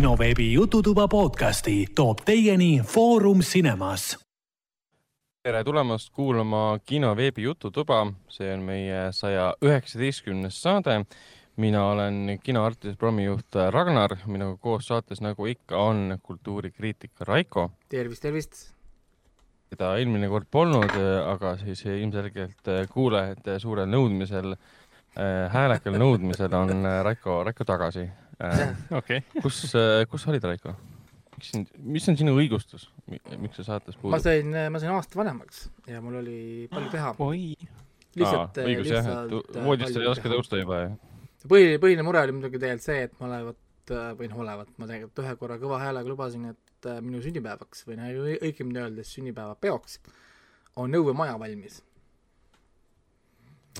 kinoveebi Jututuba podcasti toob teieni Foorum Cinemas. tere tulemast kuulama kinoveebi Jututuba, see on meie saja üheksateistkümnes saade. mina olen kinoartist programmijuht Ragnar, minuga koos saates, nagu ikka, on kultuurikriitik Raiko tervist, tervist. keda eelmine kord polnud, aga siis ilmselgelt kuulajate suurel nõudmisel, häälekal nõudmisel on Raiko, Raiko tagasi. okei. kus, kus sa olid, Raiko? miks sind, mis on sinu õigustus, miks sa saates ma puudud? sain, ma sain aasta vanemaks ja mul oli palju teha. oi. lihtsalt, õigus jah, et voodist ei oska tõusta juba ja põhiline, põhiline mure oli muidugi tegelikult see, et ma olevat või noh, olevat, ma tegelikult ühe korra kõva häälega lubasin, et äh, minu sünnipäevaks või noh, õigemini öeldes sünnipäevapeoks on Nõue maja valmis.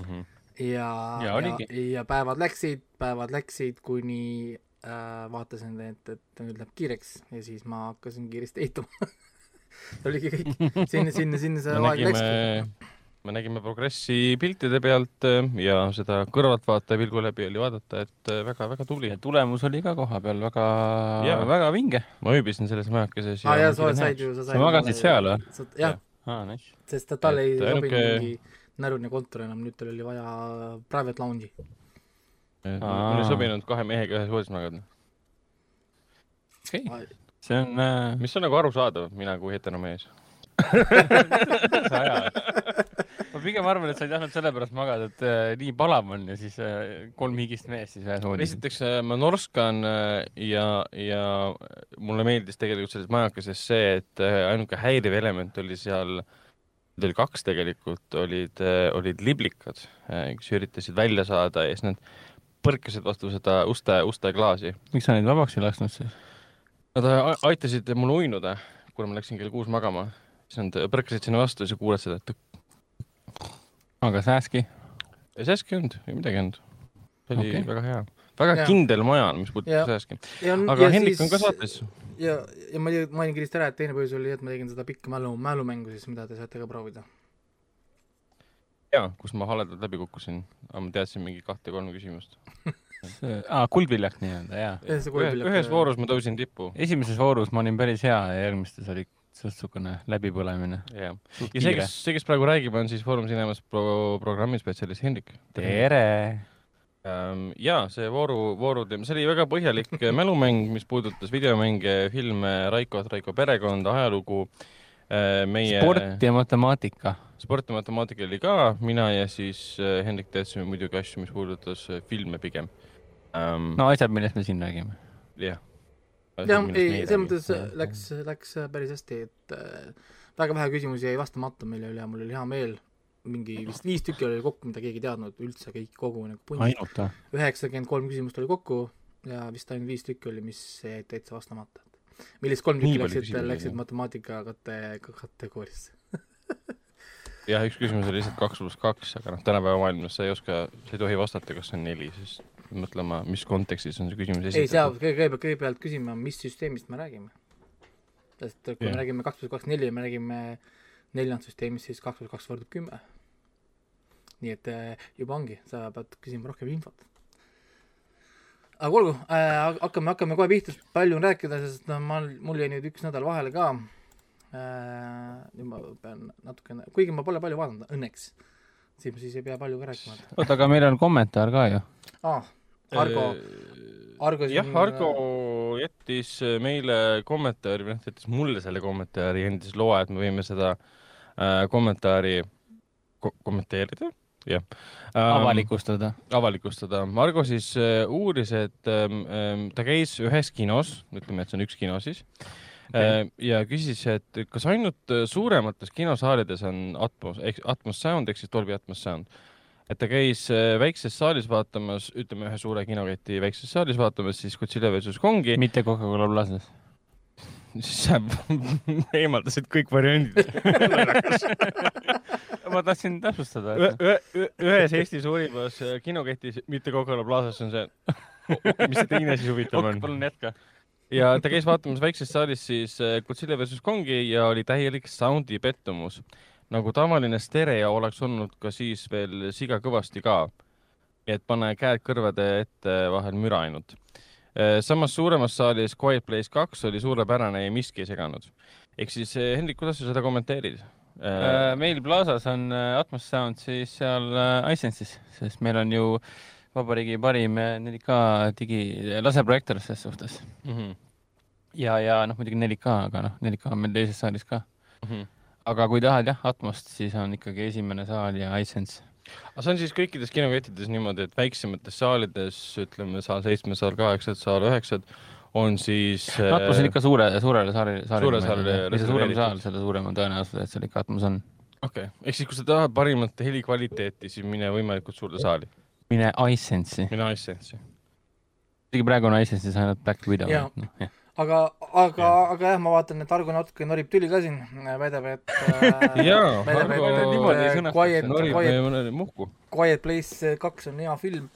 mm. -hmm. ja, Ja ja, ja päevad läksid, päevad läksid, kuni äh, vaatasin, et, et nüüd läheb kiireks ja siis ma hakkasin kiiresti ehitama see oligi kõik, sinna, sinna, sinna see me aeg läkski. nägime, me nägime progressi piltide pealt äh, ja seda kõrvaltvaataja pilgu läbi oli vaadata, et väga-väga tubli ja. tulemus oli ka koha peal väga väga vinge. ma ööbisin selles majakeses aa jaa, sa said ju, sa said Sa magasid seal või?? jah, aa, nice. sest ta- talle ei Et sobinud ainuke- mingi närune kontor enam, nüüd tal oli vaja private lounge'i. mul ei sobinud kahe mehega ühes voodis magada. okei, see on äh,, mis on nagu arusaadav, mina kui heteromees. ma pigem arvan, et sa ei tahtnud sellepärast magada, et äh, nii palav on ja siis äh, kolm higist meest siis ühes voodis. esiteks äh, ma norskan äh, ja, ja mulle meeldis tegelikult selles majakeses see, et äh, ainuke häiriv element oli seal, neid oli kaks tegelikult, olid, olid liblikad, kes üritasid välja saada ja siis nad põrkasid vastu seda uste, uste klaasi. miks sa neid vabaks ei lasknud siis? Nad aitasid mul uinuda, kuna ma läksin kell kuus magama, siis nad põrkasid sinna vastu ja sa kuuled seda tõk- aga sääski? sääski ei olnud, ei midagi ei olnud. see oli okay. väga hea, väga ja. kindel maja, mis Jaa. puudutab sääski. ja, aga Hendrik on ka saates. ja, ja ma mainin kiiresti ära, et teine põhjus oli, et ma tegin seda pikka mälu, mälumängu siis, mida te saate ka proovida. jaa, kus ma haledalt läbi kukkusin, aga ma teadsin mingi kahte-kolme küsimust. aa, kuldviljak nii-öelda, jaa. ühes, ühes voorus ma tõusin tippu. esimeses voorus ma olin päris hea ja järgmistes oli niisugune läbipõlemine. jah, ja see, kes, see, kes praegu räägib, on siis Foorum Cinemas pro-, programmispetsialist Hendrik. tere! Ähm, ja see vooru, voorud, see oli väga põhjalik mälumäng, mis puudutas videomänge, filme, Raikot, Raiko perekonda, ajalugu. meie sport ja matemaatika. sport ja matemaatika oli ka, mina ja siis äh, Hendrik teadsime muidugi asju, mis puudutas filme pigem um,. no asjad, millest me siin räägime. jah. jah, ei, selles mõttes läks, läks päris hästi, et väga vähe küsimusi jäi vastamata, mille üle mul oli hea meel. Mingi vist viis tükki oli kokku, mida keegi ei teadnud üldse, kõik kogu nagu punt. üheksakümmend kolm küsimust oli kokku ja vist ainult viis tükki oli, mis jäid täitsa vastamata. millest kolm tükki läksid, läksid matemaatika kate-, kategooriasse. jah, üks küsimus oli lihtsalt kaks pluss kaks, aga noh, tänapäeva maailmas sa ei oska, sa ei tohi vastata, kas see on neli, siis mõtlema, mis kontekstis on see küsimus ei, sa esitatud. pead kõigepealt, küsima, mis süsteemist me räägime. sest kui Jah. me räägime kaks pluss kaks neli me räägime neljandast süsteemist, siis kaks pluss kaks võrdub kümme. nii et äh, juba ongi, sa pead küsima rohkem infot. aga olgu äh,, hakkame, hakkame kohe pihta, palju on rääkida, sest noh, ma, mul jäi nüüd üks nädal vahele ka äh,. nüüd ma pean natukene, kuigi ma pole palju vaadanud, õnneks. siis, siis ei pea palju ka rääkima. oota, aga meil on kommentaar ka ju. aa, Argo, Argo jah, Argo jättis meile kommentaari või noh, ta jättis mulle selle kommentaari ja andis loa, et me võime seda äh, kommentaari ko kommenteerida, jah ähm,. avalikustada. avalikustada. Margo siis äh, uuris, et ähm, ähm, ta käis ühes kinos, ütleme, et see on üks kino siis okay., ja küsis, et kas ainult äh, suuremates kinosaalides on Atmos, Atmos Sound ehk siis Dolby Atmos Sound. et ta käis äh, väikses saalis vaatamas, ütleme ühe suure kinoketi väikses saalis vaatamas siis Godzilla versus Kongi, mitte Coca-Cola Plazas. Siis sa eemaldasid kõik variandid. ma tahtsin täpsustada, et ühe- ühe- ühes Eesti suurimas äh, kinoketis, mitte Coca-Cola Plazas on see, mis see teine siis huvitav on? palun jätka. ja ta käis vaatamas väikses saalis siis äh, Godzilla versus Kongi ja oli täielik soundi pettumus. nagu tavaline stereo oleks olnud ka siis veel siga kõvasti ka. et pane käed kõrvade ette vahel müra ainult. Samas suuremas saalis Quiet Place kaks oli suurepärane ja miski ei seganud. ehk siis eh, Hendrik, kuidas sa seda kommenteerid? Äh, meil Plaza's on äh, Atmos Sound siis seal äh, iSense'is, sest meil on ju vabariigi parim äh, 4K digi, laseprojektor ses suhtes. Mhm, ja, ja noh, muidugi 4K, aga noh, 4K on meil teises saalis ka. mhm. aga kui tahad jah, Atmost, siis on ikkagi esimene saal ja iSense. Aga see on siis kõikides kinokettides niimoodi, et väiksemates saalides, ütleme saal seitsme, saal kaheksad, saal üheksad, on siis äh, Atmos on ikka suure, suurele saalile, Suure saalile mis see suurem saal, selle suurem on tõenäosus, et seal ikka Atmos on. okei okay., ehk siis kui sa tahad parimat helikvaliteeti, siis mine võimalikult suurde saali. mine iSense'i. mine iSense'i. isegi praegu on iSense'is ainult Black Widow. Noh, jah. aga, aga, aga jah, ma vaatan, et Argo natuke norib tüli ka siin, väidab, et äh, Jaa, Argo- et niimoodi äh, sõnastatakse. Quiet, norib meie muhku. Quiet Place kaks on hea film.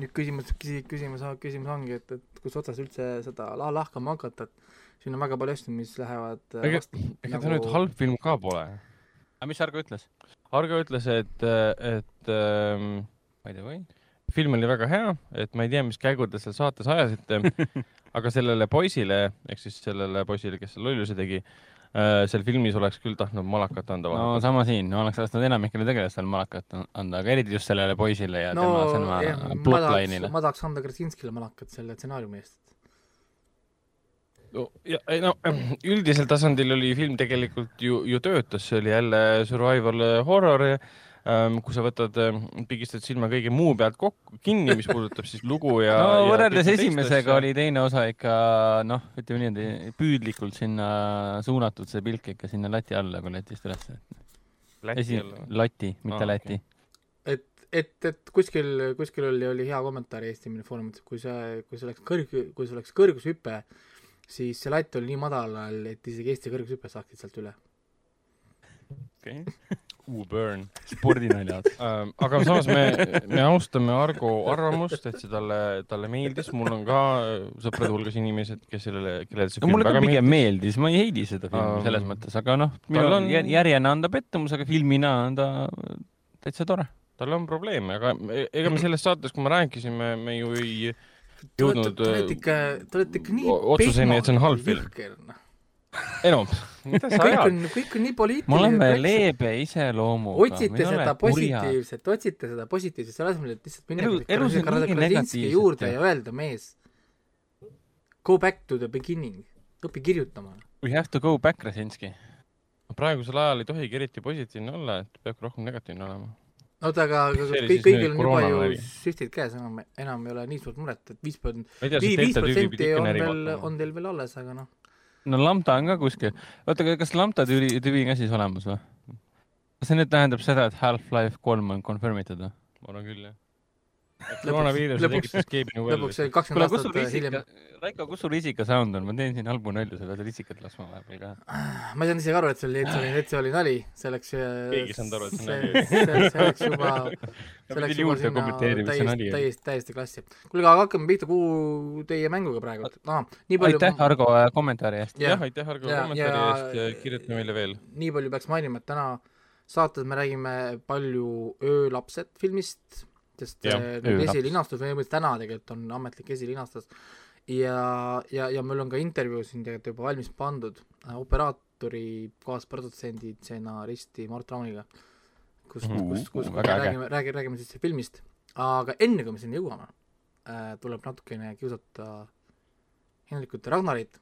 nüüd küsimus, küsimus, küsimus ongi, et, et kus otsas üldse seda la- lahkama hakata, et siin on väga palju asju, mis lähevad äh, Ega- ega ta nüüd halb film ka pole. aga mis Argo ütles? Argo ütles, et, et ähm, By the way. film oli väga hea, et ma ei tea, mis käigu te seal saates ajasite, aga sellele poisile ehk siis sellele poisile, kes selle lolluse tegi, seal filmis oleks küll tahtnud malakat anda no sama siin, ma oleks tahtnud enamikele tegelastele malakat anda, aga eriti just sellele poisile ja no tema, tahaks, plotline'ile. ma tahaks anda Krasinskile malakat selle stsenaariumi eest. no, ja, ei, no üldisel tasandil oli film tegelikult ju, ju töötas, see oli jälle survival äh, horror, kui sa võtad, pigistad silma kõige muu pealt kokku, kinni, mis puudutab siis lugu ja no võrreldes esimesega oli teine osa ikka noh, ütleme niimoodi püüdlikult sinna suunatud see pilk ikka sinna lati alla, kui latist üles. Läti esi- lati, mitte ah, lati okay.. et, et, et kuskil, kuskil oli, oli hea kommentaar Eesti Foorumit, kui see, kui see oleks kõrg, kui see oleks kõrgushüpe, siis see latt oli nii madalal, et isegi Eesti kõrgushüpe saaksid sealt üle. okay.. Ooh, burn. spordinaljad. Ähm, aga samas me, me austame Argo arvamust, et see talle, talle meeldis, mul on ka äh, sõprade hulgas inimesed, kes sellele, kellele see no film väga pigem meeldis. meeldis, ma ei heidi seda filmi Um, selles mõttes, aga noh, tal on- järjena on ta pettumus, aga filmina on ta täitsa tore. tal on probleeme, aga ega me selles saates, kui me rääkisime, me ju ei jõudnud te olete ikka, te olete ikka nii otsuseni, et see on halb film. Sa kõik on, kõik on nii poliitiline. me oleme leebe iseloomuga. otsite seda positiivset, otsite seda positiivset, selle asemel, et lihtsalt minna Elu- elus on Krasinski negatiivset juurde ju. ja öelda, mees, go back to the beginning, õpi kirjutama. We have to go back, Krasinski. praegusel ajal ei tohigi eriti positiivne olla, et peabki rohkem negatiivne olema. oota, aga, aga kõik, kõigil on juba ju shift'id käes, enam, enam ei ole nii suurt muret, et viis protsenti, viis protsenti on veel, on teil veel alles, aga noh, no lambda on ka kuskil. oota, aga kas lambda tüvi, tüvi ka siis olemas või? kas see nüüd tähendab seda, et Half-Life kolm on confirm itud või? ma arvan küll, jah. Koroonaviirus lõpuks- tekitas keebinu lõpuks välja. oli kakskümmend kuule, kus sul aastat hiljem risika, Raiko, kus sul risika sound on? ma teen siin halbu nalju, sa pead risikat laskma vahepeal ka. ma ei saanud isegi aru, et see oli, et see oli, et see oli nali, see läks Keegi ei saanud aru, et see see nali see, läks juba see läks juba sinna täiesti, täiesti, täiesti klassi. kuule, aga hakkame pihta kuu teie mänguga praegu. aa, nii palju aitäh, Argo, kommentaari eest. Jah. aitäh Argo Ja- kommentaari eest ja kirjuta meile veel. nii palju peaks mainima, et täna saates me räägime palju Öölapsed filmist, sest Jah, äh, esilinastus, või täna tegelikult on ametlik esilinastus. Ja, ja, ja meil on ka intervjuu siin tegelikult juba valmis pandud äh, operaatori kaasprodutsiendi stsenaristi Mart Rauniga, kus kus, kus, äge. räägime, räägime, räägime siis filmist, aga enne kui me sinna jõuame äh,, tuleb natukene kiusata Hendrikut ja Ragnarit,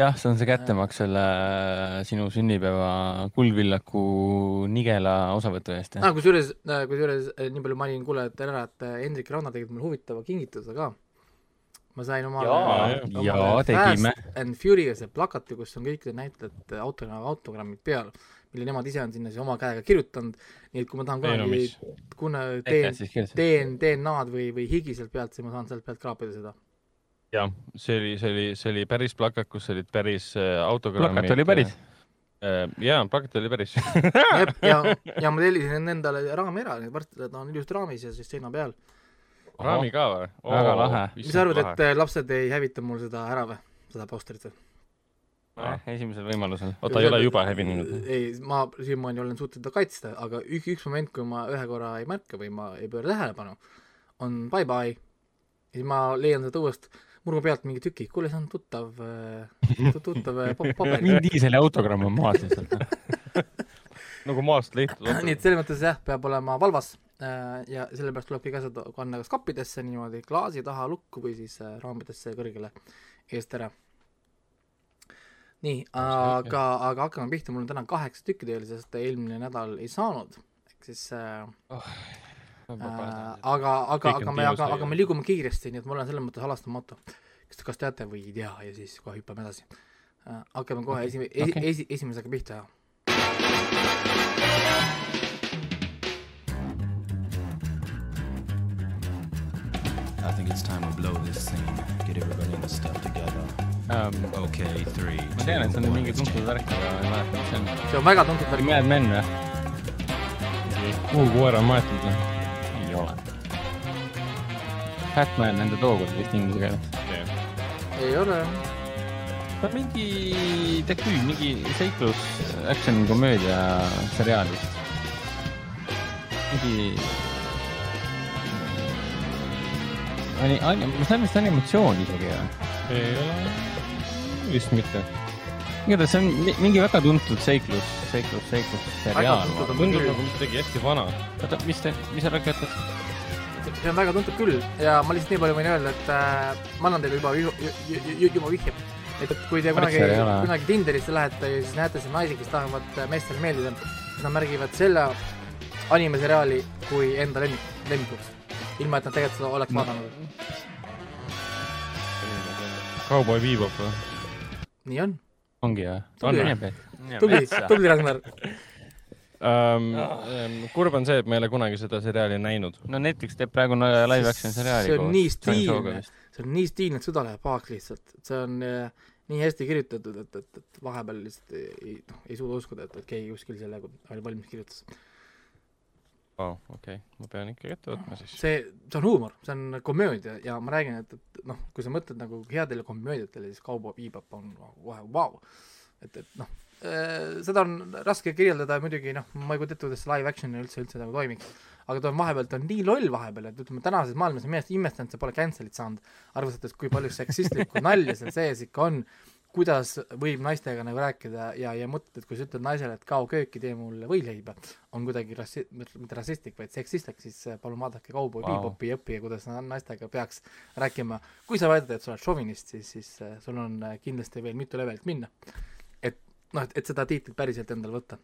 jah, see on see kättemaks selle äh, sinu sünnipäeva kuldvillaku nigela osavõtu eest, jah ah,. kusjuures, kusjuures äh, nii palju mainin kuulajatele ära, et äh, Hendrik ja Ragnar tegid mulle huvitava kingituse ka. ma sain omale Jaa, jaa, tegime. Fast and Furious'e plakati, kus on kõikide näitlejate autogramm, autogrammid peal, mille nemad ise on sinna siis oma käega kirjutanud, nii et kui ma tahan kunagi kuna teen, teen DNA-d või, või higi sealt pealt, siis ma saan sealt pealt kraapida seda. jah, see oli, see oli, see oli päris plakat, kus olid päris äh, autogrammid. plakat oli päris. jaa, plakat oli päris. ja, ja ma tellisin endale raami ära, varsti ta on ilusti raamis ja siis seina peal. raami ka või? Väga lahe. mis sa arvad, et äh, lapsed ei hävita mul seda ära või, seda posterit või? esimesel võimalusel. oota, ei ole juba hävinenud? ei, ma siiamaani olen suutnud teda kaitsta, aga üks, üks moment, kui ma ühe korra ei märka või ma ei pööra tähelepanu, on bye-bye. ja siis ma leian seda õuest murgu pealt mingi tüki, kuule, see on tuttav tuttav pa- paber. Vin Dieseli autogramm on maas lihtsalt. nagu maast leitud nii et selles mõttes jah, peab olema valvas äh, ja sellepärast tulebki asjad panna kas kappidesse niimoodi klaasi taha lukku või siis äh, raamidesse kõrgele eest ära. nii, aga, aga hakkame pihta, mul on täna kaheksa tükki tööl, sest eelmine nädal ei saanud, ehk siis äh, äh, aga, aga, Kõik on aga me, aga, aga me liigume kiiresti, nii et ma olen selles mõttes halastamatu. kas te, kas teate või ei tea ja siis kohe hüppame edasi äh,. hakkame kohe esi-, esi-, okei. esi-, esimesega pihta. I think it's time to blow this scene. Get everybody in the stuff together. Um, Okay, three. ma tean, et see on mingi tuntud värk, aga ma ei mäleta, mis see on. see on väga tuntud värk. Mad Men või? kuhu koer on maetud või? Ei ole. Batman nende tookord vist inglise keeles. ei ole. ta on mingi deküüb, mingi seiklus, action komöödia seriaal vist. mingi. ma sain vist animatsiooni isegi või? ei ole, vist mitte. Igatahes see on mi- mingi väga tuntud seiklus, seiklus, seiklus seriaal. tuntud on tundub nagu midagi hästi vana. oota, mis te, mis sa räägid? see on väga tuntud küll ja ma lihtsalt nii palju võin öelda, et äh, ma annan teile juba, juba vihje. et, et kui te kunagi kunagi Tinderisse lähete ja siis näete seal naisi, kes tahavad äh, meestele meeldida, siis nad märgivad selle animeseriaali kui enda lemmik, lemmikuks. ilma, et nad tegelikult seda oleks vaadanud. Cowboy Bebop või? nii on. Ongi või? Tubli. tubli, tubli, Ragnar. Um, um, kurb on see, et ma ei ole kunagi seda seriaali näinud. no Netflix teeb praegu live action seriaali see on nii stiilne see on nii stiilne, et süda läheb pahaks lihtsalt, et see on äh, nii hästi kirjutatud, et, et, et vahepeal lihtsalt ei, ei, noh, ei suuda uskuda, et, et keegi kuskil selle oli valmis kirjutas. Vau, okei, ma pean ikkagi ette võtma siis. see, see on huumor, see on komöödia ja ma räägin, et, et noh, kui sa mõtled nagu headele komöödiatele, siis Cowboy Bebop on kohe vau. et, et noh, seda on raske kirjeldada muidugi noh, ma ei kujuta ette, kuidas see live action üldse, üldse nagu toimiks. aga ta on vahepeal, ta on nii loll vahepeal, et ütleme, tänases maailmas ma imest- imestan, et see pole cancel'it saanud, arvestades, kui palju seksistlikku nalja seal sees ikka on kuidas võib naistega nagu rääkida ja, ja mõtled, kui sa ütled naisele, et kao kööki, tee mulle võileiba, on kuidagi rassi-, mitte rassistlik, vaid seksistlik, siis äh, palun vaadake Cowboy Vau. Bebopi ja õppige, kuidas na- naistega peaks rääkima. kui sa väidad, et sa oled šovinist, siis, siis äh, sul on äh, kindlasti veel mitu levelit minna. et noh, et, et seda tiitlit päriselt endale võtta.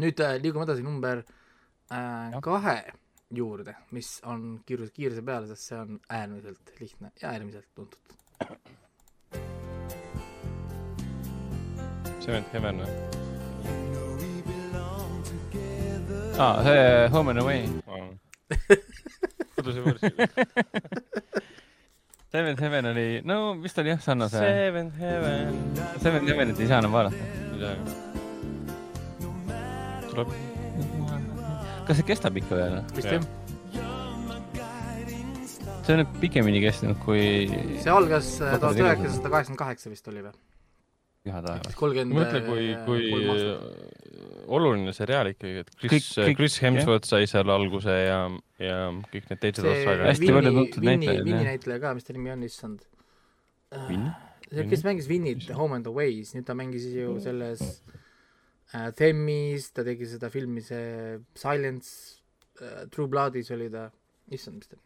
nüüd äh, liigume edasi number äh, kahe juurde, mis on kiiruse, kiiruse peale, sest see on äärmiselt lihtne ja äärmiselt tuntud. Seventh Heaven või? aa, see Home and Away. koduse võõrsil. Seventh Heaven oli, no vist oli jah, sarnase. Seventh Heaven. Seventh Heavenit ei saa enam vaadata. midagi. tuleb. kas see kestab ikka veel? vist Jah. jah? see on nüüd pikemini kestnud kui see algas äh, tuhat üheksasada kaheksakümmend kaheksa vist oli või? Püha taevas. mõtle, kui, kui oluline seriaal ikkagi, et Chris Chris Hemsworth sai seal alguse ja, ja kõik need teised osad Hästi palju, tuntud Vinni, näitlejaid, Vinni näitleja ka, mis ta nimi on, issand. Vinni? see, kes mängis Vinnit Home and Away's, nüüd ta mängis ju selles äh, Themmis, ta tegi seda filmi, see Silence äh,, True Bloodis oli ta, issand, mis ta,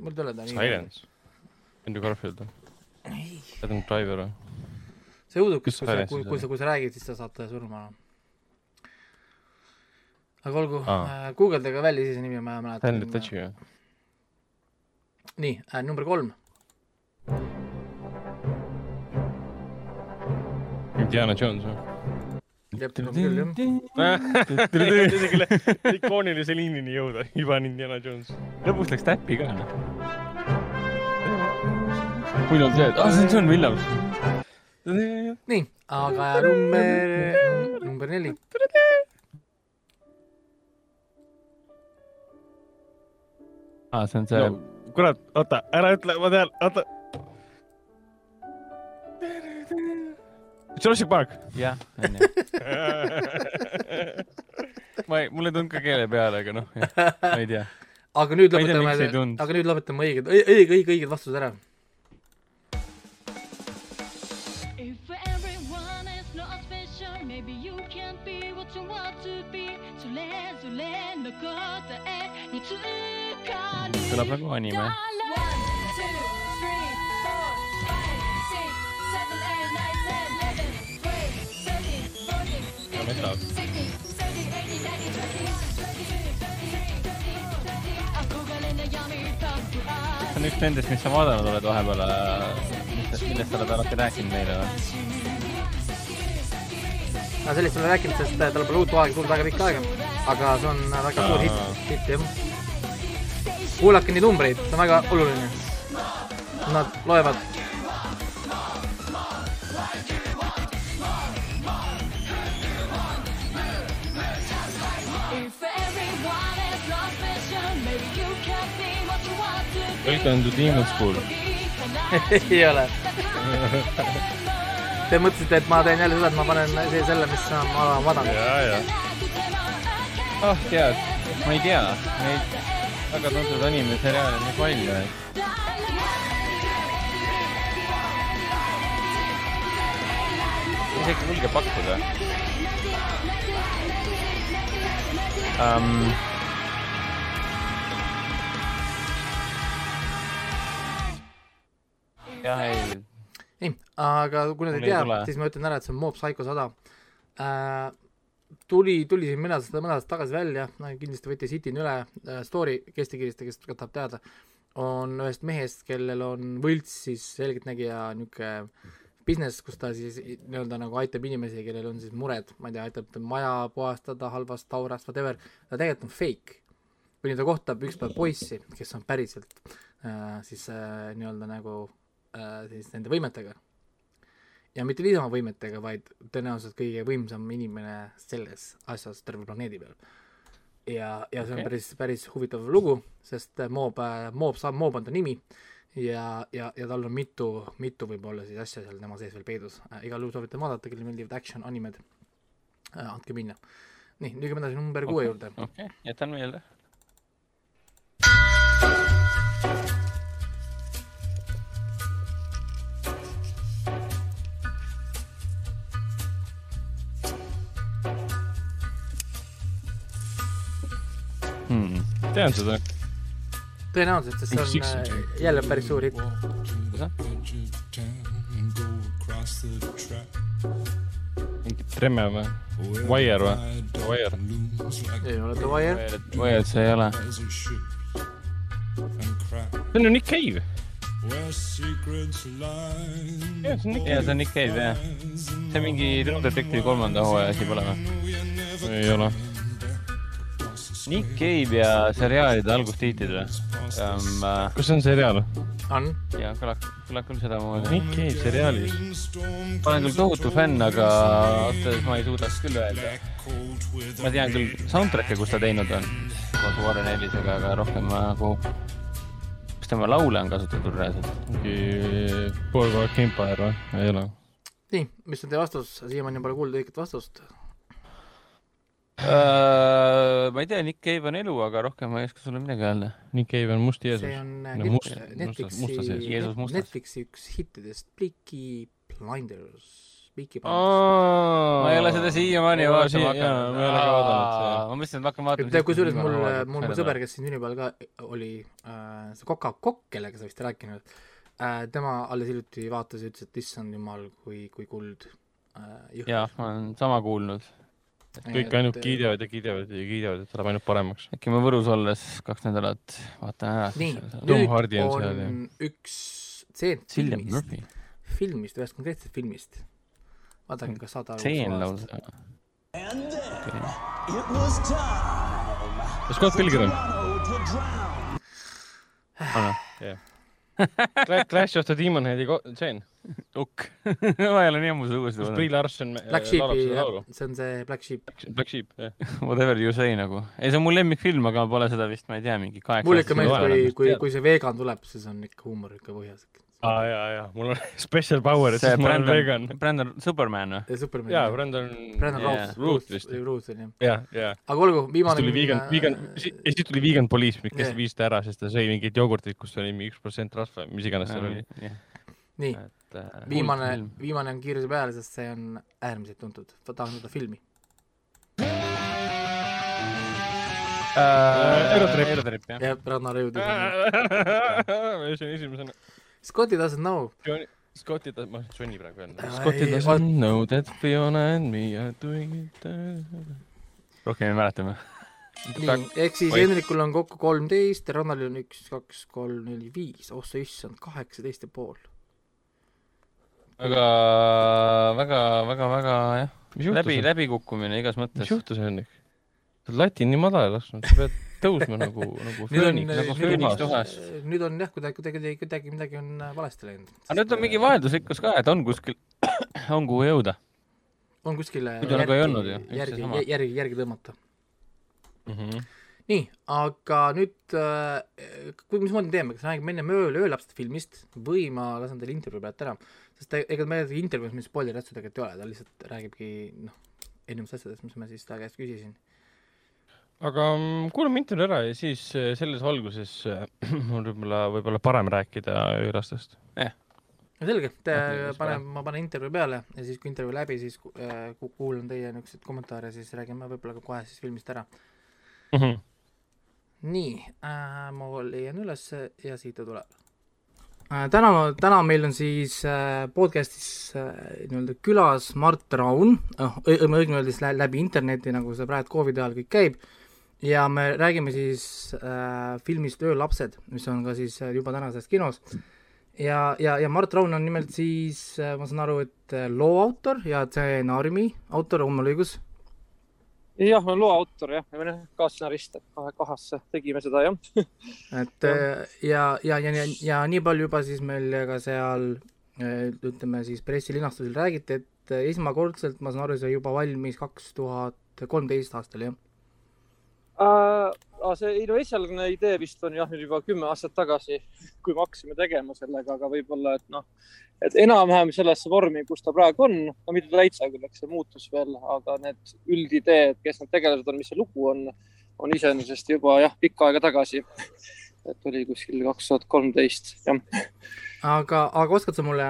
mul ei ole ta nimi. Silence. Andrew Garfield või? Adam Driver või? See õuduk, kui sa, kui, kui sa, kui sa räägid, siis sa saad surma. aga olgu Aa. äh,, guugeldage välja ise see nimi, ma ei mäleta. Stanley Tucci või? nii äh,, number kolm. Indiana Jones või? jep, on küll jah. isegi ikoonilise liinini jõuda, juba on Indiana Jones. lõpuks läks täppi ka, noh. kui on see, et aa, see on John Williams. nii, aga number, number neli. aa, see on see no kurat, oota, ära ütle, ma tean, oota. Jurassic Park. jah, onju. ma ei, mul ei tulnud ka keele peale, aga noh, ma ei tea. aga nüüd lõpetame aga nüüd lõpetame õiged, õige, õige, õiged vastused ära. Kõlab nagu anime. see on üks nendest, mis sa vaadanud oled vahepeal, millest sa oled alati rääkinud meile või? no sellest ei ole rääkinud, sest äh, tal pole uut aega tulnud väga pikka aega. Aga see on väga suur hitt, hitt jah. kuulake neid numbreid, see on väga oluline. Nad loevad. If everyone is not special, maybe you can't be what you want to be. Welcome to Demon School. ei ole. Te mõtlesite, et ma teen jälle seda, et ma panen see- selle, mis ma ma olen vaadanud. ah, tead, ma ei tea, neid väga tuntud animeseriaale on nii palju, et isegi julge pakkuda um,. jah, ei, ei, aga kui nad ei tea siis ma ütlen ära, et see on Mob Psycho sada äh,. tuli, tuli siin mõned aastad, mõned aastad tagasi välja, kindlasti võite sitin üle äh, story, kes tegi, kes tahab teada, on ühest mehest, kellel on võlts siis selgeltnägija niisugune business, kus ta siis nii-öelda nagu aitab inimesi, kellel on siis mured, ma ei tea, aitab maja puhastada halvast taurast, whatever, ta tegelikult on fake. kuni ta kohtab üks päev poissi, kes on päriselt äh, siis äh, nii-öelda nagu äh, siis nende võimetega. Ja mitte niisama võimetega, vaid tõenäoliselt kõige võimsam inimene selles asjas terve planeedi peal. ja, ja see on Okei. päris, päris huvitav lugu, sest Mob, Mob saab, Mob on ta nimi ja, ja, ja tal on mitu, mitu võib-olla siis asja seal tema sees veel peidus igal juhul soovitan vaadata, kellele meeldivad action animed äh,, andke minna. nii, liigume edasi number kuue juurde. okei okay,, jätan meelde. Tean seda. tõenäoliselt, sest see on äh, jälle päris suur hitt. mingi Tremme või? Wire või? Wire. ei ole The Wire. et see ei ole. see on ju Nick Cave. jah, see on Nick Cave. jah. see on mingi True Detective kolmanda hooaja asi pole või? ei ole. Nick Cave ja seriaalide algustiitrid või um,? kas see on seriaal? on. ja kõlab, kõlab küll sedamoodi. Nick Cave seriaalis. ma olen küll tohutu fänn, aga ausalt öeldes ma ei suudaks küll öelda. ma tean küll soundtrack'e, kus ta teinud on koos Warren Ellisega, aga rohkem ma nagu, kas tema laule on kasutatud reaalselt? mingi Boardwalk Empire või? ei ole. nii, mis on teie vastus? siiamaani pole kuulda õiget vastust. Äh, ma ei tea, Nick Cave on elu, aga rohkem ma ei oska sulle midagi öelda. Nick Cave on must Jeesus see. on äh, No must- Netflixi mustas. Netflixi üks hittidest, Peaky Blinders. Peaky Blinders. ma ei ole seda siiamaani vaatama jaa, ma ei ole ka vaadanud seda. ma mõtlesin, et ma hakkan vaatama. kusjuures mul, mul mu sõber, kes siin sünnipäeval ka oli äh,, see Kokk, kellega sa vist rääkinud äh,, tema alles hiljuti vaatas ja ütles, et issand jumal, kui, kui kuld äh,. jah, ma olen sama kuulnud. Kõik ainult. kiidavad ja kiidavad ja kiidavad, et läheb ainult paremaks. äkki ma Võrus olles kaks nädalat vaatan ära. nii, nüüd on on, seal, jah. üks tseen filmist, filmist, ühest konkreetsest filmist. vaadake, kas saate aru. tseen lausa. kas Scott Pilgrim? Clash of the Demon Headi tseen. ukk. ma ei ole nii ammu seda uuesti kuulnud. Brie Larson Black äh, laulu., see on see Black Sheep. Black Sheep, jah. Whatever you say nagu. ei, see on mu lemmikfilm, aga ma pole seda vist, ma ei tea, mingi kaheksa mulle ikka meeldib, kui, kui tead., kui see vegan tuleb, siis on ikka huumor ikka põhjas. Aa ja, ja mul on special power, et see siis ma olen vegan Brandon, Brandon Superman või? ja Superman. ja Brandon Brandon Jaa. Routh, Root Root vist. Root on jah. ja, ja aga olgu, siis viimane. tuli vegan, vegan, ja siis tuli vegan poliis, kes Jah. viis ta ära, sest ta sõi mingit jogurtit, kus oli mingi üks protsent rasva, mis iganes seal oli. nii, et äh, viimane viimane on kiiruse peale, sest see on äärmiselt tuntud. tahan seda filmi. äh, Eurotrip. Jah. jah, Ragnar jõudis. ma ütlesin esimesena. Scotty doesn't know. Johnny, Scotti ta, ma Johnny praegu öelnud. Ai, Scotti doesn't know that Fiona and me are doing it. rohkem ei mäleta või? nii, ehk siis Oi. Hendrikul on kokku kolmteist ja Rannal on üks, kaks, kolm, neli, viis. oh sa issand, kaheksateist ja pool. väga, väga, väga, väga jah, mis läbi, läbikukkumine igas mis mõttes. juhtus, Hendrik? sa oled lati nii madalale lasknud, sa pead tõusma nagu, nagu nüüd on, fööniks, nagu fööniks tuhas. nüüd on jah, kuidagi, kuidagi, kuidagi midagi on äh, valesti läinud. aga nüüd on mingi vahelduslikkus ka, et on kuskil, on kuhu jõuda. on kuskile Muidu nagu ei olnud ju, järgi, järgi, järgi tõmmata. Mhm. nii, aga nüüd äh,, mismoodi me teeme, kas räägime enne ööl, öölapsede filmist või ma lasen teile intervjuu pealt ära, sest ega meil intervjuus mingit spoileri asju tegelikult ei ole, ta lihtsalt räägibki noh, erinevatest asjadest, mis ma siis ta käest küsisin. Aga mm, kuulame intervjuu ära ja siis äh, selles valguses äh, on võib-olla, võib-olla parem rääkida öölastest. no selge, siis panen, ma panen intervjuu peale ja siis, kui intervjuu läbi, siis äh, ku- kuulan teie niisuguseid kommentaare, siis räägime võib-olla ka kohe siis filmist ära. Mhm. nii äh,, ma leian üles ja siit ta tuleb äh,. täna, täna meil on siis äh, podcast'is äh, nii-öelda külas Mart Raun, õigemini öeldes lä- läbi interneti, nagu see praegu Covidi ajal kõik käib, ja me räägime siis äh, filmist Öölapsed, mis on ka siis äh, juba tänases kinos. ja, ja, ja Mart Raun on nimelt siis äh,, ma saan aru, et äh, loo autor ja stsenaariumi autor, on mul õigus? jah, loo autor jah, või noh, kaasstsenarist, et kahe kahasse tegime seda jah. et äh, ja, ja, ja, ja, ja nii palju juba siis meil ka seal ütleme siis pressilinastusel räägiti, et esmakordselt ma saan aru, see juba valmis kaks tuhat kolmteist aastal jah. Uh, see ei no esialgne idee vist on jah nüüd juba kümme aastat tagasi, kui me hakkasime tegema sellega, aga võib-olla, et noh, et enam-vähem sellesse vormi, kus ta praegu on, no mitte täitsa küll, eks see muutus veel, aga need üldideed, kes need tegelased on, mis see lugu on, on iseenesest juba jah, pikka aega tagasi. et oli kuskil kaks tuhat kolmteist, jah. aga, aga oskad sa mulle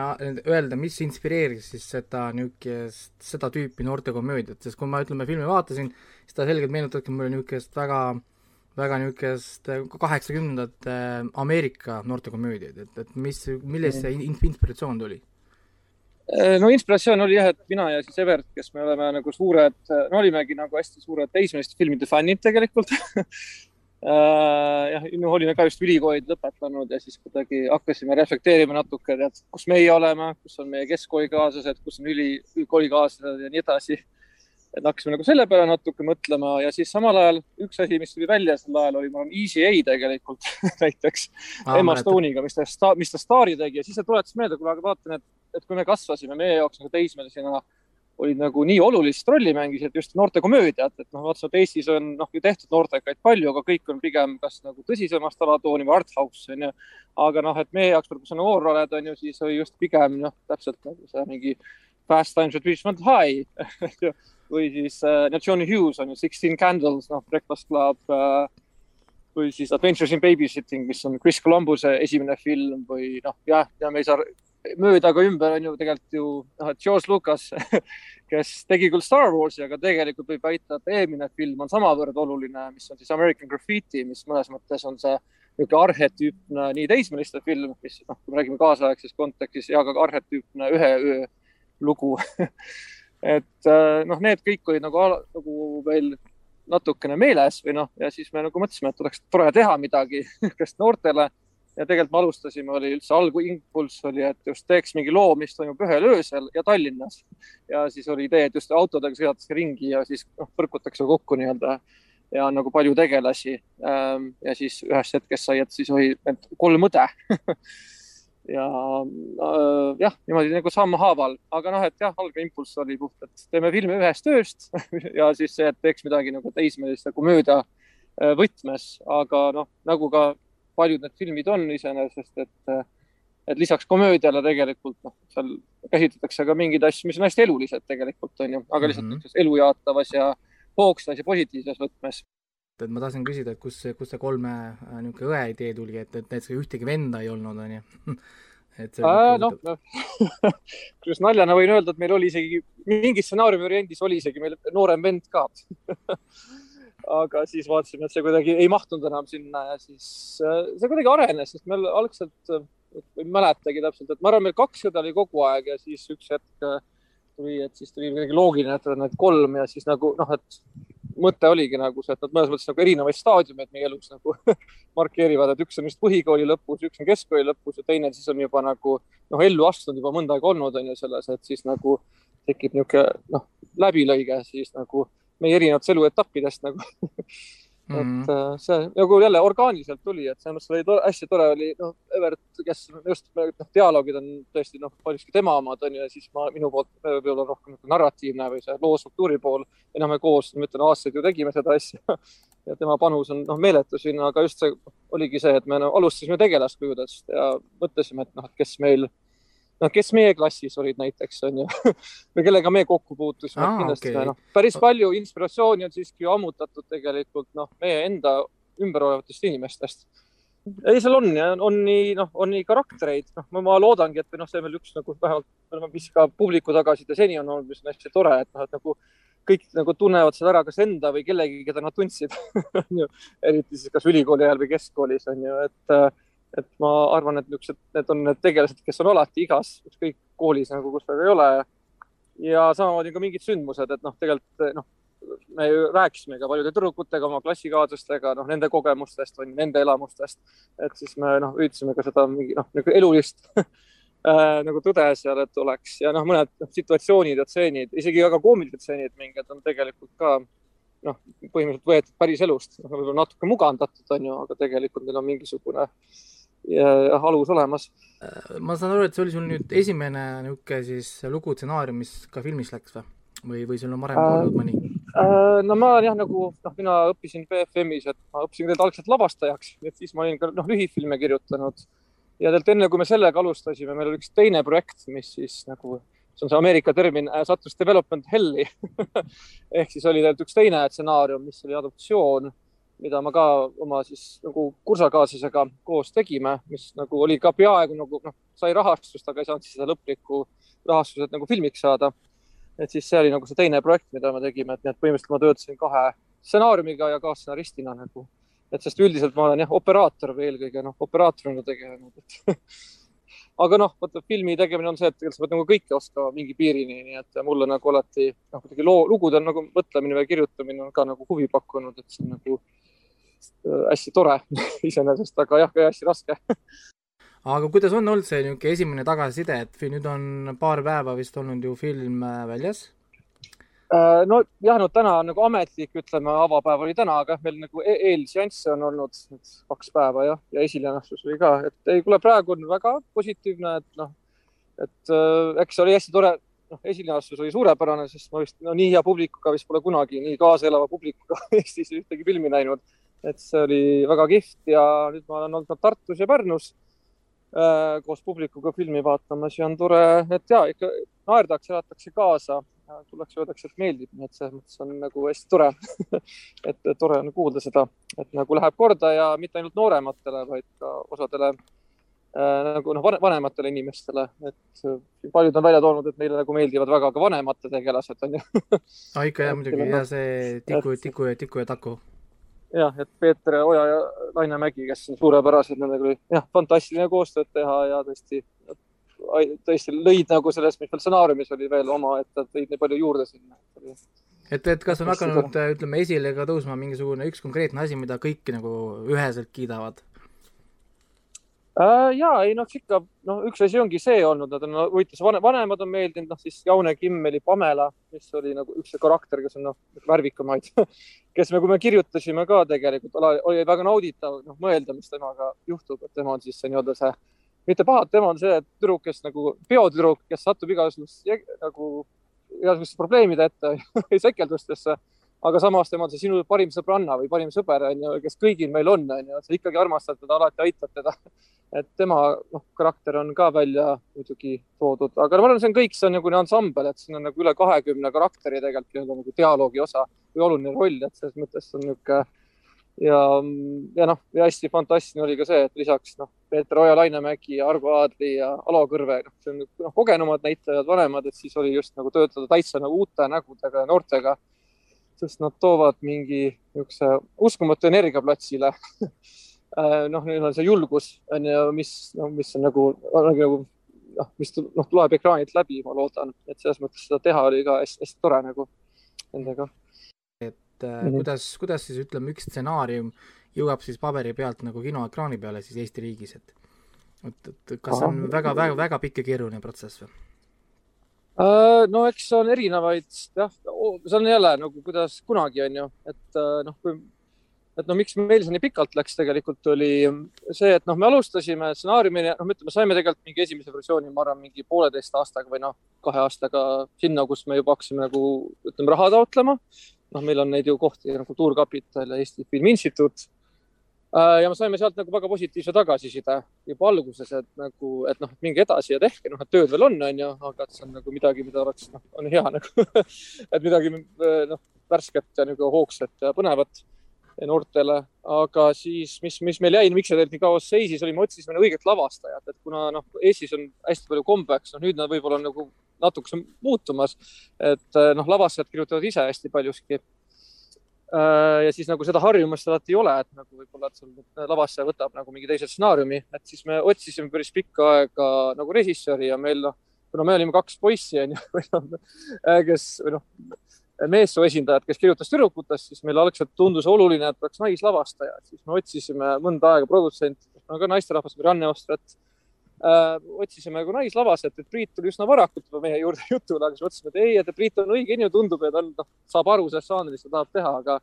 öelda, mis inspireeris siis seda niisugust, seda tüüpi noortekomöödiat, sest kui ma ütleme filmi vaatasin, siis ta selgelt meenutabki mulle niisugust väga, väga niisugust kaheksakümnendate Ameerika noortekomöödiaid, et, et mis, millest see in- inspiratsioon tuli? no inspiratsioon oli jah, et mina ja siis Evert, kes me oleme nagu suured, no olimegi nagu hästi suured teismeliste filmide fännid tegelikult jah, no olime ka just ülikoolid lõpetanud ja siis kuidagi hakkasime reflekteerima natuke, et kus meie oleme, kus on meie keskkoolikaaslased, kus on üli, ülikoolikaaslased ja nii edasi. Et hakkasime nagu selle peale natuke mõtlema ja siis samal ajal üks asi, mis tuli välja sel ajal oli, ma arvan, Easy A tegelikult näiteks Emma. Stone'iga, mis ta, mis ta staari tegi ja siis see tuletas meelde, kuule, aga vaatan, et, et kui me kasvasime, meie jaoks nagu teismelisena olid nagu nii olulist rolli mängisid just noortekomöödiad, et noh, vaatasin, et Eestis on noh, ju tehtud noortekaid palju, aga kõik on pigem kas nagu tõsisemast alatooni või art house onju. aga noh, et meie jaoks, kui sa noor oled, onju, siis oli just pigem noh, täpselt nagu see mingi Fast Times at Richmond High või siis äh, no Johnny Hughes on ju Sixteen Candles, noh, Breakfast Club äh, või siis Adventures in Babysitting, mis on Chris Columbuse esimene film või noh, jah, ja me ei saa mööda ka ümber on ju tegelikult ju noh, et George Lucas, kes tegi küll Star Warsi, aga tegelikult võib väita, et eelmine film on samavõrd oluline, mis on siis American Graffiti, mis mõnes mõttes on see niisugune arhetüüpne nii teismeliste film, mis noh, kui me räägime kaasaegses kontekstis ja ka arhetüüpne ühe öö lugu et äh, noh, need kõik olid nagu, nagu veel natukene meeles või noh, ja siis me nagu mõtlesime, et oleks tore teha midagi niisugust noortele. Ja tegelikult me alustasime, oli üldse alguimpulss oli, et just teeks mingi loo, mis toimub ühel öösel ja Tallinnas. Ja siis oli idee, et just autodega sõidetakse ringi ja siis noh, põrkutakse kokku nii-öelda ja nagu palju tegelasi. Ja siis ühest hetkest sai, et siis oli need kolm õde ja äh, jah, niimoodi nagu sammhaaval, aga noh, et jah, algne impulss oli puht, et teeme filmi ühest ööst ja siis see, et teeks midagi nagu teismeliste komöödia äh, võtmes, aga noh, nagu ka paljud need filmid on iseenesest, et äh, et lisaks komöödiale tegelikult noh, seal käsitletakse ka mingeid asju, mis on hästi elulised tegelikult onju, aga lihtsalt Mhm. niisuguses elu jaatavas ja hoogsas ja positiivses võtmes. Et ma tahtsin küsida, et kus, kus see kolme äh, niisugune õe idee tuli, et, et näiteks ühtegi venda ei olnud, onju. et see oli noh huvitav. kusjuures naljana võin öelda, et meil oli isegi mingi stsenaariumi variandis oli isegi meil noorem vend ka. aga siis vaatasime, et see kuidagi ei mahtunud enam sinna ja siis äh, see kuidagi arenes, sest meil algselt, ei mäletagi täpselt, et ma arvan, meil kaks õde oli kogu aeg ja siis üks hetk äh, tuli, et siis tuli kuidagi loogiline, et on need kolm ja siis nagu noh, et mõte oligi nagu see, et nad mõnes mõttes nagu erinevaid staadiumeid meie elus nagu markeerivad, et üks on just põhikooli lõpus, üks on keskkooli lõpus ja teine siis on juba nagu noh, ellu astunud juba mõnda aega olnud on ju selles, et siis nagu tekib niisugune noh, läbilõige siis nagu meie erinevatest eluetappidest nagu Mhm. et äh, see nagu jälle orgaaniliselt tuli, et selles mõttes oli tore, hästi tore oli noh, Evert, kes just noh, dialoogid on tõesti noh, paljuski tema omad on ju ja siis ma minu poolt võib-olla rohkem narratiivne või see loo struktuuri pool me koos, ma ütlen aastaid ju tegime seda asja ja tema panus on noh, meeletu sinna, aga just see oligi see, et me no, alustasime tegelaskujudest ja mõtlesime, et noh, et kes meil noh, kes meie klassis olid näiteks onju või kellega me kokku puutusime ah,, kindlasti okay. noh, päris palju inspiratsiooni on siiski ju ammutatud tegelikult noh, meie enda ümber olevatest inimestest. ei, seal on on nii noh, on nii karaktereid, noh, ma loodangi, et või noh, see on veel üks nagu vähemalt, mis ka publiku tagasiside seni on olnud, mis on hästi tore, et noh, et nagu kõik nagu tunnevad seda ära, kas enda või kellegi, keda nad tundsid on ju, eriti siis kas ülikooli ajal või keskkoolis on ju, et et ma arvan, et niisugused, need on need tegelased, kes on alati igas, ükskõik koolis nagu, kus nad ei ole. ja samamoodi ka mingid sündmused, et noh, tegelikult noh, me ju rääkisime ka paljude tüdrukutega, oma klassikaaslastega, noh, nende kogemustest või nende elamustest. et siis me noh, üritasime ka seda mingi noh, nagu elulist äh, nagu tõde seal, et oleks ja noh, mõned noh, situatsioonid ja tseenid, isegi väga koomilised tseenid mingid on tegelikult ka noh, põhimõtteliselt võetud päris elust, võib-olla natuke mugandatud, on ju, aga tegelikult neil on mingisugune ja, alus olemas. ma saan aru, et see oli sul nüüd esimene niisugune siis lugu stsenaarium, mis ka filmis läks või? või, või sul on varem Äh, olnud mõni? no ma olen jah, nagu noh, mina õppisin BFM-is, et ma õppisin tegelikult algselt lavastajaks, et siis ma olin ka noh, lühifilme kirjutanud ja tegelikult enne, kui me sellega alustasime, meil oli üks teine projekt, mis siis nagu, see on see Ameerika termin äh,, sattus development hell'i ehk siis oli tegelikult üks teine stsenaarium, mis oli adoptsioon, mida ma ka oma siis nagu kursakaaslasega koos tegime, mis nagu oli ka peaaegu nagu noh, sai rahastust, aga ei saanud siis seda lõplikku rahastust, et nagu filmiks saada. Et siis see oli nagu see teine projekt, mida me tegime, et nii et põhimõtteliselt ma töötasin kahe stsenaariumiga ja kaasstsenaristina nagu, et sest üldiselt ma olen jah, operaator või eelkõige noh, operaatorina tegelenud, et aga noh, vaata filmi tegemine on see, et tegelikult sa pead nagu kõike oskama mingi piirini, nii et mulle nagu alati noh, kuidagi loo, lugude nagu mõtlemine või kirjutamine on ka nagu huvi pakkunud, et see on nagu hästi tore iseenesest, aga jah, hästi raske. aga kuidas on olnud see niisugune esimene tagasiside, et nüüd on paar päeva vist olnud ju film äh, väljas. Äh, no jah, no täna on nagu ametlik, ütleme, avapäev oli täna, aga meil nagu e eelseansse on olnud kaks päeva jah, ja esilinastus oli ka, et ei, kuule, praegu on väga positiivne, et noh, et äh, eks oli hästi tore, noh, esilinastus oli suurepärane, sest ma vist no nii hea publikuga vist pole kunagi nii kaasaelava publikuga Eestis ühtegi filmi näinud. Et see oli väga kihvt ja nüüd ma olen olnud Tartus ja Pärnus äh, koos publikuga filmi vaatamas ja on tore, et ja ikka naerdakse, elatakse kaasa tullakse, öeldakse, et meeldib, nii et selles mõttes on nagu hästi tore et tore on kuulda seda, et nagu läheb korda ja mitte ainult noorematele, vaid ka osadele äh, nagu noh, vanematele inimestele, et äh, paljud on välja toonud, et neile nagu meeldivad väga ka vanemate tegelased on ju. aa ikka jah, muidugi ja see Tiku, Tiku ja Tiku ja Taku. jah, et Peeter Oja ja Laine Mägi, kes on suurepärased, nendega oli jah, fantastiline koostööd teha ja tõesti, tõesti lõid nagu sellest, mis veel stsenaariumis oli veel oma, et nad lõid nii palju juurde sinna. et, et kas on hakanud, ütleme, esile ka tõusma mingisugune üks konkreetne asi, mida kõik nagu üheselt kiidavad? Äh, ja ei noh, ikka noh, üks asi ongi see olnud, nad on huvitav, vanemad on meeldinud, noh siis Jaune Kimmeli Pamela, mis oli nagu üks karakter, kes on noh värvikamaid, kes me, kui me kirjutasime ka tegelikult, oli väga nauditav noh mõelda, mis temaga juhtub, et tema on siis see nii-öelda see, mitte paha, tema on see tüdruk, kes nagu peotüdruk, kes satub igasugust nagu igasuguste probleemide ette või sekeldustesse. Aga samas tema on see sinu parim sõbranna või parim sõber on ju, kes kõigil meil on, on ju, sa ikkagi armastad teda, alati aitad teda. et tema noh, karakter on ka välja muidugi toodud, aga ma arvan, see on kõik, see on nagu ansambel, et siin on nagu üle kahekümne karakteri tegelikult nii-öelda nagu dialoogi osa või oluline roll, et selles mõttes on niisugune ja, ja noh, ja hästi fantastiline oli ka see, et lisaks noh, Peeter Oja, Lainemägi ja Argo Aadri ja Alo Kõrve, noh, see on noh, kogenumad näitlejad, vanemad, et siis oli just nagu töötada täitsa nagu uute nägudega ja noortega sest nad toovad mingi niisuguse uskumatu energia platsile noh, neil on see julgus, on ju, mis, noh, mis on nagu, nagu noh, mis noh, tuleb ekraanilt läbi, ma loodan, et selles mõttes seda teha oli ka hästi-hästi tore nagu nendega. et mm -hmm. kuidas, kuidas siis ütleme, üks stsenaarium jõuab siis paberi pealt nagu kinoekraani peale siis Eesti riigis, et et, et kas see on väga-väga-väga pikk ja keeruline protsess või? Äh, no eks on erinevaid, jah, see on jälle nagu kuidas kunagi on ju, et äh, noh, kui, et no miks meil see nii pikalt läks, tegelikult oli see, et noh, me alustasime stsenaariumini, noh, ütleme, saime tegelikult mingi esimese versiooni, ma arvan, mingi pooleteist aastaga või noh, kahe aastaga sinna, kus me juba hakkasime nagu ütleme raha taotlema. noh, meil on neid ju kohti nagu Kultuurkapital ja Eesti Filmi Instituut Äh, ja me saime sealt nagu väga positiivse tagasiside juba alguses, et nagu, et noh, minge edasi ja tehke, noh, et tööd veel on, on ju, aga et see on nagu midagi, mida oleks, noh, on hea nagu et midagi noh, värsket ja nagu hoogsat ja põnevat noortele. aga siis, mis, mis meil jäi, miks see tegelikult nii kaua seisis, oli, me otsisime õiget lavastajat, et kuna noh, Eestis on hästi palju kombeks, noh nüüd nad võib-olla on nagu natukese muutumas, et noh, lavastajad kirjutavad ise hästi paljuski Äh, ja siis nagu seda harjumust alati ei ole, et nagu võib-olla, et sul lavastaja võtab nagu mingi teise stsenaariumi, et siis me otsisime päris pikka aega nagu režissööri ja meil noh, kuna me olime kaks poissi onju, noh, äh, kes või noh, meessoo esindajad, kes kirjutas tüdrukutest, siis meile algselt tundus oluline, et oleks naislavastaja, siis me otsisime mõnda aega produtsenti, no ka naisterahvas, Janne Ostrat äh, otsisime nagu naislavastajat, et Priit tuli üsna varakult meie juurde jutule, aga siis mõtlesime, et ei, et Priit on õige inimene, tundub, et on, noh, saab aru sellest žanrist, ta tahab teha, aga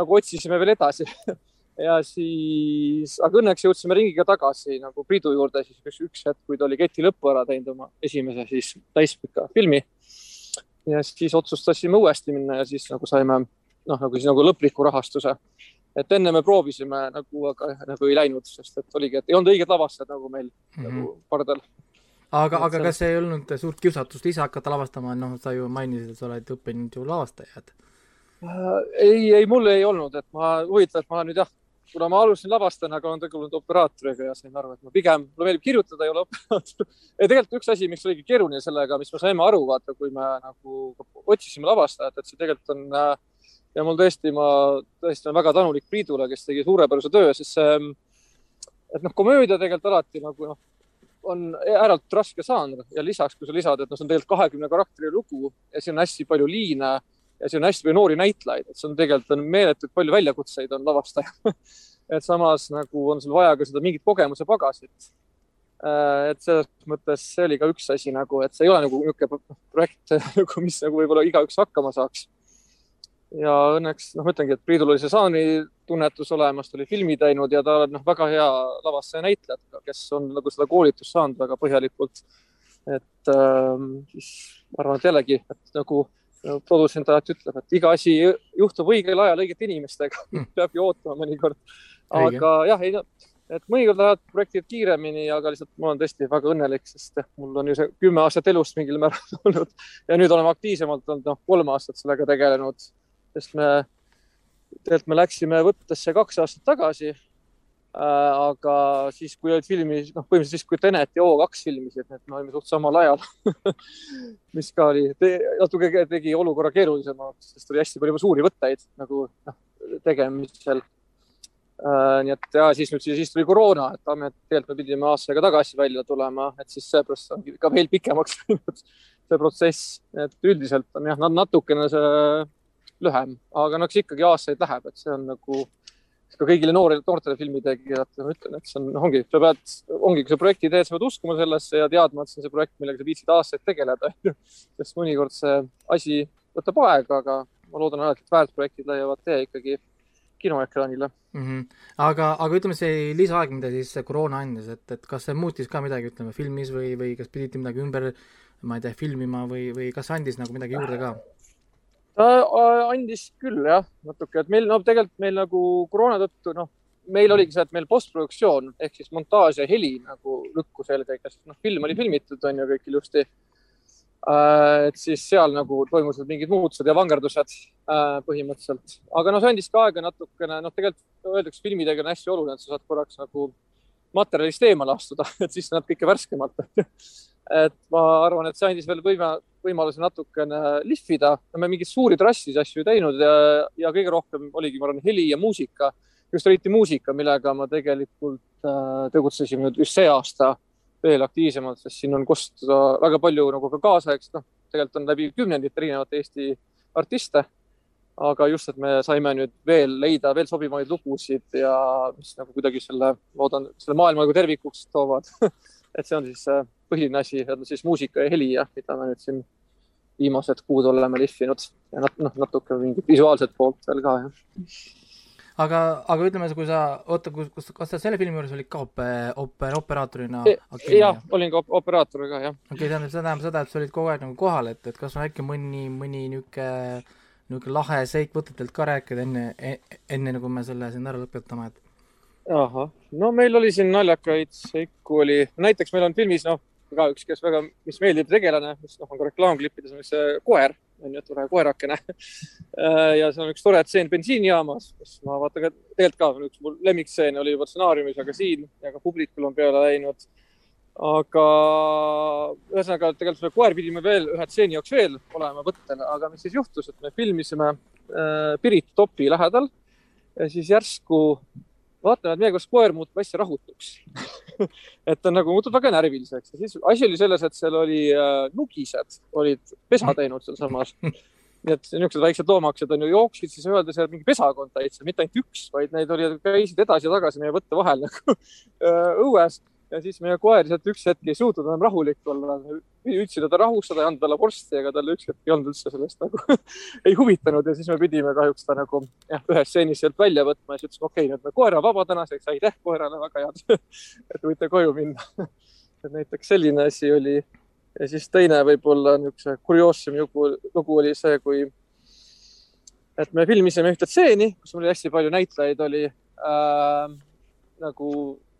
nagu otsisime veel edasi ja siis, aga õnneks jõudsime ringiga tagasi nagu Priidu juurde siis üks, üks hetk, kui ta oli Keti lõppu ära teinud oma esimese siis täispika filmi. ja siis otsustasime uuesti minna ja siis nagu saime noh, nagu siis nagu lõpliku rahastuse et enne me proovisime nagu, aga nagu ei läinud, sest et oligi, et ei olnud õiged lavastajad nagu meil mm -hmm. nagu pardal. aga, aga kas see ei olnud suurt kiusatust ise hakata lavastama, noh, sa ju mainisid, et sa oled õppinud ju lavastajad äh,. ei, ei, mul ei olnud, et ma, huvitav, et ma nüüd jah, kuna ma alustasin lavastajana, aga olen tegelenud operaatoriga ja sain aru, et ma pigem, mulle meeldib kirjutada, ei ole operaator. ja tegelikult üks asi, miks oligi keeruline sellega, mis me saime aru, vaata, kui me nagu otsisime lavastajat, et see tegelikult on äh, ja mul tõesti, ma tõesti olen väga tänulik Priidule, kes tegi suurepärase töö, sest see, et noh, komöödia tegelikult alati nagu noh, on ääretult raske žanr ja lisaks, kui sa lisad, et noh, see on tegelikult kahekümne karakteri lugu ja siin on hästi palju liine ja siin on hästi palju noori näitlejaid, et see on tegelikult on meeletult palju väljakutseid on lavastajal et samas nagu on sul vaja ka seda mingit kogemuse pagasit. Äh, et selles mõttes see oli ka üks asi nagu, et see ei ole nagu niisugune projekt nagu, mis nagu võib-olla igaüks hakkama saaks ja õnneks noh, ma ütlengi, et Priidul oli see žanri tunnetus olemas, ta oli filmi teinud ja ta on noh, väga hea lavastaja näitlejad, kes on nagu seda koolitust saanud väga põhjalikult. et äh, siis ma arvan, et jällegi, et nagu produtsent alati ütleb, et iga asi juhtub õigel ajal õigete inimestega mm. peabki ootama mõnikord. aga jah, ei no, et mõnikord lähevad projektid kiiremini, aga lihtsalt ma olen tõesti väga õnnelik, sest mul on ju see kümme aastat elust mingil määral olnud ja nüüd oleme aktiivsemalt olnud, noh, kolm aastat sellega tegelenud sest me, tegelikult me läksime võttesse kaks aastat tagasi äh,. aga siis, kui olid filmis, noh, põhimõtteliselt siis, kui Tenet ja O2 filmisid, et me olime suht samal ajal mis ka oli, natuke tegi olukorra keerulisemaks, sest oli hästi palju suuri võtteid nagu noh, tegemisel äh,. nii et ja siis nüüd siis tuli koroona, et tegelikult me pidime aastaga tagasi välja tulema, et siis seepärast on ka veel pikemaks läinud see protsess, et üldiselt on jah, natukene see lühem, aga no eks ikkagi aastaid läheb, et see on nagu ka kõigile noorele, noortele filmitegijatele ma ütlen, et see on, ongi, sa pead, ongi, kui sa projekti teed, sa pead uskuma sellesse ja teadma, et see on see projekt, millega sa viitsid aastaid tegeleda, sest mõnikord see asi võtab aega, aga ma loodan alati, et väärtprojektid leiavad tee ikkagi kinoekraanile mm. -hmm. aga, aga ütleme, see lisaaeg, mida siis koroona andis, et, et kas see muutis ka midagi, ütleme filmis või, või kas pidite midagi ümber, ma ei tea, filmima või, või kas andis nagu midagi juurde ka? Ta äh, andis küll jah, natuke, et meil no tegelikult meil nagu koroona tõttu noh, meil oligi see, et meil postproduktsioon ehk siis montaaž ja heli nagu lükkus eelkõige, sest noh, film oli filmitud, on ju kõik ilusti. et siis seal nagu toimusid mingid muutused ja vangerdused äh, põhimõtteliselt, aga noh, see andis ka aega natukene, noh, tegelikult öeldakse filmidega on hästi oluline, et sa saad korraks nagu materjalist eemale astuda, et siis näeb kõike värskemalt et ma arvan, et see andis veel võime, võimaluse natukene lihvida. me mingeid suuri trassis asju ei teinud ja, ja kõige rohkem oligi, ma arvan, heli ja muusika, just eriti muusika, millega ma tegelikult äh, tegutsesime nüüd just see aasta veel aktiivsemalt, sest siin on kostuda väga palju nagu ka kaasaegset, noh, tegelikult on läbi kümnendite erinevat Eesti artiste. aga just, et me saime nüüd veel leida veel sobivaid lugusid ja mis nagu kuidagi selle, loodan, selle maailma nagu tervikuks toovad et see on siis äh, põhiline asi, siis muusika ja heli ja mida me nüüd siin viimased kuud oleme lihvinud ja nat noh, natuke mingit visuaalset poolt veel ka jah. aga, aga ütleme, kui sa, oota, kus, kas sa selle filmi juures olid ka ope-, oper-, operaatorina e? jah, olin ka operaator ka jah. okei okay,, tähendab, see tähendab seda, et sa olid kogu aeg nagu kohal, et, et kas on äkki mõni, mõni niisugune, niisugune lahe seik võtetelt ka rääkida enne, enne nagu me selle siin ära lõpetame, et ahah, no meil oli siin naljakaid seiku oli, näiteks meil on filmis noh, ka üks, kes väga, mis meeldib tegelane, mis noh, on ka reklaamklippides on see koer, on ju, tore koerakene ja see on üks tore tseen bensiinijaamas, kus ma vaatan ka tegelikult ka üks mu lemmikstseene oli juba stsenaariumis, aga siin ja ka publikul on peale läinud. aga ühesõnaga tegelikult selle koer pidime veel ühe stseeni jaoks veel olema võttel, aga mis siis juhtus, et me filmisime äh, Pirit topi lähedal ja siis järsku vaatame, et meie koos koer muutub hästi rahutuks. Et ta nagu muutub väga närviliseks. Ja siis asi oli selles, et seal oli äh, nugised olid pesa teinud sealsamas. nii et niisugused väiksed loomakesed on ju jooksid siis öelda seal mingi pesakond täitsa, mitte ainult üks, vaid neid oli, käisid edasi ja tagasi meie võtte vahel nagu äh, õues ja siis meie koer sealt üks hetk ei suutnud enam rahulik olla. üritasin teda rahustada ja anda talle vorsti, aga talle üks hetk ei olnud üldse sellest nagu ei huvitanud. Ja siis me pidime kahjuks ta nagu jah, ühes stseenis sealt välja võtma ja siis ütlesime, okei okay,, nüüd me koera vaba tänaseks, aitäh koerale, väga head. Et võite koju minna. Et näiteks selline asi oli. ja siis teine võib-olla niisuguse kurioossem lugu, lugu oli see, kui et me filmisime ühte stseeni, kus oli hästi palju näitlejaid, oli äh, nagu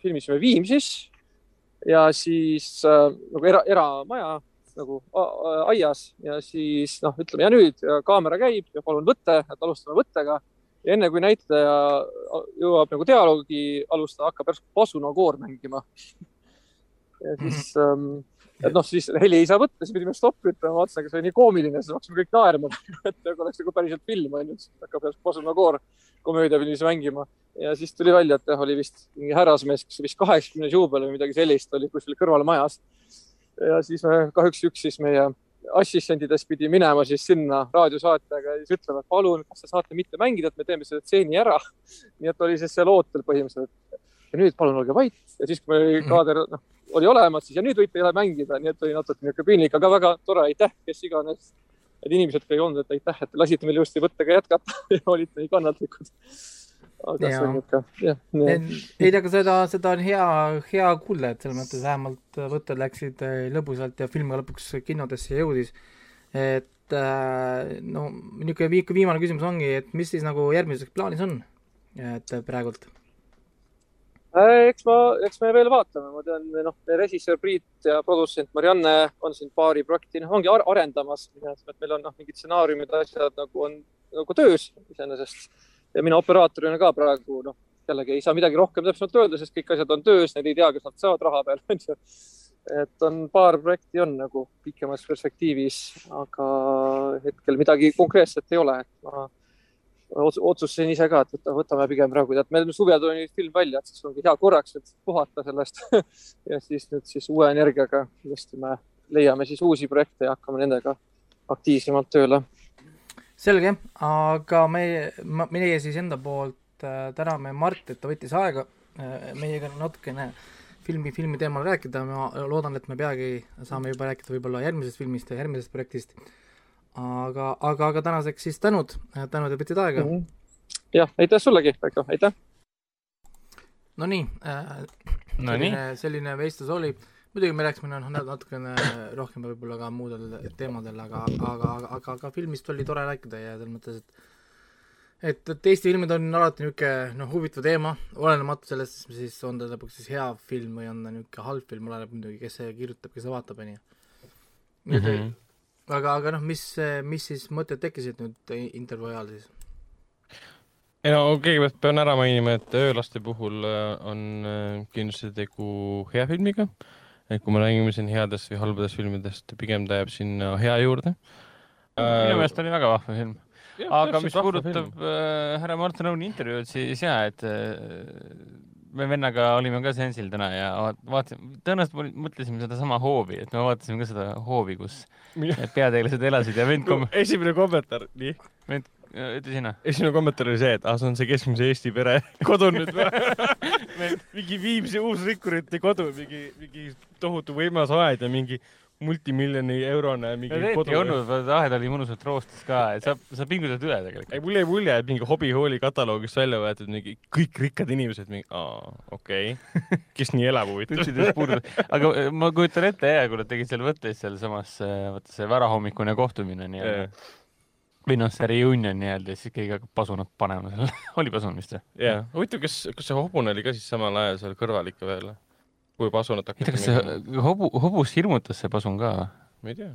filmisime Viimsis ja siis äh, nagu era, eramaja nagu aias ja siis noh, ütleme ja nüüd ja kaamera käib ja palun võtte, et alustame võttega. ja enne kui näitleja jõuab nagu dialoogi alustada, hakkab järsku pasunakoor mängima ja siis -hmm. ähm, et noh, siis heli ei saa võtta, siis pidime stoppi ütlema, vaatasin, see oli nii koomiline, siis hakkasime kõik naerma et nagu oleks nagu päriselt film on ju, siis hakkab järsku pasunakoor komöödiafilmis mängima ja siis tuli välja, et jah, oli vist mingi härrasmees, kes vist kaheksakümnes juubel või midagi sellist oli kuskil kõrval majas. ja siis me kahjuks üks siis meie assistentidest pidi minema siis sinna raadiosaatega ja siis ütlema, et palun, kas te saate mitte mängida, et me teeme selle stseeni ära. nii et oli siis seal ootel põhimõtteliselt. ja nüüd palun olge vait ja siis, kui meil kaader noh, oli olemas, siis ja nüüd võite jälle mängida, nii et oli natuke niisugune piinlik, aga väga tore, aitäh, kes iganes. et inimesed ka ei olnud, et aitäh, et lasite meil ilusti võttega jätkata ja olite nii kannatlikud aga ja. see on ikka, jah. ei, aga seda, seda on hea, hea kuulda, et selles mõttes vähemalt võtted läksid äh, lõbusalt ja film ka lõpuks kinodesse jõudis. et äh, no niisugune viimane küsimus ongi, et mis siis nagu järgmiseks plaanis on, et praegult? Äh, eks ma, eks me veel vaatame, ma tean, noh, režissöör Priit ja produtsent Marianne on siin paari projekti, noh, ongi arendamas, et meil on noh, mingid stsenaariumid, asjad nagu on nagu töös iseenesest. Ja mina operaatorina ka praegu noh, jällegi ei saa midagi rohkem täpsemalt öelda, sest kõik asjad on töös, need ei tea, kas nad saavad raha peale, onju. et on paar projekti on nagu pikemas perspektiivis, aga hetkel midagi konkreetset ei ole, et ma otsustasin ise ka, et võta, võtame pigem praegu, tead, meil suvel tuli film välja, et siis ongi hea korraks, et puhata sellest ja siis nüüd siis uue energiaga kindlasti me leiame siis uusi projekte ja hakkame nendega aktiivsemalt tööle selge, aga meie, meie siis enda poolt äh, täname Mart, et ta võttis aega äh, meiega natukene filmi, filmi teemal rääkida, ma loodan, et me peagi saame juba rääkida võib-olla järgmisest filmist ja järgmisest projektist. Aga, aga, aga tänaseks siis tänud, tänud, et võtsid aega mm. -hmm. jah, aitäh sullegi, Veiko, aitäh! Nonii äh,, selline, selline vestlus oli muidugi me rääkisime noh, natukene rohkem võib-olla ka muudel teemadel, aga, aga, aga, aga, aga filmist oli tore rääkida ja selles mõttes, et et, et Eesti filmid on alati niisugune noh, huvitav teema, olenemata sellest, siis on ta lõpuks siis hea film või on ta niisugune halb film, oleneb muidugi, kes see kirjutab, kes see vaatab, on ju. Mhm. Aga, aga noh, mis, mis siis mõtted tekkisid nüüd intervjuu ajal siis? ei no kõigepealt pean ära mainima, et Öölaste puhul äh, on äh, kindlasti tegu hea filmiga. et kui me räägime siin headest või halbadest filmidest, pigem ta jääb sinna hea juurde. minu meelest oli väga vahva film. aga mis puudutab äh, härra Martin Õuni intervjuud, siis jaa, et äh, me vennaga olime ka Sensil täna ja vaat- vaatasime, tõenäoliselt mõtlesime sedasama hoovi, et me vaatasime ka seda hoovi, kus peategelased elasid ja vend kom-, esimene kommentaar, nii, vend, ütle sina. esimene kommentaar oli see, et ah, see on see keskmise Eesti pere kodu nüüd või? mingi Viimsi uusrikkurite kodu, mingi, mingi tohutu võimas aed ja mingi multimiljoni eurone mingi kodu ei. olnud, aed oli mõnusalt roostes ka, et sa, sa pingutad üle tegelikult. ei, mul jäi mulje, et mingi hobi-hooli kataloogist välja võetud mingi kõik rikkad inimesed, mingi aa, okei okay., kes nii elab huvitav. aga äh, ma kujutan ette ja kui nad tegid seal võtteis sealsamas, vaata see varahommikune kohtumine nii-öelda. või noh, see reunion nii-öelda, siis keegi hakkab pasunat panema seal. oli pasun vist või? jaa, huvitav, kas, kas see hobune oli ka siis samal ajal seal kõrval ikka veel? Kui pasunat tea, kas see hobu, hobus hirmutas see pasun ka? Ma ei tea.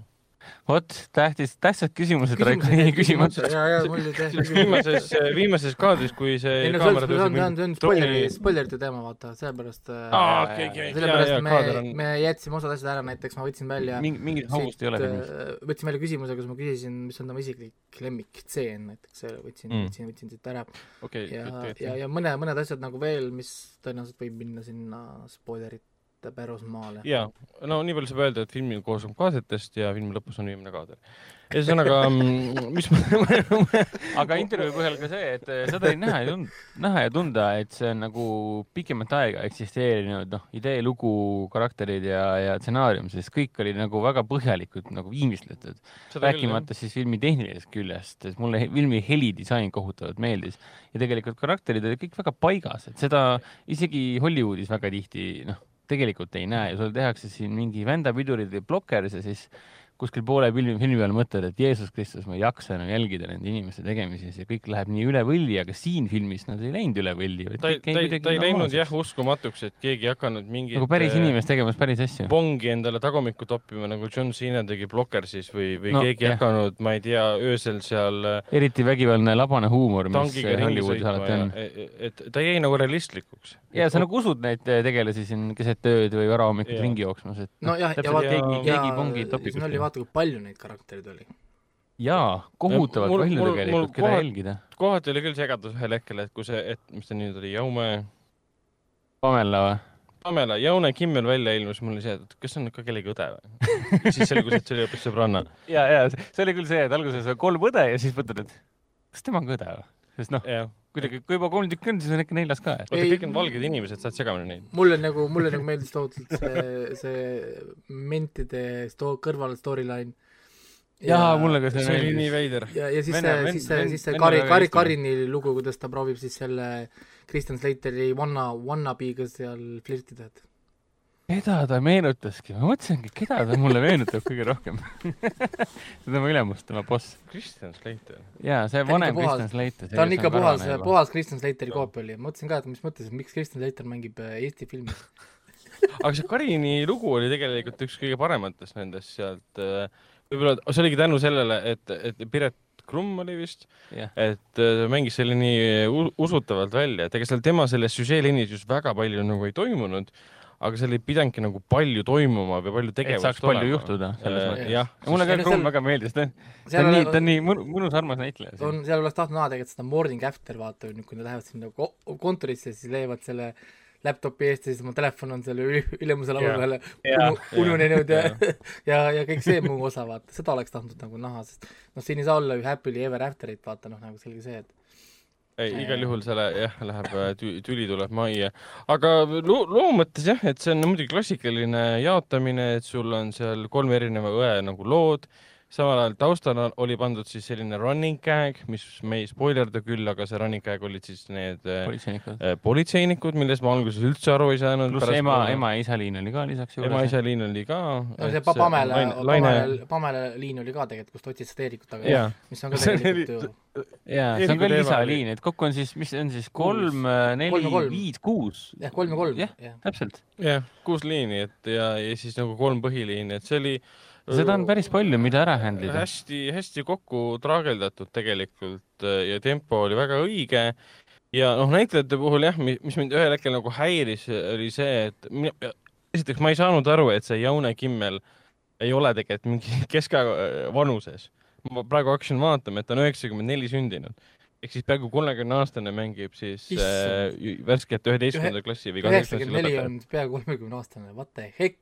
vot, tähtis, tähtsad küsimused, Raiko jäi küsimata. ja, ja oli täiesti viimases, viimases kaadris, kui see ei no see on, see on, see on, see on spoileri, spoilerite teema, vaata, sellepärast äh, okei, okei, jaa, sellepärast jaa, me kaader on, me jätsime osad asjad ära, näiteks ma võtsin välja mingi, mingit hobust ei ole äh, võtsin välja küsimuse, kus ma küsisin, mis on tema isiklik lemmiktseen näiteks, selle võtsin Mm. võtsin, võtsin siit ära. Okei, ja, ja, ja mõne, mõned asjad nagu veel, mis tõenäoliselt võib minna sinna spoilerite pärusmaale. jaa, no nii palju saab öelda, et film koosneb kaasetest ja filmi lõpus on viimane kaader. ühesõnaga, mis ma, aga intervjuu põhjal ka see, et eh, seda oli näha ja tunda, näha ja tunda, et see on nagu pikemat aega eksisteerinud, noh, idee, lugu, karakterid ja, ja stsenaarium, sest kõik oli nagu väga põhjalikult nagu viimistletud. rääkimata siis filmi tehnilisest küljest, et mulle filmi helidisain kohutavalt meeldis ja tegelikult karakterid olid kõik väga paigas, et seda isegi Hollywoodis väga tihti noh, tegelikult ei näe ja sul tehakse siin mingi vändapidurid või blokkers ja siis kuskil poole filmi, filmi peal mõtled, et Jeesus Kristus, ma ei jaksa enam jälgida nende inimeste tegemisi ja kõik läheb nii üle võlli, aga siin filmis nad ei läinud üle võlli. ta ei, ta ei, ta ei läinud jah uskumatuks, et keegi ei hakanud mingit nagu päris äh, inimest tegemas päris asju. bongi endale tagumikku toppima, nagu John Cena tegi Blockersis või, või No, keegi ei hakanud, ma ei tea, öösel seal äh, eriti vägivaldne labane huumor, mis ringi Hollywoodis alati on. et ta jäi nagu realistlikuks. Ja sa nagu usud neid eh, tegelasi siin keset ööd või varahommikul ringi jooksmas, et nojah, ja vaata, keegi, ja keegi pongi topib siin oli, vaata kui palju neid karaktereid oli. jaa, kohutavalt palju mul- mul tegelikult, keda kohal- jälgida. kohati oli küll segadus ühel hetkel, et kui see, et mis ta nüüd oli, Jaume, Pamela või? Pamela, Jaune Kimmel välja ilmus, mul oli see, et kas see on ka kellegi õde või? siis selgus, et see oli hoopis sõbranna. ja, ja see oli küll see, et alguses kolm õde ja siis mõtled, et kas tema on ka õde või? sest noh, kuidagi, kui juba kolm tükki on, siis on äkki neljas ka, et vaata Ei- kõik on valged inimesed, saad segamini neid. mulle nagu, mulle nagu meeldis tohutult see, see mentide sto-, kõrval storyline. jaa, mulle ka see see oli nii meeldis. veider. ja, ja siis Vene- see, siis see, siis see Kari, Kari. Karini lugu, kuidas ta proovib siis selle Kristjan Slateri wanna, wannabee'ga seal flirtida, et keda ta meenutaski, ma mõtlesingi, keda ta mulle meenutab kõige rohkem see on tema ülemus, tema boss. Kristjan Slater. jaa, see Ta on vanem Kristjan Slater. ta on ikka puhas, puhas Kristjan Slateri koopia oli ja mõtlesin ka, et mis mõttes, et miks Kristjan Slater mängib äh, Eesti filmis. aga see Karini lugu oli tegelikult üks kõige parematest nendest sealt. võib-olla see oligi tänu sellele, et, et Piret Krumm oli vist, jah, et äh, ta mängis selle nii usutavalt välja, et ega seal tema selles süžeeliinis just väga palju nagu ei toimunud, aga seal ei pidanudki nagu palju toimuma või palju tegevust palju juhtuda selles Äh, mõttes. jah, mulle ka Krumm väga meeldis, ta on, ta seal on nii, ta on nii mõnu- mõnus armas näitleja. on, seal oleks tahtnud näha tegelikult seda morning after vaata, kui nad lähevad sinna ko- kontorisse, siis leiavad selle laptopi eest ja siis oma telefon on seal üle- ülemuse laua peal ununenud ja jaa. ja, ja kõik see muu osa vaata, seda oleks tahtnud nagu näha, sest noh, siin ei saa olla ju happily ever after'it vaata noh, nagu selge see, et ei, igal juhul selle jah, läheb äh, tü- tüli tuleb majja, aga loo, loo mõttes jah, et see on muidugi klassikaline jaotamine, et sul on seal kolme erineva õe nagu lood, samal ajal taustal on- oli pandud siis selline running gag, mis me ei spoilerda küll, aga see running gag olid siis need äh, politseinikud. äh, politseinikud, millest ma alguses üldse aru ei saanud. pluss ema, ema ja isa liin oli ka lisaks ema, isa liin oli ka. no see Pa- Pamela, Pamela, Pamela liin oli ka tegelikult, kus ta otsis seda Eerikut taga Jaa., mis on ka See tegelikult ju, jaa, see on ka lisaliin, et kokku on siis, mis see on siis kolm, neli ja, kolm. viis, kuus. jah, kolm ja kolm, jah. täpselt. jah, kuus liini, et ja, ja siis nagu kolm põhiliini, et see oli. Seda on päris palju, mida ära handle ida. hästi-hästi kokku traageldatud tegelikult äh, ja tempo oli väga õige. ja noh, näitlejate puhul jah, mis mind ühel hetkel nagu häiris, oli see, et mina, esiteks ma ei saanud aru, et see Jaune Kimmel ei ole tegelikult mingi keskaja vanuses. ma praegu hakkasin vaatama, et ta on üheksakümmend neli sündinud ehk siis peaaegu kolmekümne aastane mängib siis äh, Issand. värskelt üheteistkümnenda klassi või üheksakümmend neli on peaaegu kolmekümne aastane, what the heck,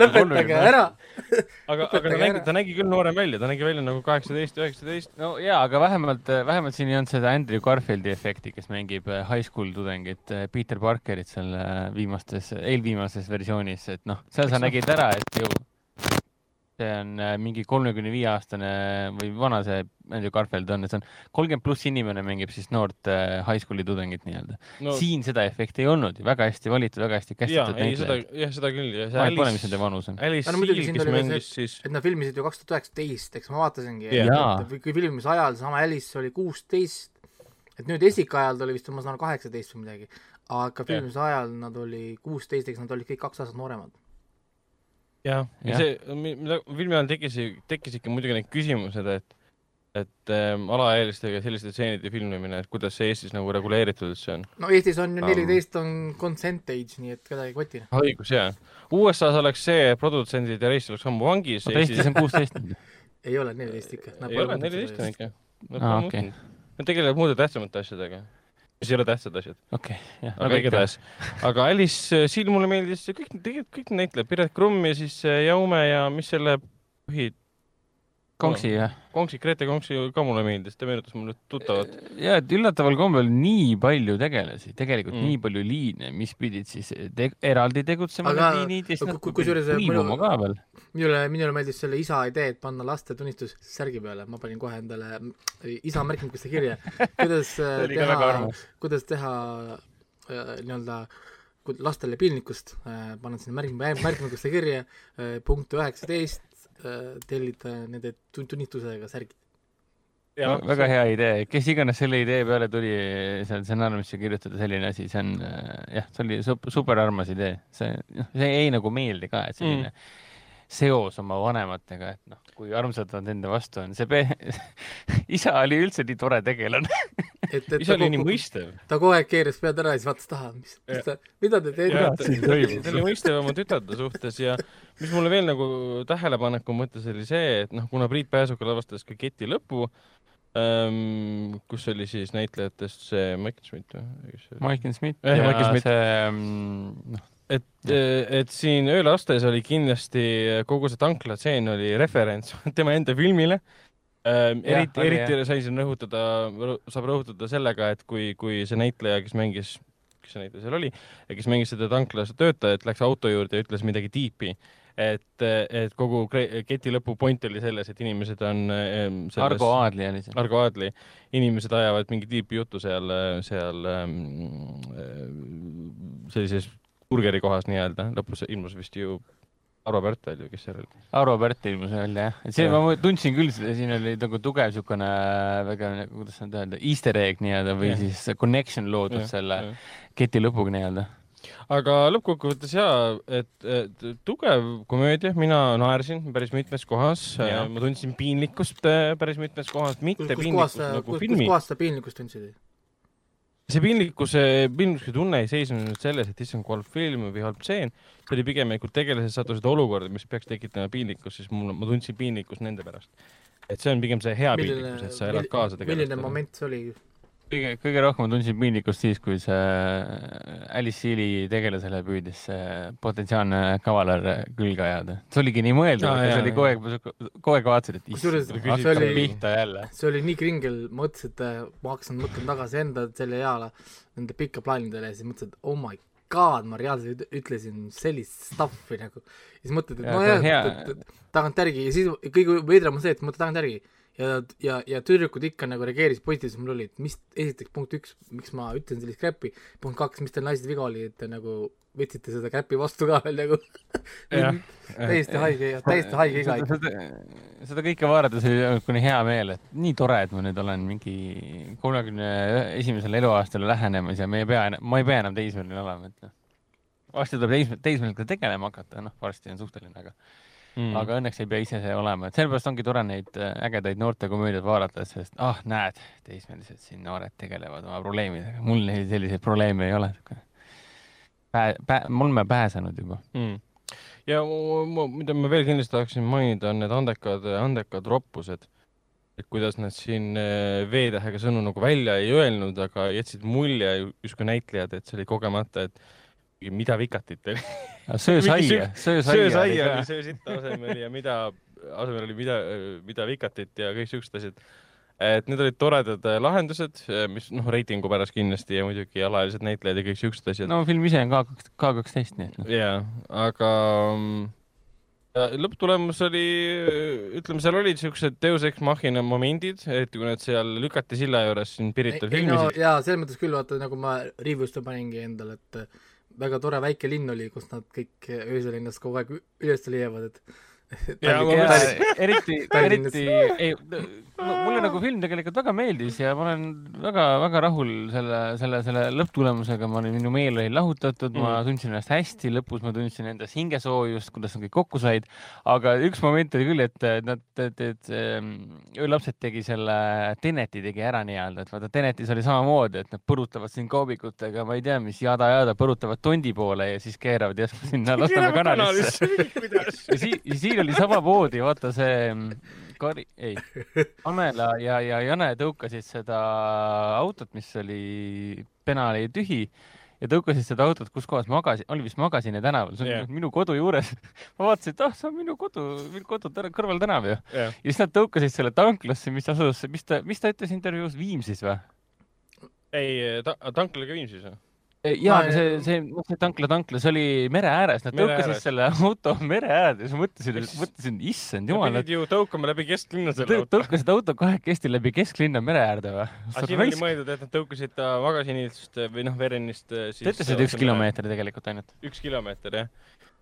lõpetage ära. aga, aga ta nägi ta nägi küll noorem välja, ta nägi välja nagu kaheksateist, üheksateist. no jaa, aga vähemalt, vähemalt siin ei olnud seda Andrew Garfieldi efekti, kes mängib äh, high school tudengit, Peter Parkerit seal äh, viimastes, eelviimases versioonis, et noh, seal sa noh. nägid ära, et ju see on äh, mingi kolmekümne viie aastane või vana see Andrew Garfield on, et see on kolmkümmend pluss inimene mängib siis noort äh, high school'i tudengit nii-öelda no.. siin seda efekti ei olnud ju, väga hästi valitud, väga hästi ei seda näitlejad., jah, seda küll ja see vahet pole, mis nende vanus on. Alice Aga no muidugi Seal, kes mängis siis, et nad filmisid ju kaks tuhat üheksateist, eks ma vaatasingi. Jaa. et kui filmimise ajal seesama Alice oli kuusteist, et nüüd esikaajal ta oli vist, ma saan aru, kaheksateist või midagi, aga filmimise ajal nad oli kuusteist, eks nad olid kõik kaks aastat nooremad. jah, ja Jah. see, mida filmi ajal tekkis, tekkis ikka muidugi need küsimused, et et ähm, alaealistega selliste stseenide filmimine, et kuidas see Eestis nagu reguleeritud üldse on? no Eestis on ju neliteist on consent age, nii et kedagi ei koti. õigus, jaa. USA-s oleks see, produtsendid ja reis oleks ammu vangis. oota, Eestis on kuusteist. ei ole neliteist ikka. ei ole, neliteist on ikka. Aa, okei. Nad tegelevad muude tähtsamate asjadega, mis ei ole tähtsad asjad. okei, jah. aga igatahes, aga Alice Siil mulle meeldis kõik, tegelikult kõik näitlejad, Piret Krumm ja siis äh, Jaume ja mis selle põhi, Konksi jah. Konksi, Grete Konksi ka mulle meeldis, ta meenutas mulle tuttavat. ja et üllataval kombel nii palju tegelasi, tegelikult Mm. nii palju liine, mis pidid siis te eraldi tegutsema Aga liinid ja siis nad kusjuures hõimuma mõnu- ka veel. minule, minule meeldis selle isa idee, et panna laste tunnistus särgi peale, ma panin kohe endale isa märkmikusse kirja, kuidas äh, teha kuidas teha äh, nii-öelda lastele piinlikkust äh,, panen sinna märk-, märkmikusse kirja äh,, punkt üheksateist äh,, tellida nende tun- tunnistusega särgid. väga hea idee, kes iganes selle idee peale tuli seal stsenaariumisse kirjutada selline asi, see on äh, jah, see oli sup- super armas idee, see, noh, see jäi nagu meelde ka, et selline mm. seos oma vanematega, et noh, kui armsad nad enda vastu on, see pe-, isa oli üldse nii tore tegelane. et, et ise oli nii mõistev. ta kogu aeg keeras pead ära ja siis vaatas taha, mis, mis ta, mida te teete ta oli mõistev oma tütarde suhtes ja mis mulle veel nagu tähelepaneku mõttes oli see, et noh, kuna Priit Pääsuke lavastas ka Keti lõpu ähm,, kus oli siis näitlejatest see Michael Schmidt või? Michael Smith Eh, ja Michael Smith. see mm, noh, et, et siin Öölastes oli kindlasti kogu see tanklatseen oli referents tema enda filmile ähm,. Eriti, eriti sai siin rõhutada, saab rõhutada sellega, et kui, kui see näitleja, kes mängis, kes see näitleja seal oli, kes mängis seda tanklas töötajat, läks auto juurde ja ütles midagi tiipi, et, et kogu keti lõpu point oli selles, et inimesed on ähm, selles, Argo Aadli oli see. Argo Aadli, inimesed ajavad mingi tiipi juttu seal, seal ähm, sellises burgerikohas nii-öelda, lõpus ilmus vist ju Arvo Pärt välja, kes seal oli. Arvo Pärt ilmus välja jah, et see Jah. ma tundsin küll, siin oli nagu tugev niisugune väga, kuidas nüüd öelda, easter egg nii-öelda või Jah. siis connection loodud selle keti lõpuga nii-öelda. aga lõppkokkuvõttes jaa, et, et tugev komöödia, mina naersin päris mitmes kohas, ma tundsin piinlikkust äh, päris mitmes kohas, mitte kus, kus kohas piinlikkust sa, nagu kus, kus filmi. kohas sa piinlikkust tundsid? See piinlikkuse, piinlikkuse tunne ei seisnenud nüüd selles, et issand, kui halb film või halb stseen, see oli pigem, kui tegelased sattusid olukorda, mis peaks tekitama piinlikkust, siis mul, ma tundsin piinlikkust nende pärast. et see on pigem see hea piinlikkus, et sa elad kaasa milline tegelastele. moment see oli? kõige, kõige rohkem tundsin piinlikkust siis, kui see Alice Seali tegelasele püüdis see potentsiaalne kavalar külge ajada. see oligi nii mõeldud et jaa, see oli kogu aeg, kogu aeg vaatasid, et issand, see hakkab oli- pihta jälle. see oli nii kringel, ma mõtlesin, et äh, ma hakkasin mõtlema tagasi enda selle eala nende pikka plaanidele ja siis mõtlesin, et oh my god, ma reaalselt üt- ütlesin sellist stuff'i nagu. ja siis mõtled, et Ja, nojah aga, et tagantjärgi ja siis kõige veidram on see, et mõtled tagantjärgi ja, ja, ja tüdrukud ikka nagu reageerisid positiivselt, mul oli, et mis, esiteks punkt üks, miks ma ütlen sellist crap'i, punkt kaks, mis teil naised viga oli, et te nagu võtsite seda crap'i vastu ka veel nagu. Täiesti haige, täiesti haige iga ikka. seda, kõike vaadates oli niisugune hea meel, et nii tore, et ma nüüd olen mingi kolmekümne esimesele eluaastale lähenemas ja me ei pea, ma ei pea enam teismeline olema, et noh. varsti tuleb teisme-, teismelisega tegelema hakata, noh, varsti on suhteline, aga mm., aga õnneks ei pea ise see olema, et sellepärast ongi tore neid äh, ägedaid noortekomöödiaid vaadata, sest ah, näed, teismelised siin noored tegelevad oma probleemidega, mul neil selliseid probleeme ei ole. Pää-, pää-, me oleme pääsenud juba. mm.. ja mida ma veel kindlasti tahaksin mainida, on need andekad, andekad roppused. et kuidas nad siin eh, V-tähega sõnu nagu välja ei öelnud, aga jätsid mulje ju- justkui näitlejad, et see oli kogemata, et mida vikatit oli. söö saia, söö saia. söö saia oli söö sitta asemel ja mida asemel oli mida, mida vikatit ja kõik siuksed asjad. et need olid toredad eh, lahendused, mis noh, reitingu pärast kindlasti ja muidugi alalised näitlejad ja kõik siuksed asjad. no film ise on ka K kaksteist, nii et noh. jaa, aga mm, lõpptulemus oli, ütleme, seal olid siuksed Deus Ex Machina momendid, et kui nad seal lükati silla juures siin Pirital filmisid. jaa, selles mõttes küll, vaata nagu ma review'sse paningi endale, et äh, väga tore väike linn oli, kus nad kõik öösel ennast kogu aeg üles leiavad, et Eriti, eriti, ei, mulle nagu film tegelikult väga meeldis ja ma olen väga-väga rahul selle, selle, selle lõpptulemusega, ma olin, minu meel oli lahutatud mm., ma tundsin ennast hästi, lõpus ma tundsin endas hingesoojust, kuidas nad kõik kokku said. aga üks moment oli küll, et nad, et, et öölapsed tegi selle, Teneti tegi ära nii-öelda, et vaata Tenetis oli samamoodi, et nad põrutavad siin koobikutega, ma ei tea, mis jada-jada, põrutavad tondi poole ja siis keeravad järsku sinna Lasnamäe kanalisse. kuidas? ja siin, siin oli samamoodi, vaata see mm, Kari, ei, Amela ja, ja Jane tõukasid seda autot, mis oli, pena oli tühi ja tõukasid seda autot, kus kohas magasin, oli vist Magasini tänaval, see on yeah. minu kodu juures. ma vaatasin, et ah, see on minu kodu, minu kodu täna- kõrval tänav ju. jah, ja siis nad tõukasid selle tanklasse, mis asus, mis ta, mis ta ütles intervjuus, Viimsis või? ei ta,, tanklaga Viimsis või? Ja Ma- see, see, see tankla, tankla, see oli mere ääres, nad Mere tõukasid ääres. selle auto mere äärde siis mõtlesin, mõtlesin, issand jumal, pidid ju tõukama läbi kesklinna selle auto. tõukasid auto kahekesti läbi kesklinna mere äärde või? aga siin oli mõeldud, et nad tõukasid ta magasinist või noh, verenist siis. Te ütlesite üks kilomeeter tegelikult ainult. üks kilomeeter jah.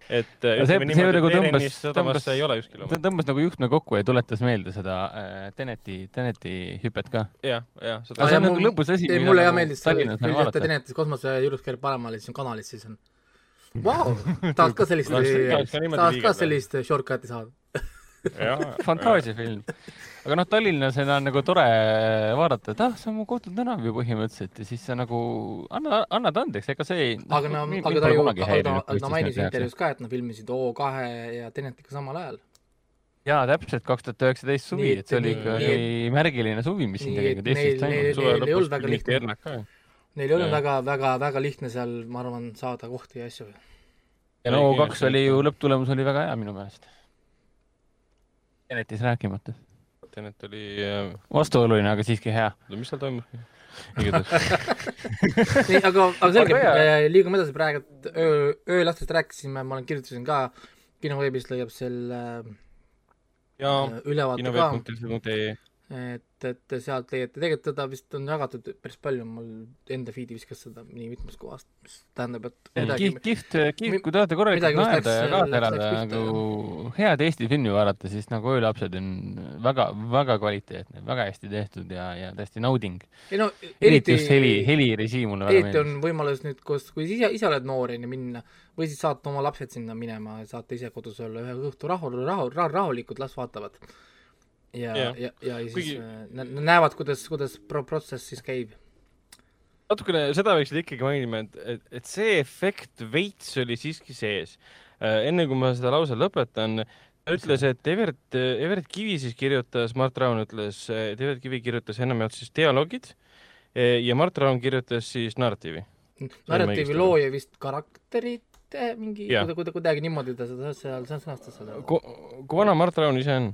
Et ütleme niimoodi, nagu et Verenist sadamasse ei ole üks ta kilomeeter. tõmbas nagu juhtme kokku ja tuletas meelde seda äh, Teneti, Teneti hüpet ka. jah, jah, Aga seda see on nagu lõbus asi, ei, mulle hea nagu meeldis see, nagu et te vaadata. teete kosmose juures käib paremale, siis on kanalis, siis on Vau, tahaks ka sellist, Tahaks ka ka sellist shortcut'i saada. fantaasiafilm. Aga noh, Tallinnas on nagu tore vaadata, et ah, see on mu kodutänav ju põhimõtteliselt ja siis sa nagu anna, annad andeks, ega see ei. aga no, aga ta ju, aga ta, ta mainis intervjuus ka, et nad filmisid O2 ja Tenetiga samal ajal. jaa, täpselt kaks tuhat üheksateist suvi, et- see oli nii- ikka nii- oli märgiline suvi, mis siin tegelikult Eestis neil- neil- ei olnud väga lihtne. Neil ei olnud väga, väga, väga lihtne seal, ma arvan, saada kohti ja asju. ja no O2 oli ju, lõpptulemus oli väga hea minu meelest. Tenetis rääkimata. Tenet oli, äh, vastuoluline, aga siiski hea. mis seal toimub? igatahes, nii, aga, aga selge jaa., liigume edasi praegu, et öö, öölastest rääkisime, ma olen, kirjutasin ka, kinoveebis leiab selle ja äh, ülevaate ka, kinoveeb.ee et, et sealt leiate, tegelikult teda vist on jagatud päris palju, mul enda feed'i viskas seda nii mitmest kohast, mis tähendab, et midagi kihvt, kihvt, kihvt, kui tahate korralikult naerda ja kaasa elada nagu head Eesti filmi vaadata, siis nagu Öölapsed on väga, väga kvaliteetne, väga hästi tehtud ja, ja tõesti nauding. ei no eriti just heli, helirežiim mulle väga eriti meeldis. on võimalus nüüd, kus, kui ise, ise oled noor onju minna või siis saata oma lapsed sinna minema ja saate ise kodus olla ühe õhtu rahu, rahu, rahu, rahulikult, las vaatavad. ja, ja ja, ja siis Kuigi- Kuigi... nä- näevad, kuidas, kuidas pro-, protsess siis käib. natukene seda võiksid ikkagi mainima, et, et, et see efekt veits oli siiski sees. enne kui ma seda lause lõpetan, ta ütles, et Evert, Evert Kivi siis kirjutas, Mart Raun ütles, et Evert Kivi kirjutas enamjaolt siis dialoogid eh, ja Mart Raun kirjutas siis narratiivi. narratiivi looja vist karakterite mingi, kuidagi, niimoodi ta seda seal, seal sõnastas seda. kui vana Mart Raun ise on?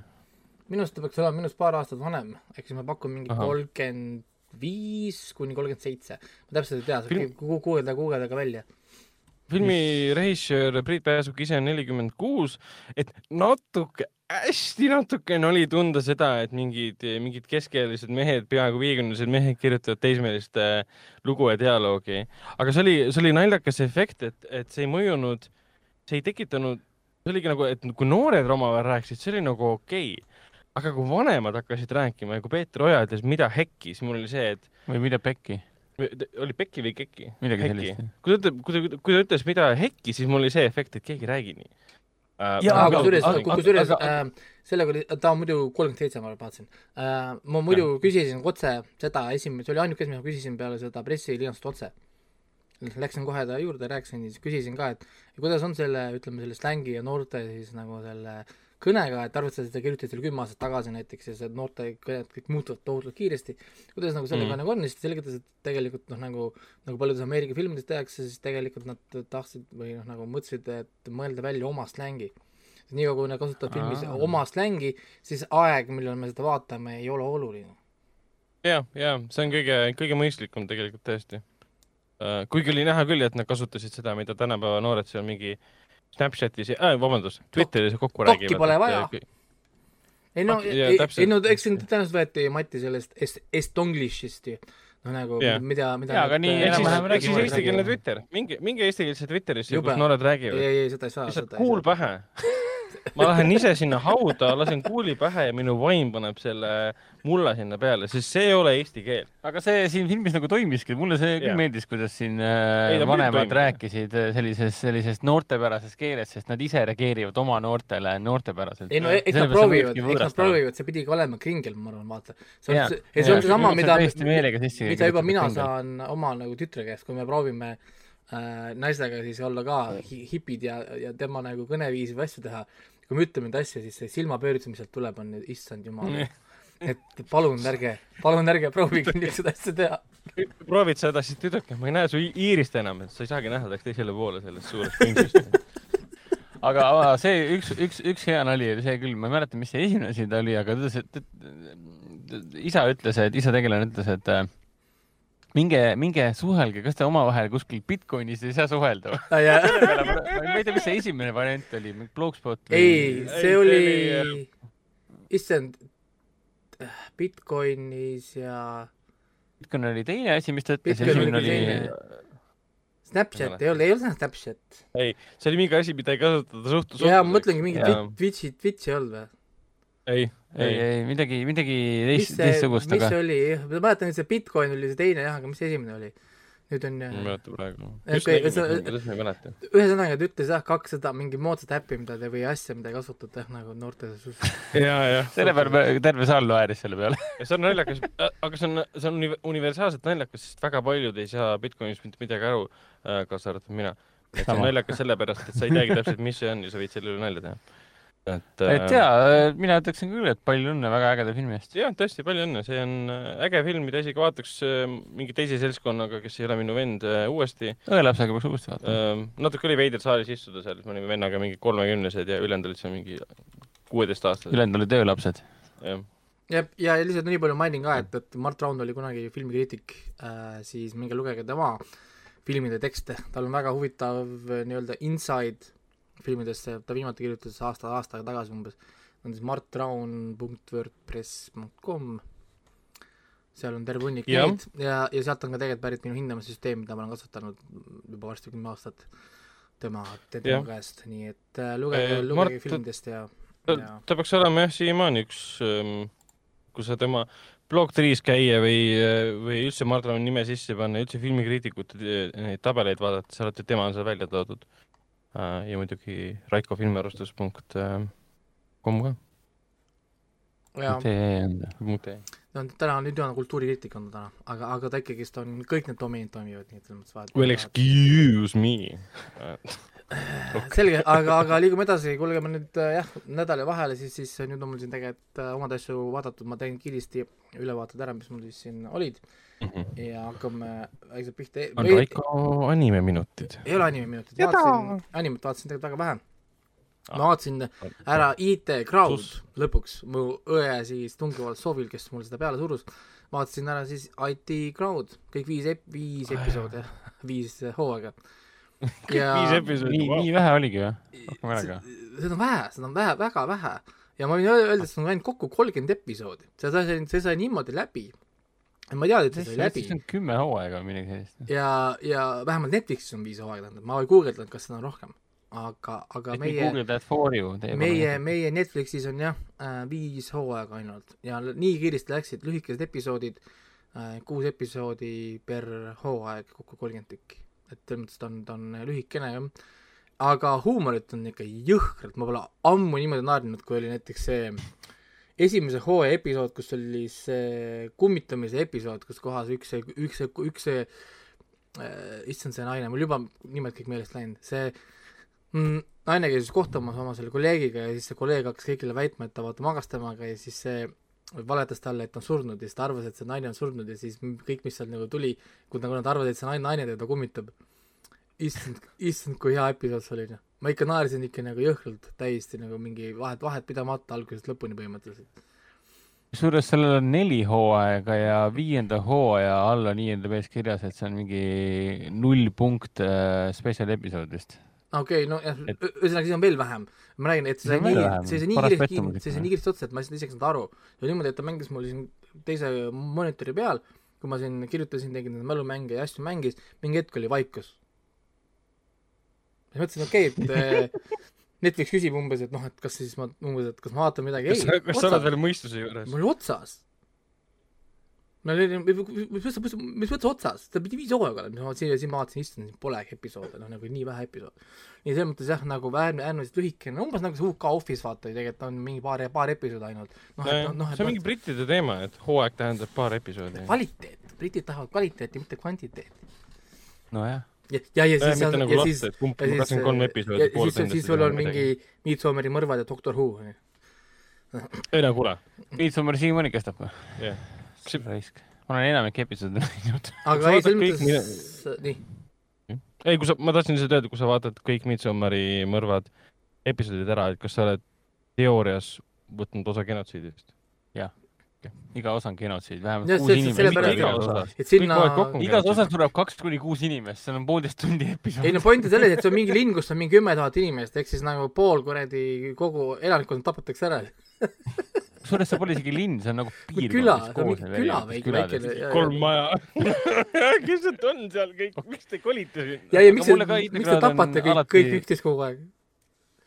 Minu arust ta peaks olema minust paar aastat vanem, ehk siis ma pakun mingi kolmkümmend viis kuni kolmkümmend seitse. ma täpselt ei tea, Film- guugeldage, guugeldage välja. filmi režissöör Priit Pääsuk ise on nelikümmend kuus, et natuke, hästi natukene oli tunda seda, et mingid, mingid keskealised mehed, peaaegu viiekümnesed mehed kirjutavad teismelist äh, lugu ja dialoogi. aga see oli, see oli naljakas efekt, et, et see ei mõjunud, see ei tekitanud, see oligi nagu, et kui noored omavahel rääkisid, see oli nagu okei okay.. Aga kui vanemad hakkasid rääkima ja kui Peeter Oja ütles, mida hekki, siis mul oli see, et või mida pekki, oli Pekki või Kekki? midagi Hekki. sellist. kui ta ütleb, kui ta, kui ta ütles, mida hekki, siis mul oli see efekt, et keegi ei räägi nii uh,. jaa, aga- kusjuures kusjuures äh, sellega oli, ta on muidu kolmkümmend seitse, ma vaatasin äh,. ma muidu küsisin otse seda esimest, see oli ainuke mida ma küsisin peale seda pressilinastust otse. Läksin kohe ta juurde, rääkisin, siis küsisin ka, et kuidas on selle, ütleme selle slängi ja noorte siis nagu selle kõnega, et arvestades, et te kirjutasite selle kümme aastat tagasi näiteks ja see noorte kõned kõik muutuvad tohutult kiiresti. kuidas nagu sellega Mm. nagu on, siis ta selgitas, et tegelikult noh, nagu, nagu paljudes Ameerika filmides tehakse, siis tegelikult nad tahtsid või noh, nagu mõtlesid, et mõelda välja oma slängi. niikaua, kui nad kasutavad filmis Aa. oma slängi, siis aeg, millal me seda vaatame, ei ole oluline. ja, ja see on kõige, kõige mõistlikum tegelikult tõesti uh,. kuigi oli näha küll, et nad kasutasid seda, mida tänapäeva noored seal mingi Snapchatis äh,, vabandust, Twitteris kokku Dokki räägivad. pole vaja. ei no, Ah, ei, ei no eks siin tõenäoliselt võeti Mati sellest est-, estonglish'ist ju. noh, nagu Jah. mida, mida Jaa, aga nii siis, enam-vähem ehk siis räägime. eestikeelne Twitter, minge, minge eestikeelse Twitterisse, kus noored ei, räägivad. ei, ei seda ei saa, lihtsalt kuul pähe. ma lähen ise sinna hauda, lasen kuuli pähe ja minu vaim paneb selle mulla sinna peale, sest see ei ole eesti keel. aga see siin filmis nagu toimiski, mulle see küll meeldis, kuidas siin Ei, äh, muidugi vanemad rääkisid äh, sellises, sellises noortepärases keeles, sest nad ise reageerivad oma noortele noortepäraselt. ei no eks nad proovivad, eks nad proovivad, see pidi ka olema kringel, ma arvan, vaata. see on, see on seesama, mida, mida juba mina kirjutatud saan oma nagu tütre käest, kui me proovime äh, naistega siis olla ka hi- hipid ja, ja tema nagu kõneviisi või asju teha. kui me ütleme neid asju, siis see silmapööritus, mis sealt tuleb, on issand jumal. et palun ärge, palun ärge proovige niisuguseid asju teha. proovid seda, siis tüdruk, ma ei näe su iirist enam, et sa ei saagi näha, läks teisele poole sellest suurest pingsist. aga aga see üks, üks, üks hea nali oli see küll, ma ei mäleta, mis see esimene asi ta oli, aga ta ütles, et, et isa ütles, et isa tegelane ütles, et äh, minge, minge suhelge, kas te omavahel kuskil Bitcoinis ei saa suhelda või? peale ma ei tea, mis see esimene variant oli, Blogspot või? ei, Ei, see see oli oli,, issand, Bitcoinis ja Bitcoin oli teine asi, mis ta ütles, esimene oli oli. Snapchat ei olnud, ei olnud Snapchat. ei, see oli mingi asi, mida ei kasutata suht-, jaa, ma mõtlengi mingi Twitch'i, Twitch'i ei olnud või? ei, ei, ei, midagi, midagi teist, teistsugust, mis aga see oli, ma mäletan, et see Bitcoin oli see teine jah, aga mis see esimene oli? nüüd on ma ei äh, mäleta praegu. Ühesõnaga, ta ütles jah, kaks seda mingi moodsat äppi, mida te või asja, mida ei kasutata jah, nagu noorte suus. ja, jah. selle peale terve saal naeris selle peale. ja see on naljakas, aga see on, see on uni- universaalselt naljakas, sest väga paljud ei saa Bitcoinist mitte midagi aru, kaasa arvatud mina. et see on naljakas sellepärast, et sa ei teagi täpselt, mis see on ja sa võid selle üle nalja teha. Et äh, et jaa, mina ütleksin küll, et palju õnne väga ägeda filmi eest. jah, tõesti palju õnne, see on äh, äge film, mida isegi vaataks äh, mingi teise seltskonnaga, kes ei ole minu vend äh, uuesti õelapsega peaks uuesti vaatama. äh,. natuke oli veider saalis istuda seal, me olime vennaga mingi kolmekümnesed ja ülejäänud olid seal mingi kuueteistaastased. ülejäänud olid öölapsed. jah, ja, ja lihtsalt nii palju mainin ka, et, et Mart Raund oli kunagi filmikriitik äh,, siis minge lugege tema filmide tekste, tal on väga huvitav äh, nii-öelda inside filmidesse, ta viimati kirjutas aasta, aasta tagasi umbes, on siis martraun.wordpress.com seal on terve hunnik neid. Ja, ja sealt on ka tegelikult pärit minu hindamissüsteem, mida ma olen kasutanud juba varsti kümme aastat tema, tema käest, nii et äh, lugege Eh,, lugege Mart- filmidest ja, ja ta peaks olema jah, siiamaani üks, kui sa tema Blogtree's käia või, või üldse Mart Rauni nime sisse panna, üldse filmikriitikute te- neid tabeleid vaadata, sa oled, tema on seal välja toodud. Ja muidugi Raiko filmiarvustus.com ka. no täna nüüd on kultuurikriitik on ta täna, aga, aga ta ikkagist on, kõik need domeenid toimivad, nii et selles mõttes vahet Well, excuse me. selge, aga, aga liigume edasi, kuulge, ma nüüd äh, jah, nädala vahele, siis, siis nüüd on mul siin tegelikult äh, omad asju vaadatud, ma teen kiiresti ülevaated ära, mis mul siis siin olid ja hakkame vaikselt pihta. On Raiko animeminutid. ei ole animeminutid, vaatasin, animet vaatasin tegelikult väga vähe. ma vaatasin ära IT Crowd lõpuks, mu õe siis tungival soovil, kes mul seda peale surus, vaatasin ära siis IT Crowd, kõik viis ep-, viis episoodi, viis hooaega. ja viis episoodi nii, nii vähe oligi või? rohkem ei olegi või? seda on vähe, seda on vähe, väga vähe ja ma võin öelda, et see on ainult kokku kolmkümmend episoodi, see sai, see sai niimoodi läbi. Ma ei teadnud, et see sai läbi see on kümme hooaega või midagi sellist. ja, ja vähemalt Netflixis on viis hooaega, tähendab, ma ei guugeldanud, kas seda on rohkem, aga, aga meie meie, you. meie, meie Netflixis on jah äh, viis hooaega ainult ja nii kiiresti läksid lühikesed episoodid äh,, kuus episoodi per hooaeg, kokku kolmkümmend tükki. et selles mõttes ta on, ta on lühikene jah. aga huumorit on ikka jõhkralt, ma pole ammu niimoodi naernud, kui oli näiteks see esimese hooaja episood, kus oli see kummitamise episood, kus kohas üks, üks, üks see äh, issand, see naine, mul juba nimed kõik meelest läinud, see mm, naine käis kohtumas oma selle kolleegiga ja siis see kolleeg hakkas kõigile väitma, et ta vaata magas temaga ja siis see valetas talle, et ta on surnud ja siis ta arvas, et see naine on surnud ja siis kõik, mis seal nagu tuli, kui nagu nad arvavad, et see naine, naine teda kummitab. issand, issand, kui hea episood see oli, noh. Ma ikka naersin ikka nagu jõhkralt täiesti nagu mingi vahet, vahet pidamata algusest lõpuni põhimõtteliselt. kusjuures sellel on neli hooaega ja viienda hooaja all on IMDB-s kirjas, et see on mingi null punkt äh, spetsial episood vist. okei okay,, no jah Et-, ühesõnaga siis on veel vähem. ma räägin, et see sai nii see sai nii kiiresti, see sai nii kiiresti otsa, et ma ei saanud isegi saanud aru. ja niimoodi, et ta mängis mul siin teise monitori peal, kui ma siin kirjutasin, tegin mälumänge ja asju mängis, mingi hetk oli vaikus. Siis mõtlesin, okei okay,, et eh, Netflix küsib umbes, et noh, et kas siis ma umbes, et kas ma vaatan midagi, kas sa, kas sa oled veel mõistuse juures? mul oli otsas. ma olin, mis mõttes, mis mõttes otsas, ta pidi viis hooaega olema, ma siin, siin ma vaatasin, issand, siin polegi episoode, noh nagu nii vähe episoode. nii selles mõttes jah, nagu äärm-, äärmiselt lühikene, umbes nagu see UK Office vaata ju tegelikult on mingi paar, paar episoodi ainult. et noh, noh, see on mingi brittide teema, et hooaeg tähendab paar episoodi. kvaliteet, britid tahavad kvaliteeti, mitte kvantiteeti. nojah, ja, ja, ja siis mitte on, nagu ja laste, siis, et kumb, kas on kolm episoodi ja, pool siis, siis sul on mingi Midsommari mõrvad ja Doctor Who, ei no kuule, Midsommar siiamaani kestab või? jah. raisk. ma olen enamik episoode näinud. aga ei, selles mõttes, nii, ei, kui sa, ma tahtsin lihtsalt öelda, kui sa vaatad kõik Midsommari mõrvad episoodid ära, et kas sa oled teoorias võtnud osa genotsiidist? Iga osa on genotsiid, vähemalt Jah, kuus see- inimest. sellepärast- igas osas. et sinna igas osas tuleb kaks kuni kuus inimest, seal on poolteist tundi episood ei. no point on selles, et see on mingi linn, kus on mingi kümme tuhat inimest, ehk siis nagu pool kuradi kogu elanikkond tapetakse ära. kusjuures see pole isegi linn, see on nagu piirkond. küla, küla väike, väikene. kolm maja. kes need on seal kõik, miks te kolite sinna? ja, ja miks Aga mulle ka te, miks te tapate kõik, kõik üksteist kogu aeg?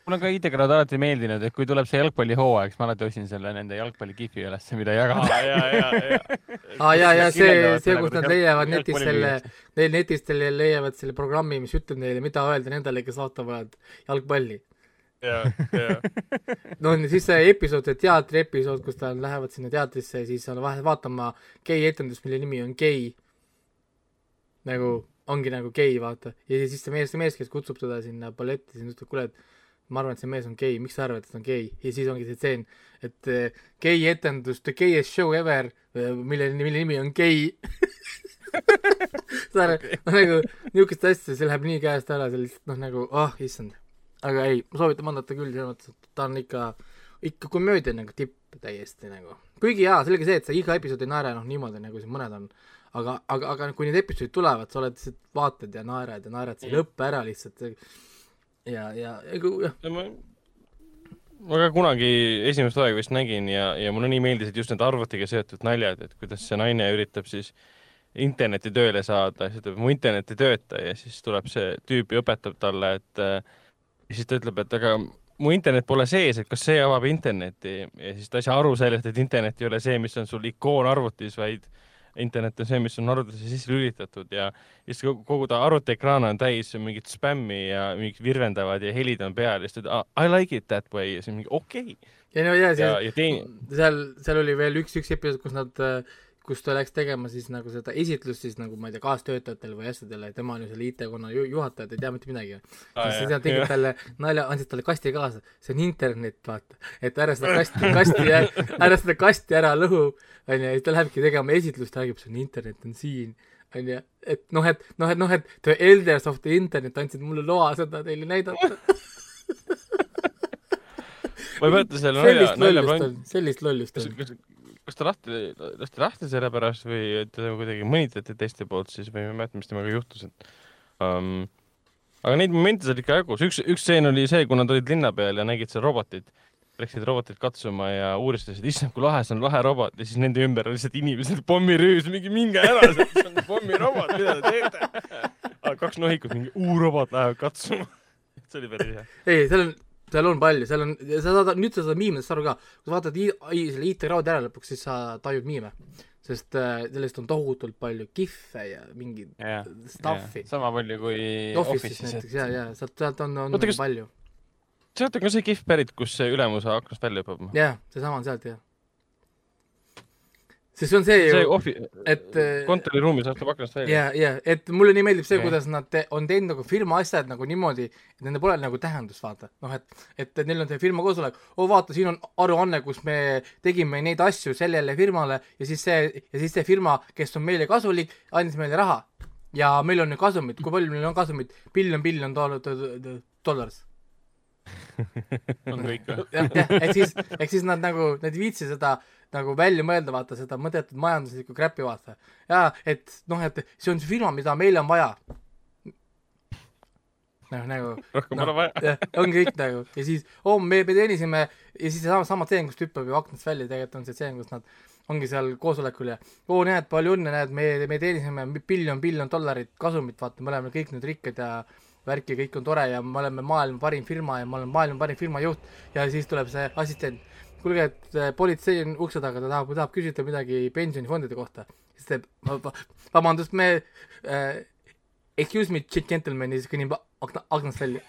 Mulle on ka IT-kraad alati meeldinud, et kui tuleb see jalgpallihooaeg, siis ma alati otsin selle nende jalgpallikihvi ülesse, mida jagada. ja, ja, ja. aa ja, ja see, see, kus nad leiavad netist selle, neil netist le- leiavad selle programmi, mis ütleb neile, mida öelda nendele, kes vaatavad jalgpalli. ja, ja. no siis see episood, see teatri episood, kus ta lähevad sinna teatrisse ja siis on vahe vaatama gei-etendust, mille nimi on gei. nagu ongi nagu gei, vaata. ja siis see mees, see mees, kes kutsub teda sinna balletti, siis ütleb, kuule, et ma arvan, et see mees on gei, miks sa arvad, et ta on gei? ja siis ongi see tseen, et äh, gei-etendus, the gayest show ever, mille, mille nimi on gei. saad aru, noh nagu niisugust asja, see läheb nii käest ära, see lihtsalt noh, nagu ah oh, issand. aga ei, ma soovitan vaadata küll selles mõttes, et ta on ikka, ikka komöödia nagu tipp täiesti nagu. kuigi jaa, selge see, et sa iga episood ei naera noh niimoodi, nagu siin mõned on. aga, aga, aga kui need episoodid tulevad, sa oled lihtsalt vaatad ja naerad ja naerad, see ei lõppe ära lihtsalt. ja, ja, jah, ma ma ka kunagi esimest hooaega vist nägin ja, ja mulle nii meeldisid just need arvutiga seotud naljad, et kuidas see naine üritab siis interneti tööle saada, siis ütleb, mu internet ei tööta. Ja siis tuleb see tüüp ja õpetab talle, et äh, ja siis ta ütleb, et aga mu internet pole sees, et kas see avab interneti? Ja siis ta ei saa aru sellest, et internet ei ole see, mis on sul ikoon arvutis, vaid internet on see, mis on arvutisse sisse lülitatud ja siis kogu, ta arvutiekraan on täis mingit spämmi ja mingid virvendavad ja helid on peal ja siis ta ütleb ah, I like it that way ja siis mingi okei okay.. ja no ja ja, see ja teine, seal, seal oli veel üks, üks episood, kus nad, kus ta läks tegema siis nagu seda esitlust siis nagu ma ei tea, kaastöötajatele või asjadele, tema on ju selle IT-konna ju, juhataja, ta ei tea mitte midagi. siis nad tegid talle nalja, andsid talle kasti kaasa, see on internet, vaata, et ära seda kasti, kasti, ära seda kasti ära lõhu, onju, ja siis ta lähebki tegema esitlust, räägib, see on internet on siin, onju, et noh, et noh, et noh, et the elders of the internet andsid mulle loa seda teile näidata. ma ei mäleta selle nalja, nalja sellist lollust on., kas, ta lahti, lasti lahti selle pärast või teda kuidagi mõnitati teiste poolt siis või ma ei mäleta, mis temaga juhtus, et um, aga neid momente seal ikka jagus, üks, üks stseen oli see, kui nad olid linna peal ja nägid seal robotit, läksid robotit katsuma ja uuristasid, issand, kui lahe, see on lahe robot ja siis nende ümber lihtsalt inimesed, pommirüüs, mingi minge ära, see on pommirobot, mida te teete? kaks nohikut, mingi uurobot lähevad katsuma. see oli päris hea. ei, seal on, seal on palju, seal on, sa saad, nüüd sa saad miimidest aru ka, kui sa vaatad i- i- selle IT-kraadi ära lõpuks, siis sa tajud miime. sest äh, sellest on tohutult palju kihve ja mingit jah, stuff'i. sama palju kui Office'is näiteks ja, ja sealt, sealt on, on Oota, kas- palju. sealt on ka see kihv pärit, kus see ülemus aknast välja hüppab. jah, seesama on sealt jah. Sest see on see see ju, ohvi-, et äh, kontoriruumis astub aknast välja. ja, ja, et mulle nii meeldib see kuidas nad te, on teinud nagu firma asjad nagu niimoodi, et nendel pole nagu tähendust, vaata. noh, et, et neil on see firma koosolek, oo vaata, siin on aruanne, kus me tegime neid asju sellele firmale ja siis see, ja siis see firma, kes on meile kasulik, andis meile raha. ja meil on nüüd kasumit, kui palju meil on kasumit, biljon, biljon doll-, dollars. On kõik või? jah, ehk siis, ehk siis nad nagu, nad ei viitsi seda nagu välja mõelda, vaata seda mõttetut majanduslikku crap'i vaata. jaa, et noh, et see on see firma, mida meil on vaja. noh, nagu rohkem noh, pole vaja. ongi kõik nagu ja siis, oo, me, me teenisime ja siis seesama, sama tseen, kus tüüp hüppab ju aknast välja, tegelikult on see tseen, kus nad ongi seal koosolekul ja oo, näed, palju õnne, näed, me, me teenisime biljon, biljon dollarit kasumit, vaata, me oleme kõik nüüd rikkad ja värki, kõik on tore ja me oleme maailma parim firma ja ma olen maailma parim firma juht ja siis tuleb see assistent, kuulge, et äh, politsei on ukse taga, ta tahab, tahab küsida midagi pensionifondide kohta. siis teeb, vabandust, me äh, excuse me, gentleman ja siis kõnnib akna, aknast välja.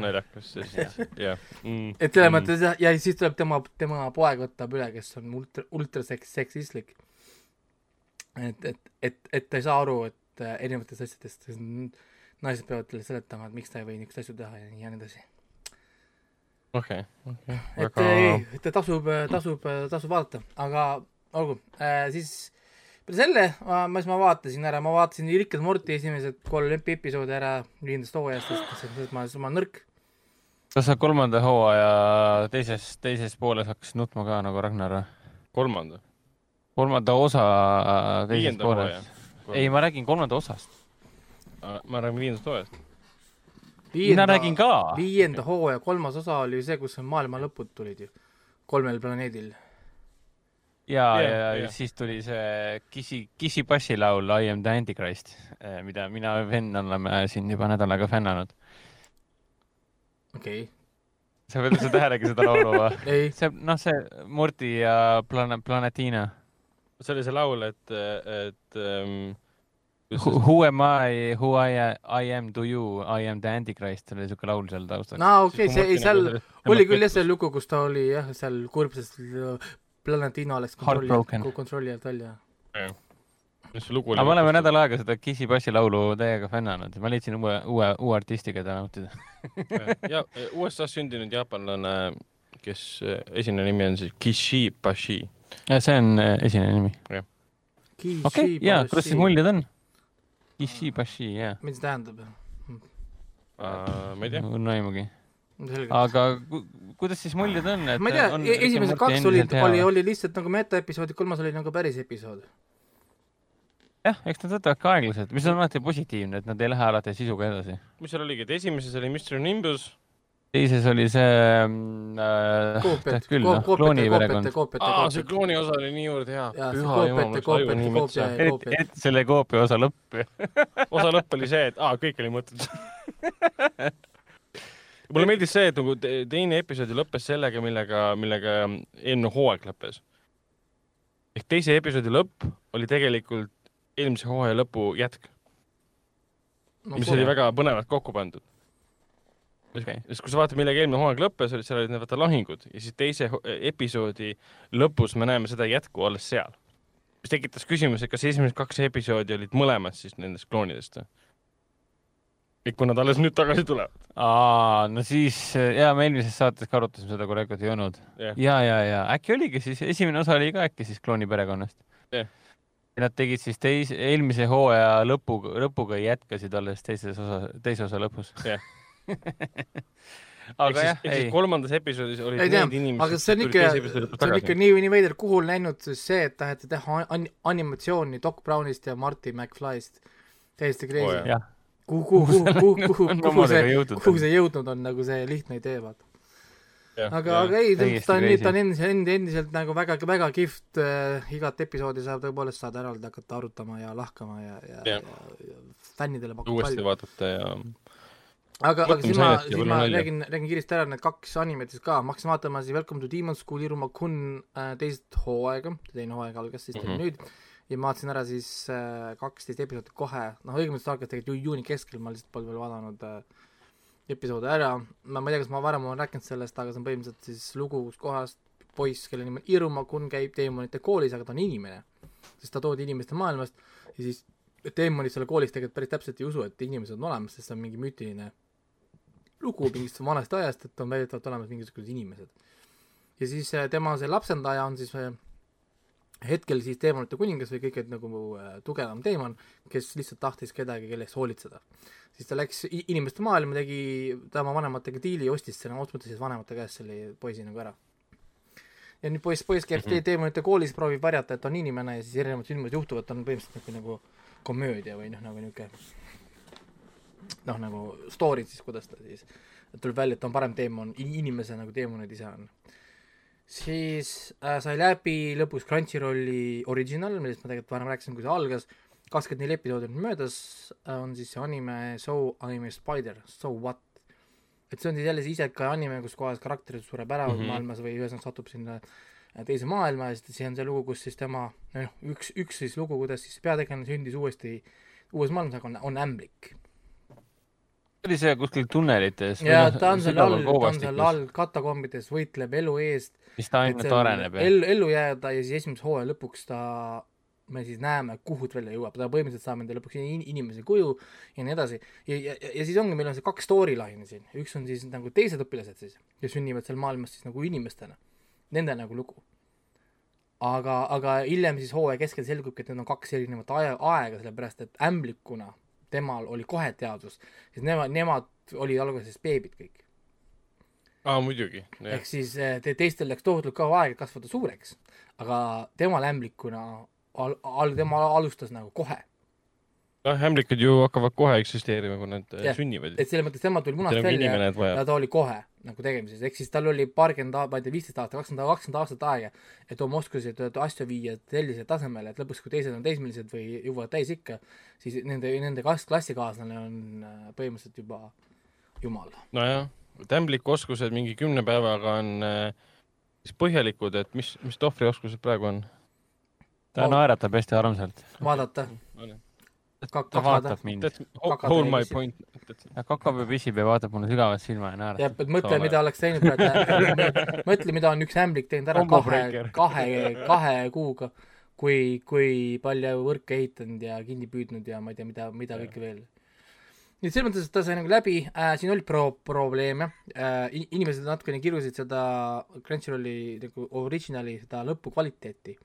naljakas, jah. et selles mõttes jah, ja siis tuleb tema, tema poeg võtab üle, kes on ultra, ultra seks-, seksistlik. et, et, et, et ta ei saa aru, et äh, erinevatest asjadest, naised peavad talle seletama, et miks ta ei või niisuguseid asju teha ja nii ja nii edasi. okei, okei. et ei, et tasub, tasub, tasub vaadata, aga olgu äh,, siis peale selle, mis ma vaatasin ära, ma vaatasin Rick and Morty esimesed kolm episoodi ära viiendast hooajast, sest sest ma, ma olen nõrk. kas sa kolmanda hooaja teises, teises pooles hakkasid nutma ka nagu Ragnar või? kolmanda, kolmanda osa teises viienda pooles hooaja.. ei, ma räägin kolmanda osast. ma räägin viiendast hooajast. mina räägin ka. viienda hooaja kolmas osa oli see, kus maailma lõpud tulid ju, kolmel planeedil. ja, ja, ja siis tuli see Kissi, Kissi Passi laul I am the antichrist, mida mina ja Ven oleme siin juba nädal aega fännanud. okei sa veel sa tähelegi seda laulu või? okay., ei, see, noh, see Morty ja Plan-, Planetina. See oli see laul, et, et ähm, Who, who am I, who I, I am to you, I am the antichrist, oli siuke laul seal taustal. no okei see, ei seal oli küll jah see lugu, kus ta oli jah, seal kurb, sest Planetina läks kontrolli kontrolli alt välja. mis lugu oli? aga me oleme nädal aega seda Kissi Passi laulu täiega fännanud, ma leidsin uue, uue, uue artisti, keda nautida. ja USA-s sündinud jaapanlane, kes äh, esimene nimi on siis Kishi Bashi. see on äh, esimene nimi. okei okay,, ja kuidas siis muljed on? Kissi Passi, jaa. mis see tähendab? ma ei tea, no aimugi. selge. aga ku, kuidas siis muljed on? ma ei tea, esimesed kaks olid, oli, oli lihtsalt nagu metaepisoodid, kolmas oli nagu päris episood. jah, eks nad võtavad ka aeglaselt, mis on alati positiivne, et nad ei lähe alati sisuga edasi. mis seal oligi, et esimeses oli Mr Nimbus, teises oli see mm, äh, küll, noh, klooni koopiate, perekond koopiate, aa, see klooni osa oli niivõrd hea. et selle koopia osa lõpp. osa lõpp oli see, et aa, kõik oli mõttetu. mulle meeldis see, et nagu te- teine episood ju lõppes sellega, millega, millega eelmine hooaeg lõppes. ehk teise episoodi lõpp oli tegelikult eelmise hooaja lõpu jätk, mis oli väga põnevalt kokku pandud. Okei. sest kui sa vaatad, millega eelmine hooaeg lõppes, olid seal olid need vaata lahingud ja siis teise ho- episoodi lõpus me näeme seda jätku alles seal. mis tekitas küsimuse, kas esimesed kaks episoodi olid mõlemad siis nendest kloonidest või? et kui nad alles nüüd tagasi tulevad. aa, no siis ja me eelmises saates ka arutasime seda, kui Raikot ei olnud. jah, ja, ja, ja äkki oligi siis, esimene osa oli ka äkki siis klooni perekonnast ja nad tegid siis teise, eelmise hooaja lõpuga, lõpuga jätkasid alles teises osa, teise osa lõpus. Jah. Aga jah, ehk siis ei, kolmandas episoodis olid ei need, inimesed, aga see on ikka, see on ikka nii, nii veider, kuhu on läinud see, et taheti teha an-, animatsiooni Doc Brownist ja Marty McFlyst. täiesti crazy oh,. kuhu, kuhu, kuhu, kuhu, kuhu, on kuhu see, jõudnud. kuhu see jõudnud on, nagu see lihtne idee, vaata. aga, aga ei, ta on, ta on endiselt, endiselt, endiselt nagu väga, väga kihvt äh,, igat episoodi saab tõepoolest saada eraldi hakata arutama ja lahkama ja, ja, ja, ja fännidele pakub uuesti palju. vaadata ja aga, aga siis ma, siis ma räägin, räägin kiiresti ära need kaks animet siis ka, ma hakkasin vaatama siis Welcome to Demon School Iruma Kun äh, teist hooaega, teine hooaeg algas siis mm. -hmm. nüüd. Ja ma vaatasin ära siis äh, kaksteist episoodi kohe, noh õigemini see algas tegelikult ju juuni keskel, ma lihtsalt pole veel vaadanud äh, episoode ära, ma, ma ei tea, kas ma varem olen rääkinud sellest, aga see on põhimõtteliselt siis lugu, kus kohas poiss, kelle nimi on Iruma Kun käib teemonite koolis, aga ta on inimene. sest ta toodi inimeste maailmast. Ja siis teemonid seal koolis tegelikult päris täpselt ei usu, et inimesed on olemas, sest see on mingi müütiline lugu mingist vanast ajast, et on väidetavalt olemas mingisugused inimesed. ja siis äh, tema see lapsendaja on siis äh, hetkel siis teemonite kuningas või kõige nagu äh, tugevam teemon, kes lihtsalt tahtis kedagi, kelle eest hoolitseda. siis ta läks inimeste maailma, tegi ta oma vanematega diili, ostis selle, otsustas siis vanemate käest selle poisi nagu ära. ja nüüd poiss, poiss käib mm -hmm. teemonite koolis, proovib varjata, et on inimene ja siis erinevad sündmused juhtuvad, ta on põhimõtteliselt nagu, nagu komöödia või noh, nagu niisugune noh, nagu story'd siis, kuidas ta siis, tuleb välja, et ta on parem teemon, inimese nagu teemonid ise on. siis äh, sai läbi lõpus Crunchyrolli original, millest ma tegelikult varem rääkisin, kui see algas, kakskümmend neli episoodi on möödas äh,, on siis see anime So I am a spider, so what. et see on siis jälle see isekai anime, kus kohas karakterid sureb ära mm. -hmm. maailmas või ühesõnaga satub sinna äh, teise maailma ja siis see on see lugu, kus siis tema, noh, üks, üks siis lugu, kuidas siis peategelane sündis uuesti uues maailmas, aga on, on ämblik. Oli see kuskil tunnelites? ja ta on seal all, ta on seal all katakombides, võitleb elu eest, mis ta ainult areneb ellu, ellu jääda ja siis esimese hooaja lõpuks ta, me siis näeme, kuhu ta välja jõuab, ta põhimõtteliselt saab endale lõpuks in- inimese kuju ja nii edasi. ja, ja, ja siis ongi, meil on see kaks storyline'i siin, üks on siis nagu teised õpilased siis, kes sünnivad seal maailmas siis nagu inimestena, nende nagu lugu. aga, aga hiljem siis hooaja keskel selgubki, et need on kaks erinevat aja, aega, sellepärast et ämblikuna temal oli kohe teadvus, sest nemad, nemad olid alguses beebid kõik. aa muidugi, ehk siis eh, te, teistel läks tohutult kaua aega kasvada suureks, aga temal ämblikuna al-, al-, tema alustas nagu kohe. noh, ämblikud ju hakkavad kohe eksisteerima, kui nad yeah. sünnivad. et selles mõttes tema tuli munast välja ja ta oli kohe nagu tegemises, ehk siis tal oli paarkümmend, ma ei tea, viisteist aastat, kakskümmend, kakskümmend aastat aega, et oma oskusi, et asju viia sellisele tasemele, et lõpuks, kui teised on teismelised või jõuavad täisikka, siis nende, nende klass, klassikaaslane on äh, põhimõtteliselt juba jumal. nojah, et ämbliku oskused mingi kümne päevaga on äh, siis põhjalikud, et mis, mis Tohvri oskused praegu on? ta naeratab hästi armsalt. vaadata, ta vaatab mind. Hold my point. kakab ja pisib ja vaatab mulle sügavalt silma ja jah, naeratab. et mõtle, mida oleks teinud praegu, mõtle, mida on üks ämblik teinud ära kahe kahe, kahe kuuga, kui, kui palju võrke ehitanud ja kinni püüdnud ja ma ei tea, mida, mida kõike veel. nii et selles mõttes, et ta sai nagu läbi äh,, siin oli pro-, probleeme äh,, inimesed natukene kirusid seda Crunchyrolli nagu originali, seda lõpukvaliteeti.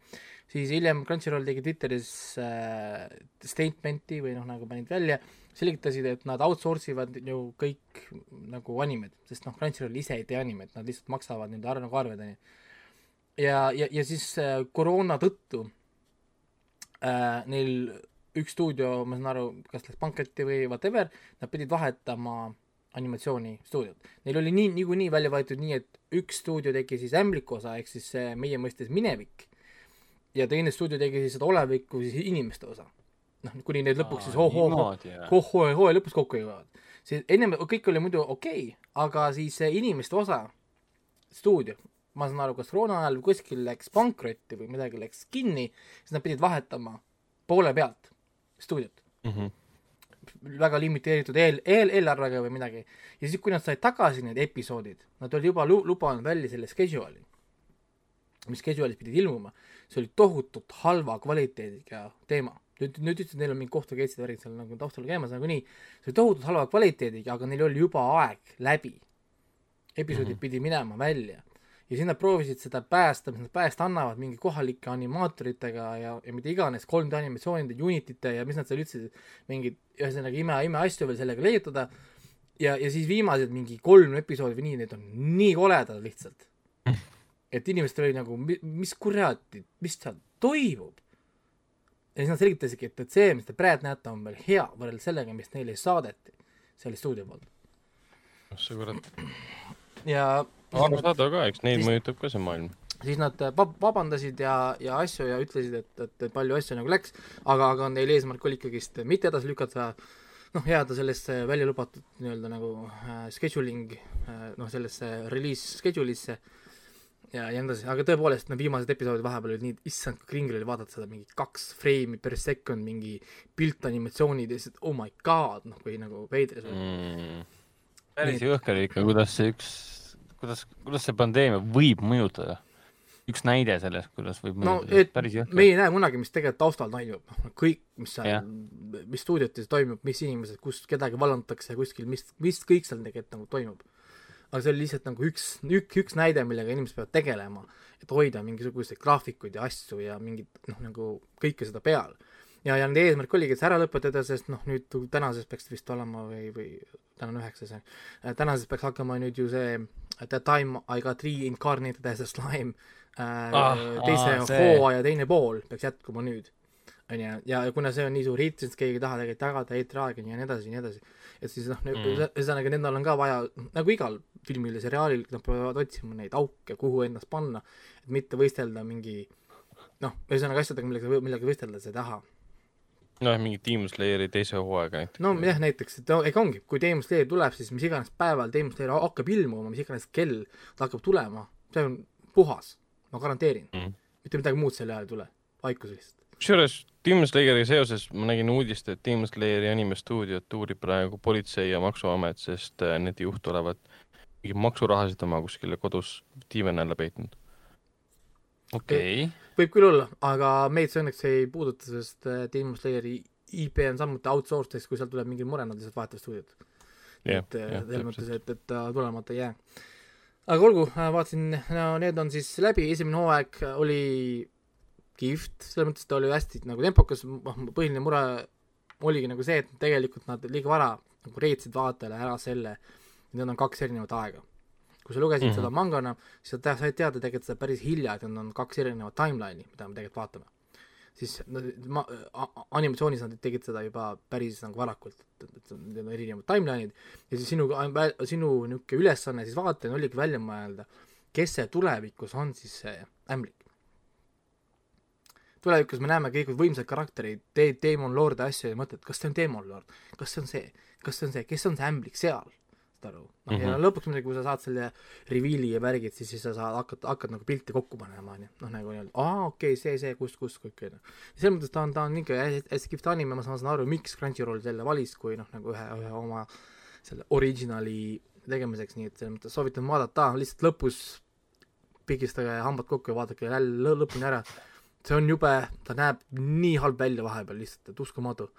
Siis hiljem Crunchyroll tegi Twitteris äh, statement'i või noh, nagu panid välja, selgitasid, et nad outsource ivad ju kõik nagu animed, sest noh, Crunchyroll ise ei tee animet, nad lihtsalt maksavad nende arve nagu arved, onju. ja, ja, ja siis äh, koroona tõttu äh, neil üks stuudio, ma saan aru, kas läks pankrotti või whatever, nad pidid vahetama animatsioonistuudiot. Neil oli nii, niikuinii välja võetud nii, et üks stuudio tegi siis ämbliku osa, ehk siis meie mõistes minevik, ja teine stuudio tegi siis seda olevikku siis inimeste osa. noh, kuni need lõpuks siis hoo-hoo-hoo hoo- hooaja lõpus kokku jõuavad. see ennem kõik oli muidu okei okay,, aga siis see inimeste osa, stuudio, ma saan aru, kas koroona ajal või kuskil läks pankrotti või midagi läks kinni, siis nad pidid vahetama poole pealt stuudiot. väga limiteeritud eel, eel, eelarvega või midagi. ja siis, kui nad said tagasi need episoodid, nad olid juba lu- lubanud välja selle schedule'i, mis schedule'is pidid ilmuma, see oli tohutult halva kvaliteediga teema. nüüd, nüüd ütlesid, neil on mingi kohtukeetsid värgid seal nagu taustal käimas nagunii, see oli tohutult halva kvaliteediga, aga neil oli juba aeg läbi. episoodid mm -hmm. pidi minema välja ja siis nad proovisid seda päästa, mis nad päästa annavad mingi kohalike animaatoritega ja, ja mida iganes, 3D animatsioonide, Unitite ja mis nad seal ütlesid, mingeid ühesõnaga ime, imeasju veel sellega leiutada ja, ja siis viimased mingi kolm episoodi või nii, need on nii koledad lihtsalt. et inimestel oli nagu, mis kuradi, mis seal toimub. ja siis nad selgitasidki, et, et see, mis te praegu näete, on veel hea võrreldes sellega, mis neile saadeti selle stuudio poolt. see kurat, ja arusaadav ka, eks neid Siis- mõjutab ka see maailm. siis nad vab- vabandasid ja, ja asju ja ütlesid, et, et, et palju asju nagu läks, aga, aga neil eesmärk oli ikkagist mitte edasi lükata, noh, jääda sellesse välja lubatud nii-öelda nagu äh, scheduling äh,, noh, sellesse release schedule'isse ja, ja nii edasi, aga tõepoolest, need viimased episoodid vahepeal olid nii, issand, kui kringel oli vaadata seda mingi kaks freimi per second, mingi piltanimatsioonid ja siis, oh my god, noh, kui nagu veider see oli. Mm. päris jõhker ikka, kuidas see üks, kuidas, kuidas see pandeemia võib mõjutada. üks näide sellest, kuidas võib no mõjutada, et päris jõhker me. ei näe kunagi, mis tegelikult taustal toimub, noh kõik, mis seal mis stuudiotes toimub, mis inimesed, kus kedagi vallandatakse kuskil, mis, mis kõik seal tegelikult nagu toimub. Aga see oli lihtsalt nagu üks, üks, üks näide, millega inimesed peavad tegelema, et hoida mingisuguseid graafikuid ja asju ja mingit noh, nagu kõike seda peal. ja, ja nende eesmärk oligi, et see ära lõpetada, sest noh, nüüd tänases peaks vist olema või, või täna on üheksas, tänases peaks hakkama nüüd ju see The time I got reincarnated as a slime äh, Ah, teise see. hooaja teine pool peaks jätkuma nüüd. onju, ja ja kuna see on nii suur hitt, siis keegi ei taha tegelikult jagada eetriaega ja nii edasi ja nii edasi. Et siis noh Mm., ühesõnaga nendel on ka vaja, nagu igal filmil ja seriaalil, nad peavad otsima neid auke, kuhu ennast panna, et mitte võistelda mingi noh, ühesõnaga asjadega, millega, millega võistelda sa ei taha. noh, mingi Demon Slayeri teise hooaega näiteks. no jah, näiteks, et no, ega ongi, kui Demon Slayer tuleb, siis mis iganes päeval Demon Slayer hakkab ilmuma, mis iganes kell ta hakkab tulema, see on puhas, ma garanteerin mm. Mhm.. mitte midagi muud selle ajal ei tule, vaikus lihtsalt. Kusjuures Demon Slayeriga seoses ma nägin uudist, et Demon Slayeri animestuudiot uurib praegu politsei ja maksuamet, sest äh, nende juht olevat mingi maksurahasid oma kuskile kodus diivani alla peitnud. okei, võib küll olla, aga meid see õnneks ei puuduta, sest äh, Demon Slayeri IP on samuti outsourced, ehk kui seal tuleb mingi mure, nad lihtsalt vahetavad stuudiot. Jah, et äh, selles mõttes, täpselt. et, et ta tulemata ei jää. aga olgu, vaatasin, no need on siis läbi, esimene hooaeg oli kihvt, selles mõttes ta oli hästi nagu tempokas, põhiline mure oligi nagu see, et tegelikult nad liiga vara nagu reetsid vaatajale ära selle, et need on kaks erinevat aega. kui sa lugesid mm. -hmm. seda mangana, siis sa said teada tegelikult seda päris hilja, et need on kaks erinevat timeline'i, mida me tegelikult vaatame. siis no, ma, animatsioonis nad tegid seda juba päris nagu varakult, et, et need on erinevad timeline'id ja siis sinu, sinu niisugune ülesanne siis vaatajana oligi välja mõelda, kes see tulevikus on siis see ämblik. Tulevikus me näeme kõik võimsaid karaktereid, te-, Demon Lord ja asju ja mõtled, kas see on Demon Lord, kas see on see, kas see on see, kes on see ämblik seal, saad aru. noh, ja Mhm. lõpuks muidugi, kui sa saad selle reveal'i ja värgid, siis, siis sa saad hakata, hakkad nagu pilti kokku panema, onju. noh, nagu nii-öelda, aa, okei okay,, see, see, kus, kus, kõik, onju. selles mõttes ta on, ta on ikka hästi, kihvt anime, ma saan aru, miks Crunchyroll selle valis, kui noh, nagu ühe, ühe oma selle originali tegemiseks, nii et selles mõttes soovitan vaadata, lihtsalt lõpus pigistage hambad kokku ja vaadake jälle lõ- lõpuni ära. See on jube, ta näeb nii halb välja vahepeal lihtsalt, et uskumatu.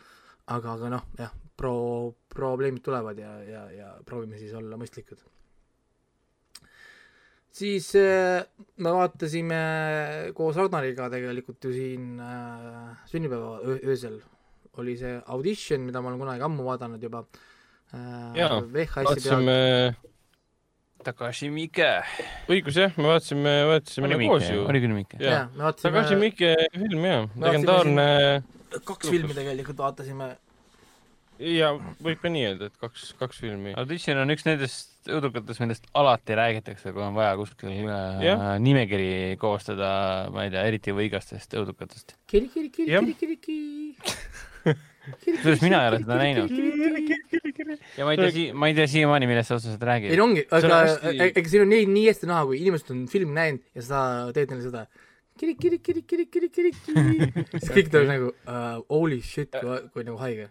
aga, aga noh, jah, pro-, probleemid tulevad ja, ja, ja proovime siis olla mõistlikud. siis äh, me vaatasime koos Ragnariga tegelikult ju siin äh, sünnipäeva öö- öösel oli see audition, mida ma olen kunagi ammu vaadanud juba äh,. Jaa, vaatasime, Takashi Miike. õigus jah, me vaatasime, vaatasime oli koos ju. oli küll Miike. Jaa. me Takashi vaatasime Miike film jah, vaatasime legendaarne kaks filmi tegelikult vaatasime ja võib ka nii öelda, et kaks, kaks filmi. Audition on üks nendest õudukatest, millest alati räägitakse, kui on vaja kuskil äh, Jah. nimekiri koostada, ma ei tea, eriti võigastest õudukatest. kiri, kiri, kiri, kiri, kiri, kiri. Kusjuures mina ei ole seda näinud. ja ma ei tea, ma ei tea siiamaani, millest sa otseselt ei räägid no. ongi, aga hästi- e- ega siin on nii, nii hästi näha, kui inimesed on filmi näinud ja sa teed neile seda kiri, kiri, kiri, kiri, kiri, kiri, kiri, siis kõik tuleb nagu uh, holy shit, kui, kui nagu haige.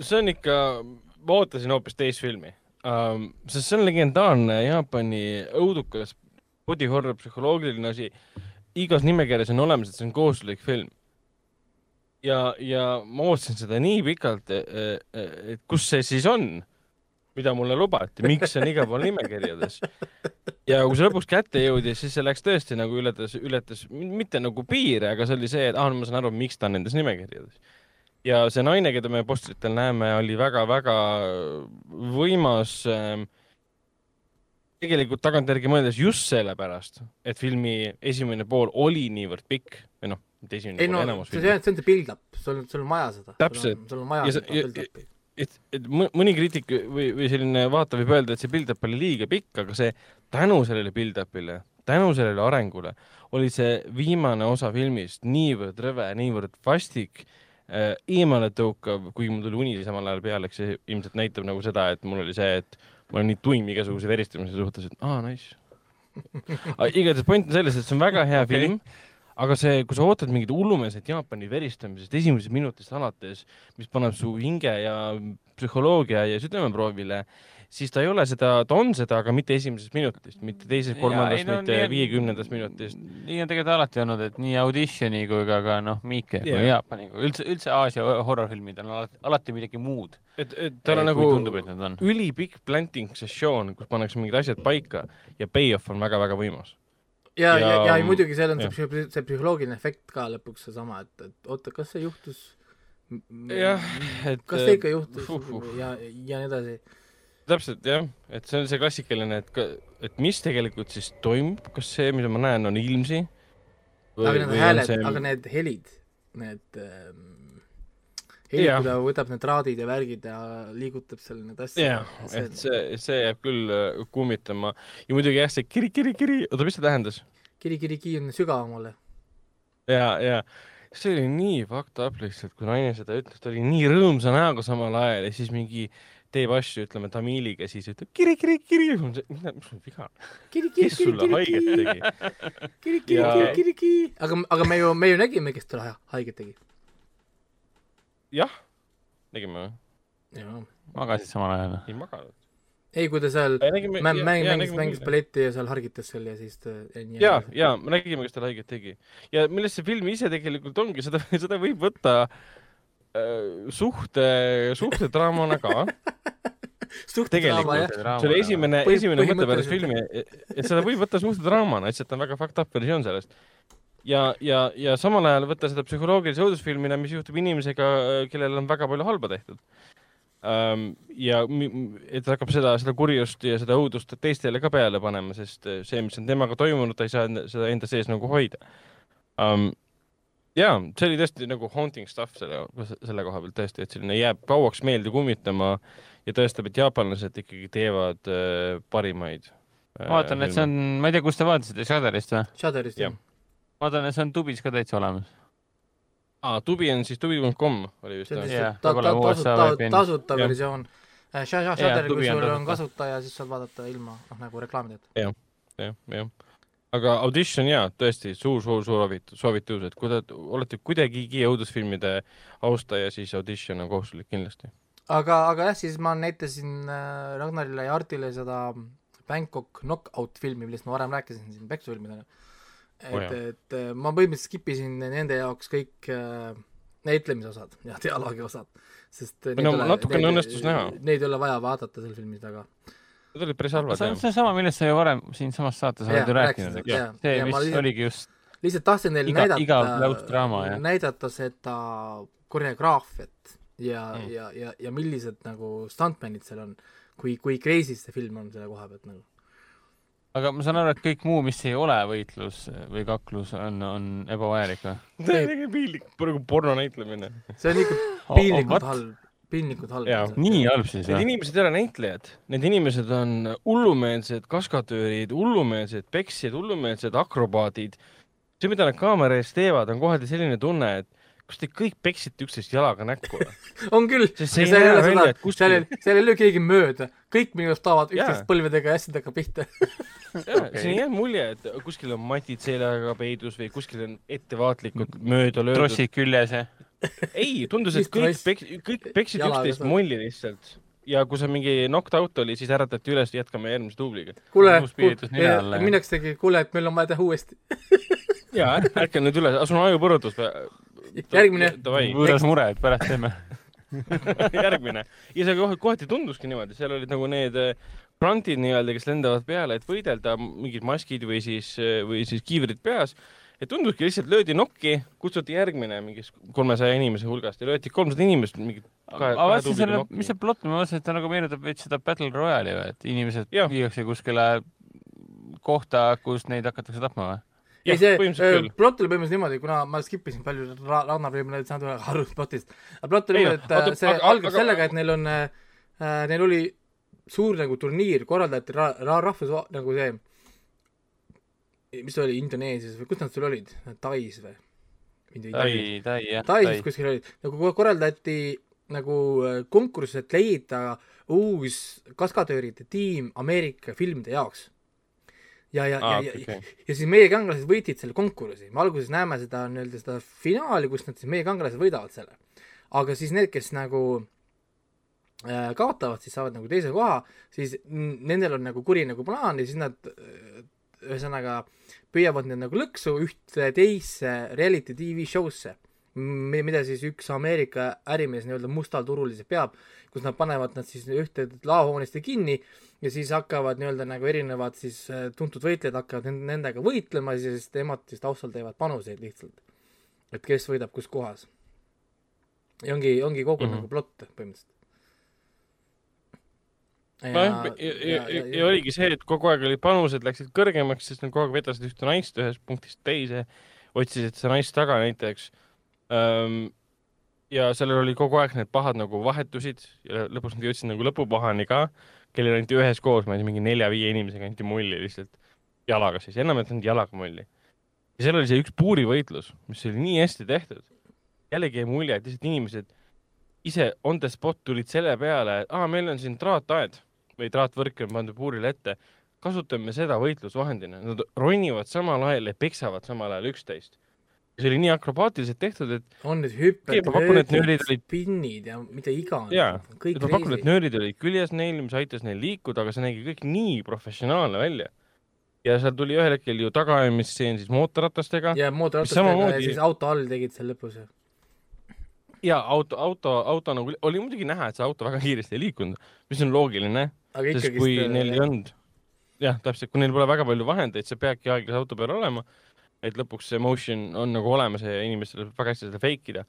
see on ikka, ma ootasin hoopis teist filmi um,, sest see on legendaarne Jaapani õudukas body horror psühholoogiline asi. igas nimekirjas on olemas, et see on kohustuslik film. ja, ja ma ootasin seda nii pikalt, et kus see siis on, mida mulle lubati, miks see on igal pool nimekirjades. ja kui see lõpuks kätte jõudis, siis see läks tõesti nagu ületas, ületas mitte nagu piire, aga see oli see, et ah, ma saan aru, miks ta on nendes nimekirjades. ja see naine, keda me postritel näeme, oli väga-väga võimas ähm, tegelikult tagantjärgi mõeldes just sellepärast, et filmi esimene pool oli niivõrd pikk mitte esimene no enamus see, filmi. see on see build-up, sul, sul on vaja seda. Täpselt. sul on vaja Ja seda see- build-up'i. et, et mõ- mõni kriitik või, või selline vaataja võib öelda, et see build-up oli liiga pikk, aga see tänu sellele build-up'ile, tänu sellele arengule oli see viimane osa filmist niivõrd rõve, niivõrd vastik äh,, eemaletõukav, kuigi mul tuli uni samal ajal peale, eks see ilmselt näitab nagu seda, et mul oli see, et ma olen nii tuim igasuguse veristamise suhtes, et aa, nice. igatahes point on selles, et see on väga hea okay. film, aga see, kui sa ootad mingit hullumeelset Jaapani veristamisest esimesest minutist alates, mis paneb su hinge ja psühholoogia ja südameproovile, siis ta ei ole seda, ta on seda, aga mitte esimesest minutist, mitte teisest, kolmandast, no mitte viiekümnendast minutist. nii on tegelikult alati olnud, et nii Auditioni kui ka, ka noh, Miike Jaa. või Jaapani, üldse, üldse Aasia horror-filmid on alati, alati midagi muud. et, et tal on nagu ülipikk planting sessioon, kus pannakse mingid asjad paika ja payoff on väga-väga võimas. ja, ja, Ja- ja, ja muidugi seal on see jah. psühho- see psühholoogiline efekt ka lõpuks seesama, et, et oota, kas see juhtus? jah, et kas see ikka juhtus uh, uh. ja, ja nii edasi. täpselt jah, et see on see klassikaline, et et mis tegelikult siis toimub, kas see, mida ma näen, on ilmsi? aga need hääled see..., aga need helid, need ähm, helid, Jah. kui ta võtab need traadid ja värgid ja liigutab seal need asju jah, et see, see jääb küll äh, kummitama ja muidugi jah, see kiri, kiri, kiri, oota, mis see tähendas? kiri-kiri-ki on sügavamale. ja, ja see oli nii fucked up lihtsalt, kui naine seda ütles, ta oli nii rõõmsa näoga samal ajal ja siis mingi teeb asju, ütleme tamiiliga, siis ütleb kiri, kiri, kiri, mis sul viga on? kes sulle haiget tegi? Ja- kiri-kiri-kiri-kiri-ki. aga, aga me ju, me ju nägime, kes talle ha- haiget tegi. jah, nägime või? jaa. magasid samal ajal. ei maganud. ei, kui ta seal mäng, mäng, mängis, mängis balletti ja seal hargitas seal ja siis ta ja, ja me nägime, kes talle haiget tegi ja millest see film ise tegelikult ongi, seda, seda võib võtta äh, suhte, suhtedraamana ka. suhtedraama jah. see oli esimene, esimene mõte pärast filmi, et seda võib võtta suhtedraamana, lihtsalt on väga fucked up versioon sellest. ja, ja, ja samal ajal võtta seda psühholoogilise õudusfilmina, mis juhtub inimesega, kellel on väga palju halba tehtud. ja mi- m- et hakkab seda, seda kurjust ja seda õudust teistele ka peale panema, sest äh, see, mis on temaga toimunud, ta ei saa enda- seda enda sees nagu hoida um,. ja see oli tõesti nagu haunting stuff selle, selle koha pealt tõesti, et selline jääb kauaks meelde kummitama ja tõestab, et jaapanlased ikkagi teevad äh, parimaid äh, ma vaatan, et see on, ma ei tea, kus te vaatasite, Shudderist või? Shudderist Jah. jah. Ma vaatan, et see on Tubis ka täitsa olemas. aa, tubi on siis tubi.com oli vist? Jah, tasuta, tasuta Jah. versioon. Shudderil, tubi kui on sul on kasutaja, siis saad vaadata ilma, noh nagu reklaamideta. jah, jah. aga Audition jaa, tõesti suur, suur, suur soovitus, soovitus, et kui te olete kuidagigi õudusfilmide austaja, siis Audition on kohustuslik kindlasti. aga, aga jah, siis ma näitasin äh, Ragnarile ja Artile seda Bangkok Knockout filmi, millest ma varem rääkisin siin peksufilmidena. Et Oh jaa., et äh, ma põhimõtteliselt skip isin nende jaoks kõik äh, näitlemise osad ja dialoogi osad, sest no natukene õnnestus näha. Neid ei ole vaja vaadata seal filmis taga. Need olid päris halvad see on seesama, millest sa ju varem siinsamas saates oled ju rääkinud, eks. see, mis lihtsalt, oligi just, lihtsalt tahtsin neile iga- näidata näidata seda koreograafiat ja Mm. mm., ja, ja, ja millised nagu stuntman'id seal on, kui, kui crazy see film on selle koha pealt nagu. Aga ma saan aru, et kõik muu, mis ei ole võitlus või kaklus, on, on ebavajalik või? see oli nii piinlik, praegu porno näitlemine. see on ikka Oh, piinlikult what? halb, piinlikult halb on nii halb siis Need või? inimesed ei ole näitlejad, need inimesed on hullumeelsed kaskatöörid, hullumeelsed peksjad, hullumeelsed akrobaadid. see, mida nad kaamera ees teevad, on kohati selline tunne, et kas te kõik peksite üksteist jalaga näkku või? on küll, seal ei ole seda seal ei, seal ei löö keegi mööda, kõik minu arust Jaa. üksteist põlvedega ja asjadega pihta. jaa, siin ei jää mulje, et kuskil on matid seljaga peidus või kuskil on ettevaatlikult mööda löödud. trossid küljes ja ei, tundus, et kõik peks-, kõik peksid üksteist molli lihtsalt. ja kui see mingi knocked out oli, siis äratati üles, jätkame järgmise duubliga. kuule tegi, kuule, et meil on vaja teha uuesti. jaa, ärka nüüd üles, sul on ajupõrutus või? Järgmine. Võõras mure, et pärast teeme. järgmine. ja see kohe, kohati tunduski niimoodi, seal olid nagu need grantid nii-öelda, kes lendavad peale, et võidelda, mingid maskid või siis, või siis kiivrid peas. et tunduski lihtsalt löödi nokki, kutsuti järgmine mingist kolmesaja inimese hulgast ja löödi kolmsada inimest mingit kahe, aga kahe selle, nokki. mis see plott, ma mõtlesin, et ta nagu meenutab veits seda Battle Royale'i või, et inimesed viiakse kuskile kohta, kus neid hakatakse tapma või? Ei see küll. plott oli põhimõtteliselt niimoodi, kuna ma skip isin palju, Ragnar võib nüüd saanud üle aru plotist, aga plott oli niimoodi, et äh, see aga- sellega, et neil on äh,, neil oli suur nagu turniir, korraldati ra-, ra- rahvus, nagu see, mis oli, Indoneesias või kus nad seal olid, Tais või? Tai, Tai jah, Tais Tai. kuskil olid, nagu ko- korraldati nagu äh, konkurss, et leida uus kaskadööride tiim Ameerika filmide jaoks. ja, ja, ja, okei, ja okei., ja siis meie kangelased võitsid selle konkursi, me alguses näeme seda nii-öelda seda finaali, kus nad siis, meie kangelased võidavad selle. aga siis need, kes nagu äh, kaotavad, siis saavad nagu teise koha, siis nendel on nagu kuri nagu plaan ja siis nad äh, ühesõnaga püüavad need nagu lõksu ühte teisse reality tv show'sse, mida siis üks Ameerika ärimees nii-öelda mustal turul siis peab, kus nad panevad nad siis ühte laohoonesse kinni ja siis hakkavad nii-öelda nagu erinevad siis äh, tuntud võitlejad hakkavad nend- nendega võitlema, siis nemad siis taustal teevad panuseid lihtsalt. et kes võidab kus kohas. ja ongi, ongi kogu mm. -hmm. nagu plott põhimõtteliselt. nojah, ja, ja, ja, ja oligi see, et kogu aeg olid panused läksid kõrgemaks, sest nad kogu aeg vedasid ühte naist ühest punktist teise, otsisid seda naist taga näiteks. ja sellel oli kogu aeg need pahad nagu vahetusid ja lõpuks nad jõudsid nagu lõpupahani ka, kellel anti üheskoos, ma ei tea, mingi nelja-viie inimesega anti mulli lihtsalt jalaga siis, enam ei antud jalaga mulli. ja seal oli see üks puurivõitlus, mis oli nii hästi tehtud. jällegi jäi mulje, et lihtsalt inimesed ise on the spot tulid selle peale, et aa, meil on siin traataed või traatvõrk on pandud puurile ette, kasutame seda võitlusvahendina, nad ronivad samal ajal ja peksavad samal ajal üksteist. See oli nii akrobaatiliselt tehtud, et on need hüpped nöörid olid- spinnid ja mida iganes Jaa. ma pakun, et nöörid olid küljes neil, mis aitas neil liikuda, aga see nägi kõik nii professionaalne välja. ja seal tuli ühel hetkel ju tagaajamistseen siis mootorratastega ja, mootorratastega samamoodi- ja siis auto all tegid seal lõpus. ja auto, auto, auto nagu oli muidugi näha, et see auto väga kiiresti ei liikunud, mis on loogiline, aga sest kui neil ei olnud, jah, täpselt, kui neil pole väga palju vahendeid, sa peadki aeglase auto peal olema, et lõpuks see motion on nagu olemas ja inimestel saab väga hästi seda fake ida.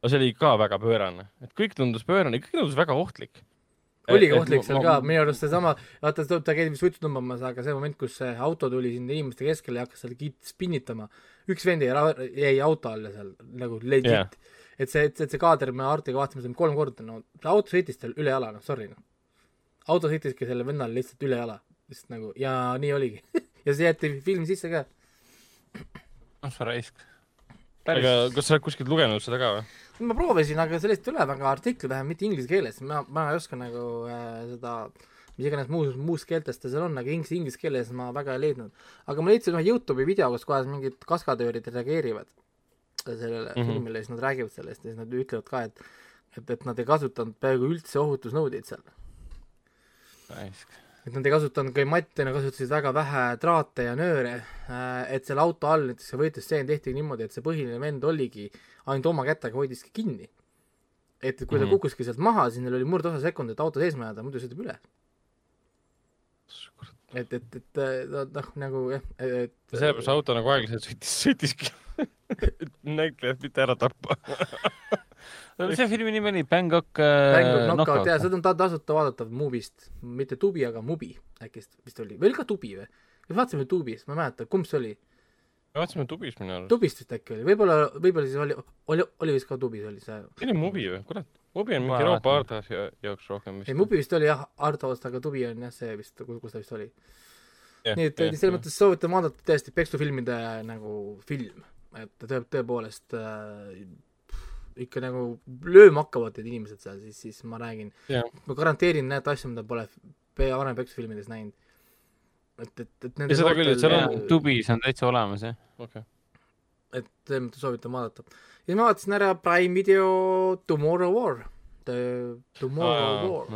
aga see oli ka väga pöörane, et kõik tundus pöörane, kõik tundus väga ohtlik. oligi ohtlik seal ka, minu arust seesama, vaata, ta käis vist suitsu tõmbamas, aga see moment, kus see auto tuli sinna inimeste keskele ja hakkas seal spinnitama, üks vend jäi, jäi auto alla seal nagu legit yeah.. et see, et see, kaader, me Artiga vaatasime seda kolm korda, no see auto sõitis tal üle jala, noh sorry noh. auto sõitiski selle vennale lihtsalt üle jala, lihtsalt nagu ja nii oligi ja see jäeti filmi sisse ka. noh, sa raisk. aga kas sa oled kuskilt lugenud seda ka või? ma proovisin, aga sellest ei tule väga artikli vähemalt mitte inglise keeles, ma, ma ei oska nagu äh, seda mis iganes muus, muus keeltes ta seal on, aga inglise, inglise keeles ma väga ei leidnud. aga ma leidsin ühe Youtube'i video, kus kohas mingid kaskadöörid reageerivad sellele mm. -hmm. filmile ja siis nad räägivad sellest ja siis nad ütlevad ka, et et, et nad ei kasutanud peaaegu üldse ohutusnõudeid seal. raisk. Et nad ei kasutanud ka matte, nad kasutasid väga vähe traate ja nööre, et selle auto all näiteks see võitlusstseen tehti niimoodi, et see põhiline vend oligi ainult oma kätega hoidiski kinni. et, et kui ta Mhm. kukkuski sealt maha, siis neil oli murdosa sekundit auto seisma jääda, muidu sõidab üle. et, et, et äh, noh, nagu jah, et sellepärast auto nagu aeglaselt sõitis, sõitiski. näitlejat mitte ära tappa. see filmi nimi oli Bangkok Bangkok äh, Knockout ja Knockout. seda on ta tasuta vaadatav Mubist, mitte Tubi, aga Mubi äkki vist oli, või oli ka Tubi või? me vaatasime Tubist, ma ei mäleta, kumb see oli, me vaatasime Tubis minu arust. Tubist vist äkki oli, võib-olla, võib-olla siis oli, oli, oli vist ka Tubis oli see see oli Mubi või, kurat. Mubi on mingi Euroopa. Arthouse jaoks rohkem ei, Mubi vist oli jah, Artost, aga Tubi on jah see vist, kus ta vist oli. nii et selles mõttes soovitan vaadata tõesti peksufilmide nagu film, et tõe-, tõepoolest äh, ikka nagu lööma hakkavad need inimesed seal, siis, siis ma räägin Jah., ma garanteerin need asju, mida pole varem peksufilmides näinud. et, et, et nende Ja seda küll, et seal on- Tubis on täitsa olemas jah. okei. et selles mõttes soovitan vaadata. ja ma vaatasin ära Prime Video Tomorrow War. The Tomorrow War.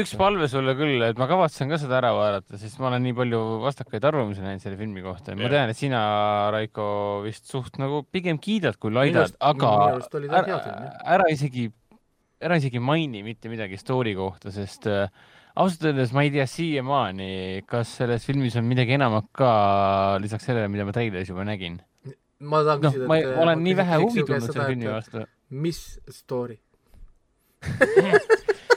üks palve sulle küll, et ma kavatsen ka seda ära vaadata, sest ma olen nii palju vastakaid arvamusi näinud selle filmi kohta. ma Jah. tean, et sina, Raiko, vist suht nagu pigem kiidad kui laidad aga ära, ära isegi, ära isegi maini mitte midagi story kohta, sest äh, ausalt öeldes ma ei tea siiamaani, kas selles filmis on midagi enamat ka lisaks sellele, mida ma treileris juba nägin. ma tahan noh, küsida, ma et ei- olen nii vähe huvi küsiks su tundnud käest selle filmi vastu. mis story?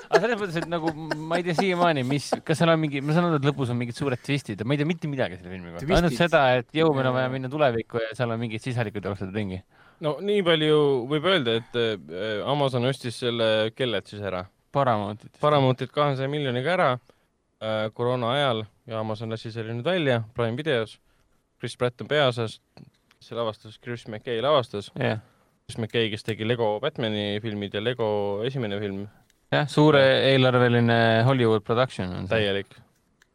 Aga selles mõttes, et nagu ma ei tea siiamaani, mis, kas seal on mingi, ma saan aru, et lõpus on mingid suured twistid, ma ei tea mitte midagi selle filmi kohta, ainult seda, et jõu, meil on Jaa. vaja minna tulevikku ja seal on mingid sisalikud jooksevad ringi. no nii palju võib öelda, et äh, Amazon ostis selle kellelt siis ära. Paramountit. Paramountit kahesaja miljoniga ära äh, koroona ajal ja Amazon lasi selle nüüd välja Prime videos. Chris Pratt on peaosas, see lavastas, Chris McKay lavastas. jah, Chris McKay, kes tegi Lego Batman'i filmid ja Lego esimene film, jah, suure eelarveline Hollywood production on see. täielik.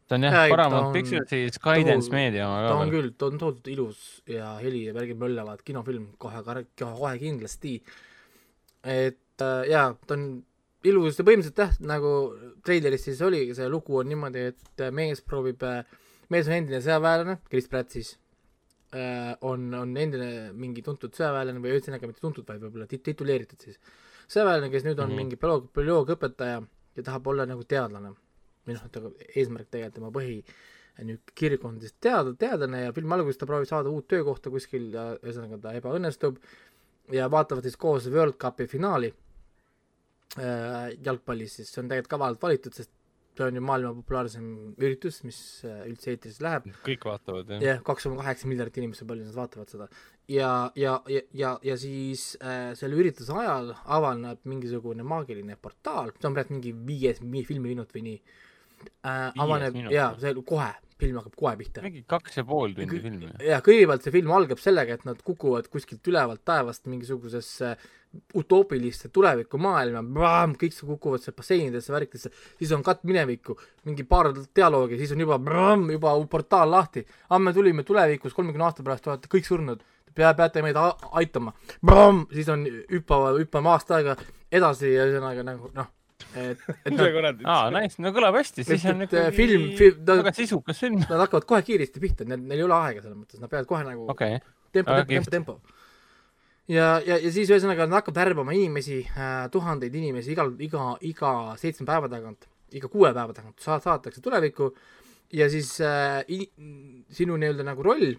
see on jah ta Paramount on- Pictures'i Skydance Media oma ta ka on veel. küll, ta on tohutult ilus ja heli ja värgid möllavad, kinofilm kohe, kohe, kohe kindlasti. et äh, jaa, ta on ilus ja põhimõtteliselt jah, nagu treileris siis oli, see lugu on niimoodi, et äh, mees proovib, mees on endine sõjaväelane, Chris Pratt siis äh,, on, on endine mingi tuntud sõjaväelane või ühesõnaga mitte tuntud, vaid võib-olla tit-, tituleeritud siis. sõjaväelane, kes nüüd on mm. -hmm. mingi bioloog, bioloogiaõpetaja ja tahab olla nagu teadlane. või noh, aga eesmärk tegelikult tema põhi niisugune kirg on siis teada, teadlane ja filmi alguses ta proovib saada uut töökohta kuskil ja ühesõnaga ta ebaõnnestub ja vaatavad siis koos World Cupi finaali äh, jalgpallis, siis see on tegelikult kavalalt valitud, sest see on ju maailma populaarsem üritus, mis äh, üldse eetris läheb. kõik vaatavad jah. jah, kaks koma kaheksa miljardit inimest või palju nad vaatavad seda. ja, ja, ja, ja, ja siis äh, selle ürituse ajal avaneb mingisugune maagiline portaal, see on praegu mingi viies mi- filmiminut või nii äh,. avaneb jaa, see kohe, film hakkab kohe pihta. mingi kaks ja pool tundi Kõ- film. ja kõigepealt see film algab sellega, et nad kukuvad kuskilt ülevalt taevast mingisugusesse utoopilisse tulevikumaailma, kõik kukuvad seal basseinidesse, värkidesse, siis on katt minevikku, mingi paar dialoogi, siis on juba, juba portaal lahti. aa, me tulime tulevikus kolmekümne aasta pärast, olete kõik surnud, pea, peate meid aitama. siis on hüppavad, hüppame aasta aega edasi ja ühesõnaga nagu noh, et, et kurat aa, nice, no kõlab hästi, siis on et, äh, film- film- väga sisukas film. nad hakkavad kohe kiiresti pihta, neil, neil ei ole aega selles mõttes, nad peavad kohe nagu okei, tempo, tempo, tempo, tempo. ja, ja, ja siis ühesõnaga nad hakkavad värbama inimesi äh,, tuhandeid inimesi igal, iga, iga seitsme päeva tagant, iga kuue päeva tagant sa-, saadetakse tulevikku ja siis äh, i- sinu nii-öelda nagu roll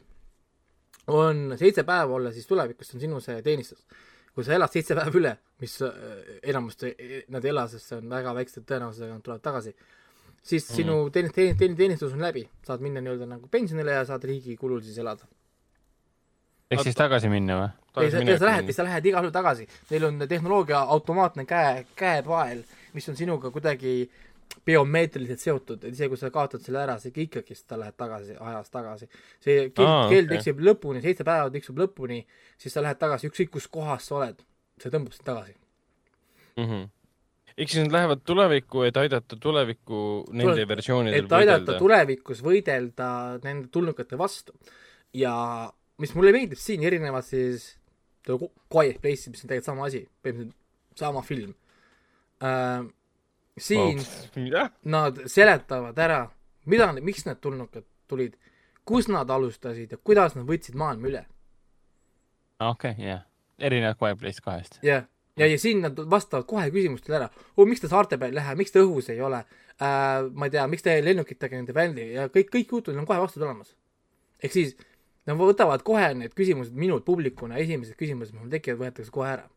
on seitse päeva olla siis tulevikus, see on sinu see teenistus. kui sa elad seitse päeva üle, mis äh, enamasti e- nad ei ela, sest see on väga väikse tõenäosusega, nad tulevad tagasi, siis mm. sinu teen-, teen-, teen-, teenistus on läbi, saad minna nii-öelda nagu pensionile ja saad riigi kulul siis elada. Ehk siis tagasi minna või? ei, sa, sa lähed, sa lähed igal juhul tagasi, neil on tehnoloogia automaatne käe, käepael, mis on sinuga kuidagi biomeetriliselt seotud, et isegi kui sa kaotad selle ära, sa ikka ikkagi sa lähed tagasi, ajas tagasi. see kell kell okei. tiksub lõpuni, seitse päeva tiksub lõpuni, siis sa lähed tagasi, ükskõik kus kohas sa oled, see tõmbab sind tagasi. mm. -hmm. ehk siis nad lähevad tulevikku, et aidata tulevikku nende Tule- versioonidel et aidata võidelda. tulevikus võidelda nende tulnukate vastu. ja mis mulle meeldib siin, erinevalt siis The Quiet Place'i, mis on tegelikult sama asi, põhimõtteliselt sama film äh,. siin mida? nad seletavad ära, mida, miks need tulnukad tulid, kus nad alustasid ja kuidas nad võtsid maailma üle. okei, jah. erinevad Quiet Place kahest. jah, ja, ja siin nad vastavad kohe küsimustele ära. oo, miks te saarte peal ei lähe, miks te õhus ei ole äh,? ma ei tea, miks te lennukitega nende bändi ja kõik, kõik jutud on kohe vastused olemas. ehk siis nad võtavad kohe need küsimused minult publikuna, esimesed küsimused, mis mul tekivad, võetakse kohe ära.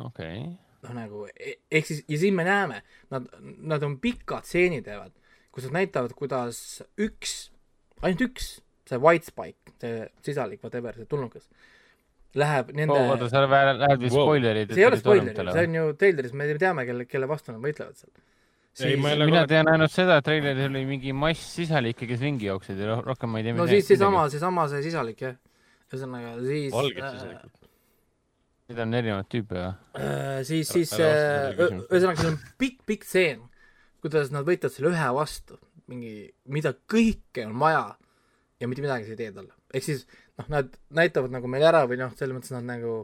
okei. noh, nagu e- ehk siis ja siin me näeme, nad, nad on pikad stseenid teevad, kus nad näitavad, kuidas üks, ainult üks, see White Spike, see sisalik, whatever, see tulnukas, läheb nende oo, oota, sa lähed vist spoilerid. see ei ole spoiler, see on ju treileris, me teame, kelle, kelle vastu nad võitlevad seal. Ei, ma ei ole- mina tean ainult seda, et treileris oli mingi mass sisalikke, kes ringi jooksid ja roh- rohkem ma ei tea no siis seesama, seesama see sisalik jah, ühesõnaga siis valged äh, sisalikud. Need on erinevad tüüpe või? äh, siis, siis äh, ühesõnaga see on pikk, pikk stseen, kuidas nad võitlevad selle ühe vastu, mingi, mida kõike on vaja ja mitte midagi sa ei tee talle. ehk siis noh, nad näitavad nagu meile ära või noh, selles mõttes nad nagu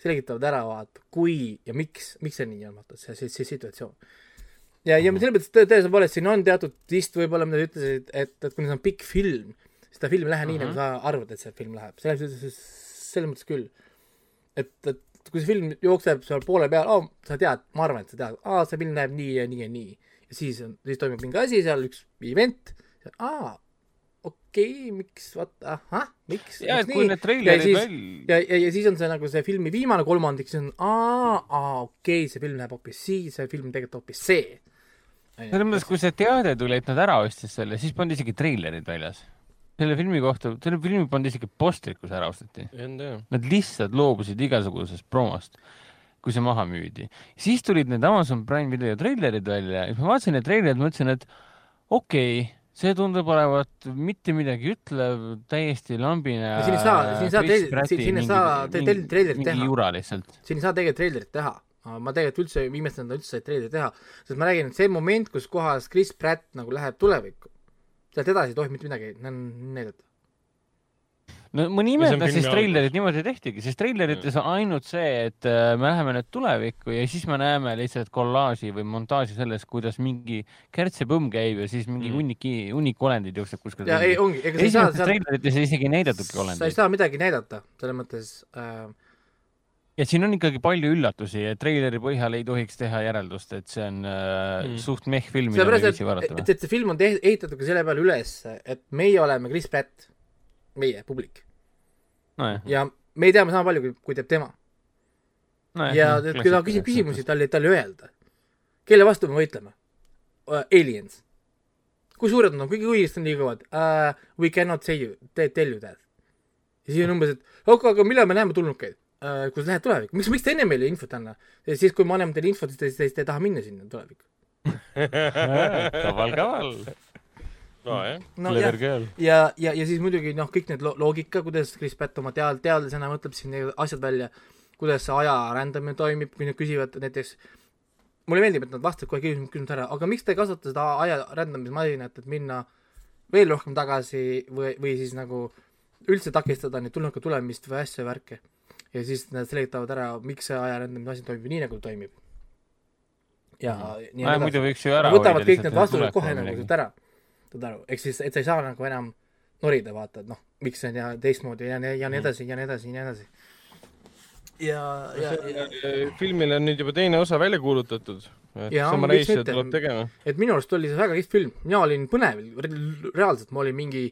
selgitavad ära, vaata, kui ja miks, miks see nii on, vaata see, see, see situatsioon. ja, ja selles mõttes tõ- tõepoolest siin on teatud twist võib-olla, mida sa ütlesid, et, et kuna see on pikk film, siis ta film ei lähe nii, nagu sa arvad, et see film läheb, selles mõttes, selles mõttes küll. et, et kui see film jookseb seal poole peal oh,, sa tead, ma arvan, et sa tead, aa, see film läheb nii ja nii ja nii. ja siis on, siis toimub mingi asi seal, üks event, aa, okei okay,, miks, vot, ahah, miks, ja, et kui need treilerid veel, ja, ja, ja siis on see nagu see filmi viimane kolmandik, siis on aa, aa, okei okay,, see film läheb hoopis siia, see film tegelikult hoopis see. Selles mõttes, kui see teade tuli, et nad ära ostis selle, siis polnud isegi treilerid väljas. selle filmi kohta, selle filmi polnud isegi postrit, kui see ära osteti. Nad lihtsalt loobusid igasugusest promost, kui see maha müüdi. siis tulid need Amazon Prime video treilerid välja ja siis ma vaatasin neid treilereid, mõtlesin, et okei okay,, see tundub olevat mitte midagi ütlev, täiesti lambine. Ja siin ei saa- siin ei saa siin- ei saa treilerit teha. siin ei saa tegelikult treilerit teha. Ma tegelikult üldse ei imesta, et nad üldse said treilerit teha, sest ma räägin, et see moment, kus kohas Chris Pratt nagu läheb tulevikku, sealt edasi ei tohi mitte midagi nä- näidata. no mõni imetas, siis treilerid niimoodi tehtigi, sest treilerites on ainult see, et äh, me läheme nüüd tulevikku ja siis me näeme lihtsalt kollaaži või montaaži sellest, kuidas mingi kärtsepõmm käib ja siis mingi Mm. hunnik, hunnik olendid jookseb kuskil. ja ei, ongi, ega sa ei saa esimestes treilerites isegi ei näidatudki sa ei olendeid. saa midagi näidata, selles mõttes äh, ja siin on ikkagi palju üllatusi, et treileri põhjal ei tohiks teha järeldust, et see on äh, Mm. suht mehh film, mida me viitsi vaadata et, et, et see film on ehitatud ka selle peale üles, et meie oleme Chris Pratt, meie publik nojah, ja me ei tea sama palju, kui, kui teab tema. nojah. ja et kui ta küsib küsimusi, tal ei, tal ei öelda. kelle vastu me võitleme uh,? Aliens. kui suured nad on, kui õigesti on liiguvad uh,? We cannot say you, tell you that. ja siis on umbes, et aga, aga millal me näeme tulnukeid kui sa lähed tulevikku, miks, miks te enne meile infot anna? siis, kui me anname teile infot, siis te, siis te ei taha minna sinna tulevikku. kaval, kaval. nojah, no Clever girl. ja, ja, ja siis muidugi noh, kõik need lo loogika, kuidas Chris Pratt oma tead-, teadlasena mõtleb siin need asjad välja, kuidas see aja rändamine toimib, kui nad küsivad näiteks, mulle meeldib, et nad vastavad kohe küsimus- küsimust ära, aga miks te ei kasuta seda aja rändamismasinat, et minna veel rohkem tagasi või, või siis nagu üldse takistada neid tulnuka tulemist või asja ja värke. Ja siis nad seletavad ära, miks see aja rändamise asi toimib nii, nagu ta toimib. ja nii no,. muidu võiks ju ära Nad võtavad kõik lihtsalt need vastused kohe nagu sealt ära, saad aru, ehk siis, et sa ei saa nagu enam norida, vaata, et noh, miks see on ja teistmoodi ja, ja, ja Mm. nii edasi ja nii edasi ja nii edasi. ja, ja, ja filmil on nüüd juba teine osa välja kuulutatud. sama reisija tuleb tegema. et minu arust oli see väga kihvt film, mina olin põnevil, reaalselt ma olin mingi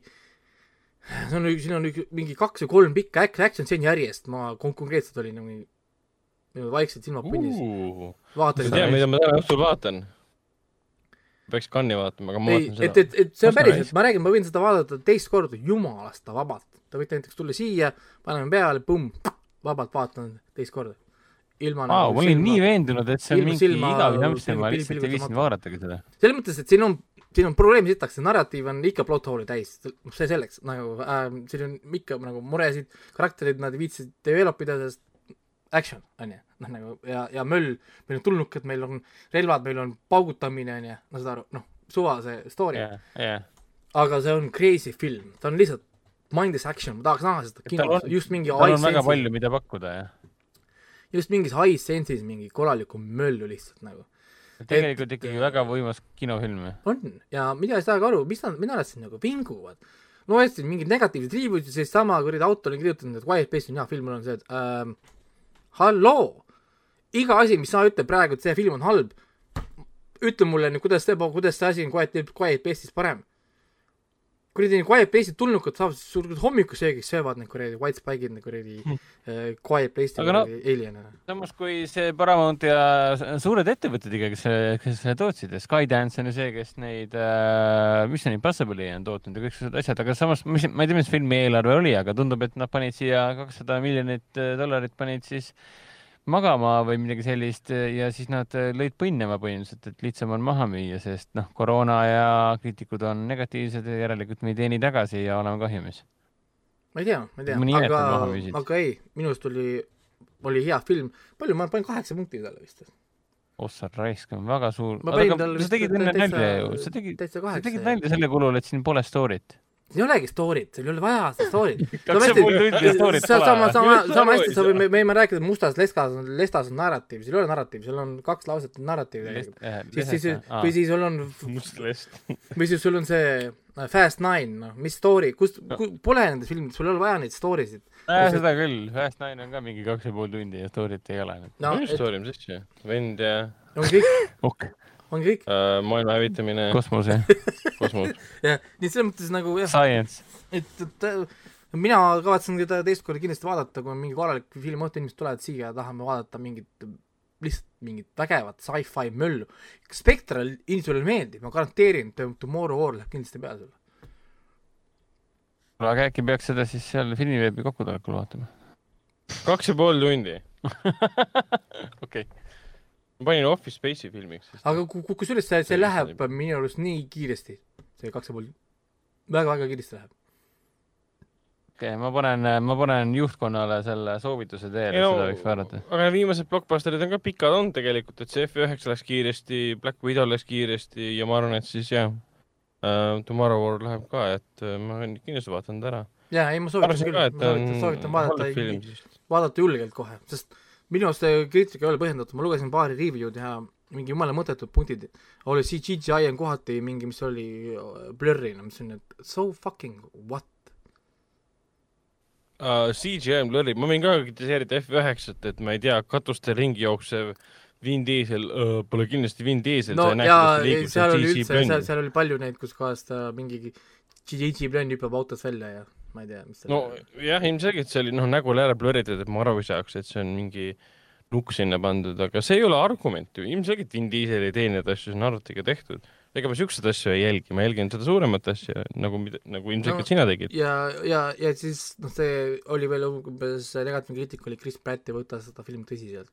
see on, siin on üks- mingi kaks või kolm pikka act- action stseeni järjest, ma kon- konkreetselt olin nagu vaikselt silmad punnis, ma vaatasin tean, mida ma täna õhtul vaatan. peaks Cannes'i vaatama, aga ma ei, vaatan et, seda. et, et see on päriselt ma räägin, ma võin seda vaadata teist korda jumalast ta vabalt. Te võite näiteks tulla siia, paneme peale, pumm, vabalt vaatan teist korda. ilma Vau, ma olin nii veendunud, et see on mingi igav jamps ja pilgu- ma pilgu- lihtsalt ei viitsinud vaadatagi seda. selles mõttes, et siin on, siin on probleem sitaks, see narratiiv on ikka plot hole'i täis, see selleks, nagu äh, siin on ikka nagu muresid, karakterid nad ei viitsi develop ida, sest action, on ju, noh nagu ja, ja möll, meil on tulnukad, meil on relvad, meil on paugutamine, on ju, no saad aru, noh, suva see story. Yeah., jah, jah. aga see on crazy film, ta on lihtsalt mindless action, ma tahaks näha seda kinos, just mingi tal on väga palju, mida pakkuda ja just mingis high sense'is mingi korralikku möllu lihtsalt nagu. Tegelikult Et- ikkagi väga võimas kinofilm. on ja mina ei saagi aru, mis nad, mida nad siin nagu vinguvad. no hästi mingid negatiivsed review'id ja siis sama kuradi autor on kirjutanud, et Quiet Place on hea film, mul on see, et ähm, halloo, iga asi, mis sa ütled praegu, et see film on halb, ütle mulle nüüd, kuidas see, kuidas see asi on Quiet, Quiet Place'is parem. Kuradi Quiet Place'id tulnukad saavad sul hommikusöögiks söövad need kuradi White Spike'id, need kuradi äh, Quiet Place'i Aga no- kuradi alien'ina. samas, kui see Paramount ja suured ettevõtted ikka, kes, kes selle tootsid ja Skydance on ju see, kes neid äh, Mission Impossible'i on tootnud ja kõik sellised asjad, aga samas, ma ei tea, mis filmi eelarve oli, aga tundub, et nad panid siia kakssada miljonit äh, dollarit panid siis magama või midagi sellist ja siis nad äh, lõid põnnema põhimõtteliselt, et lihtsam on maha müüa, sest noh, koroona ja kriitikud on negatiivsed ja järelikult me ei teeni tagasi ja oleme kahjumis. ma ei tea, ma ei tea, aga aga ei, minu arust oli, oli hea film, palju, ma panin kaheksa punkti talle vist. ossa raisk on väga suur. sa tegid enne nalja ju, sa tegid, sa tegid. nalja selle kulul, et siin pole story't. Siin ei olegi story't, sul ei ole vaja seda story't. Kaks ja pool tundi story't pole. sama, sama, sama hästi ei sa võime, me võime rääkida mustas lestas, lestas on narratiiv, seal ei ole narratiiv, seal on kaks lauset on narratiiv tegelikult. siis, siis, või siis sul on, must lest. või siis sul on see äh, Fast Nine, noh, mis story, kust, pole nendes filmides, sul ei ole vaja neid story sid. seda küll, Fast Nine on ka mingi kaks ja pool tundi ja story't ei ole. no, mis story, mis asja? vend ja. on kõik, ongi kõik. äh, maailma hävitamine, kosmose, kosmos. jah, nii et selles mõttes nagu jah, science. et, et mina kavatsen teda teist korda kindlasti vaadata, kui on mingi korralik film, õhtu inimesed tulevad siia ja tahame vaadata mingit lihtsalt mingit vägevat sci-fi möllu. Spectral inimesele meeldib, ma garanteerin, Tomorrow War läheb kindlasti peale sulle. aga äkki peaks seda siis seal filmiveebi kokkutulekul vaatama? kaks ja pool tundi. okei. Ma panin Office Space'i filmiks. aga ku- ku- kusjuures see, see läheb minu arust nii kiiresti, see kaks ja pool, väga-väga kiiresti läheb. okei, ma panen, ma panen juhtkonnale selle soovituse teele, et seda võiks vaadata. aga viimased blockbusterid on ka pikad olnud tegelikult, et see F9 läks kiiresti, Black Widow läks kiiresti ja ma arvan, et siis jah uh,, Tomorrow War läheb ka, et uh, ma kindlasti vaatan ta ära. jaa, ei ma soovitan küll, ma soovitan, soovitan vaadata vaadata julgelt kohe, sest minu arust see kriitika ei ole põhjendatud, ma lugesin paari review'd ja mingi jumala mõttetud punktid oli see CGI on kohati mingi, mis oli äh, blurrina, mis on, et so fucking what. uh,. CGI on blurry, ma võin ka kritiseerida F9-t, et ma ei tea, katustel ringi jooksev Vin Diesel uh, pole kindlasti Vin Diesel. no ja ei, seal oli üldse, seal, seal oli palju neid, kus kohas ta mingi GG Blend hüppab autost välja ja ma ei tea, mis seal no jah, ilmselgelt see oli noh, nägu oli ära blurritud, et ma aru ei saaks, et see on mingi nukk sinna pandud, aga see ei ole argument ju, ilmselgelt Vin Diesel ei tee neid asju, see on arvutiga tehtud. ega ma siukseid asju ei jälgi, ma jälgin seda suuremat asja nagu, nagu ilmselgelt No, sina tegid. ja, ja, ja siis noh, see oli veel umbes negatiivne kriitika oli Chris Pratt ei võta seda filmi tõsiselt.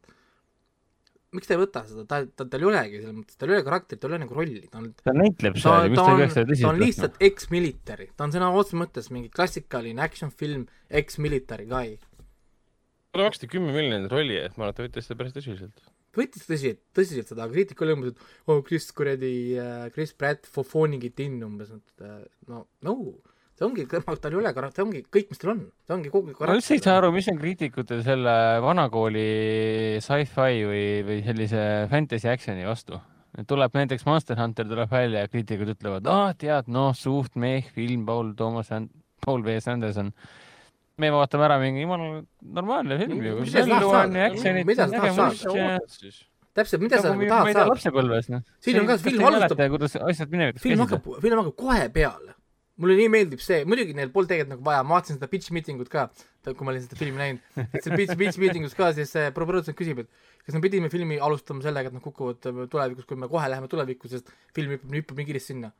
Miks ta ei võta seda, ta, ta, tal ei olegi selles mõttes, tal ei ole karakterit, tal ei ole nagu rolli, ta on ta näitleb ta seal, ta miks ta ei on, peaks seda ta on tõsiselt võtma? lihtsalt ex-military, ta on sõna otseses mõttes mingi klassikaline action film, ex-military guy. talle maksti kümme miljonit rolli eest, ma arvan, et ta võttis seda päris tõsiselt. võttis tõsiselt, tõsiselt seda, aga kriitika oli umbes, et oh Chris kuradi äh,, Chris Pratt fofooningit in umbes, et äh, no, no see ongi, tal ei ole karat-, see ongi kõik, mis tal on, see ongi kogu ma üldse ei saa aru, mis on kriitikutel selle vanakooli sci-fi või, või sellise fantasy action'i vastu. tuleb näiteks Monster Hunter tuleb välja ja kriitikud ütlevad, aa tead, noh, suht meh film, Paul Thomas, Paul V S Anderson. me vaatame ära mingi jumala normaalne film ju, Mida sa tahad saada? täpselt, mida sa nagu tahad saada, lapsepõlves noh. Siin on ka- film alustab- kuidas asjad minevikus film käisid hakkab, film hakkab kohe peale. Mulle nii meeldib see, muidugi neil polnud tegelikult nagu vaja, ma vaatasin seda pitch meeting ut ka, kui ma olin seda filmi näinud, et seal pitch, pitch meeting us ka siis see produtsent küsib, et kas me pidime filmi alustama sellega, et nad kukuvad tulevikus, kui me kohe läheme tulevikku, sest film hüppab, hüppab nii kiiresti sinna.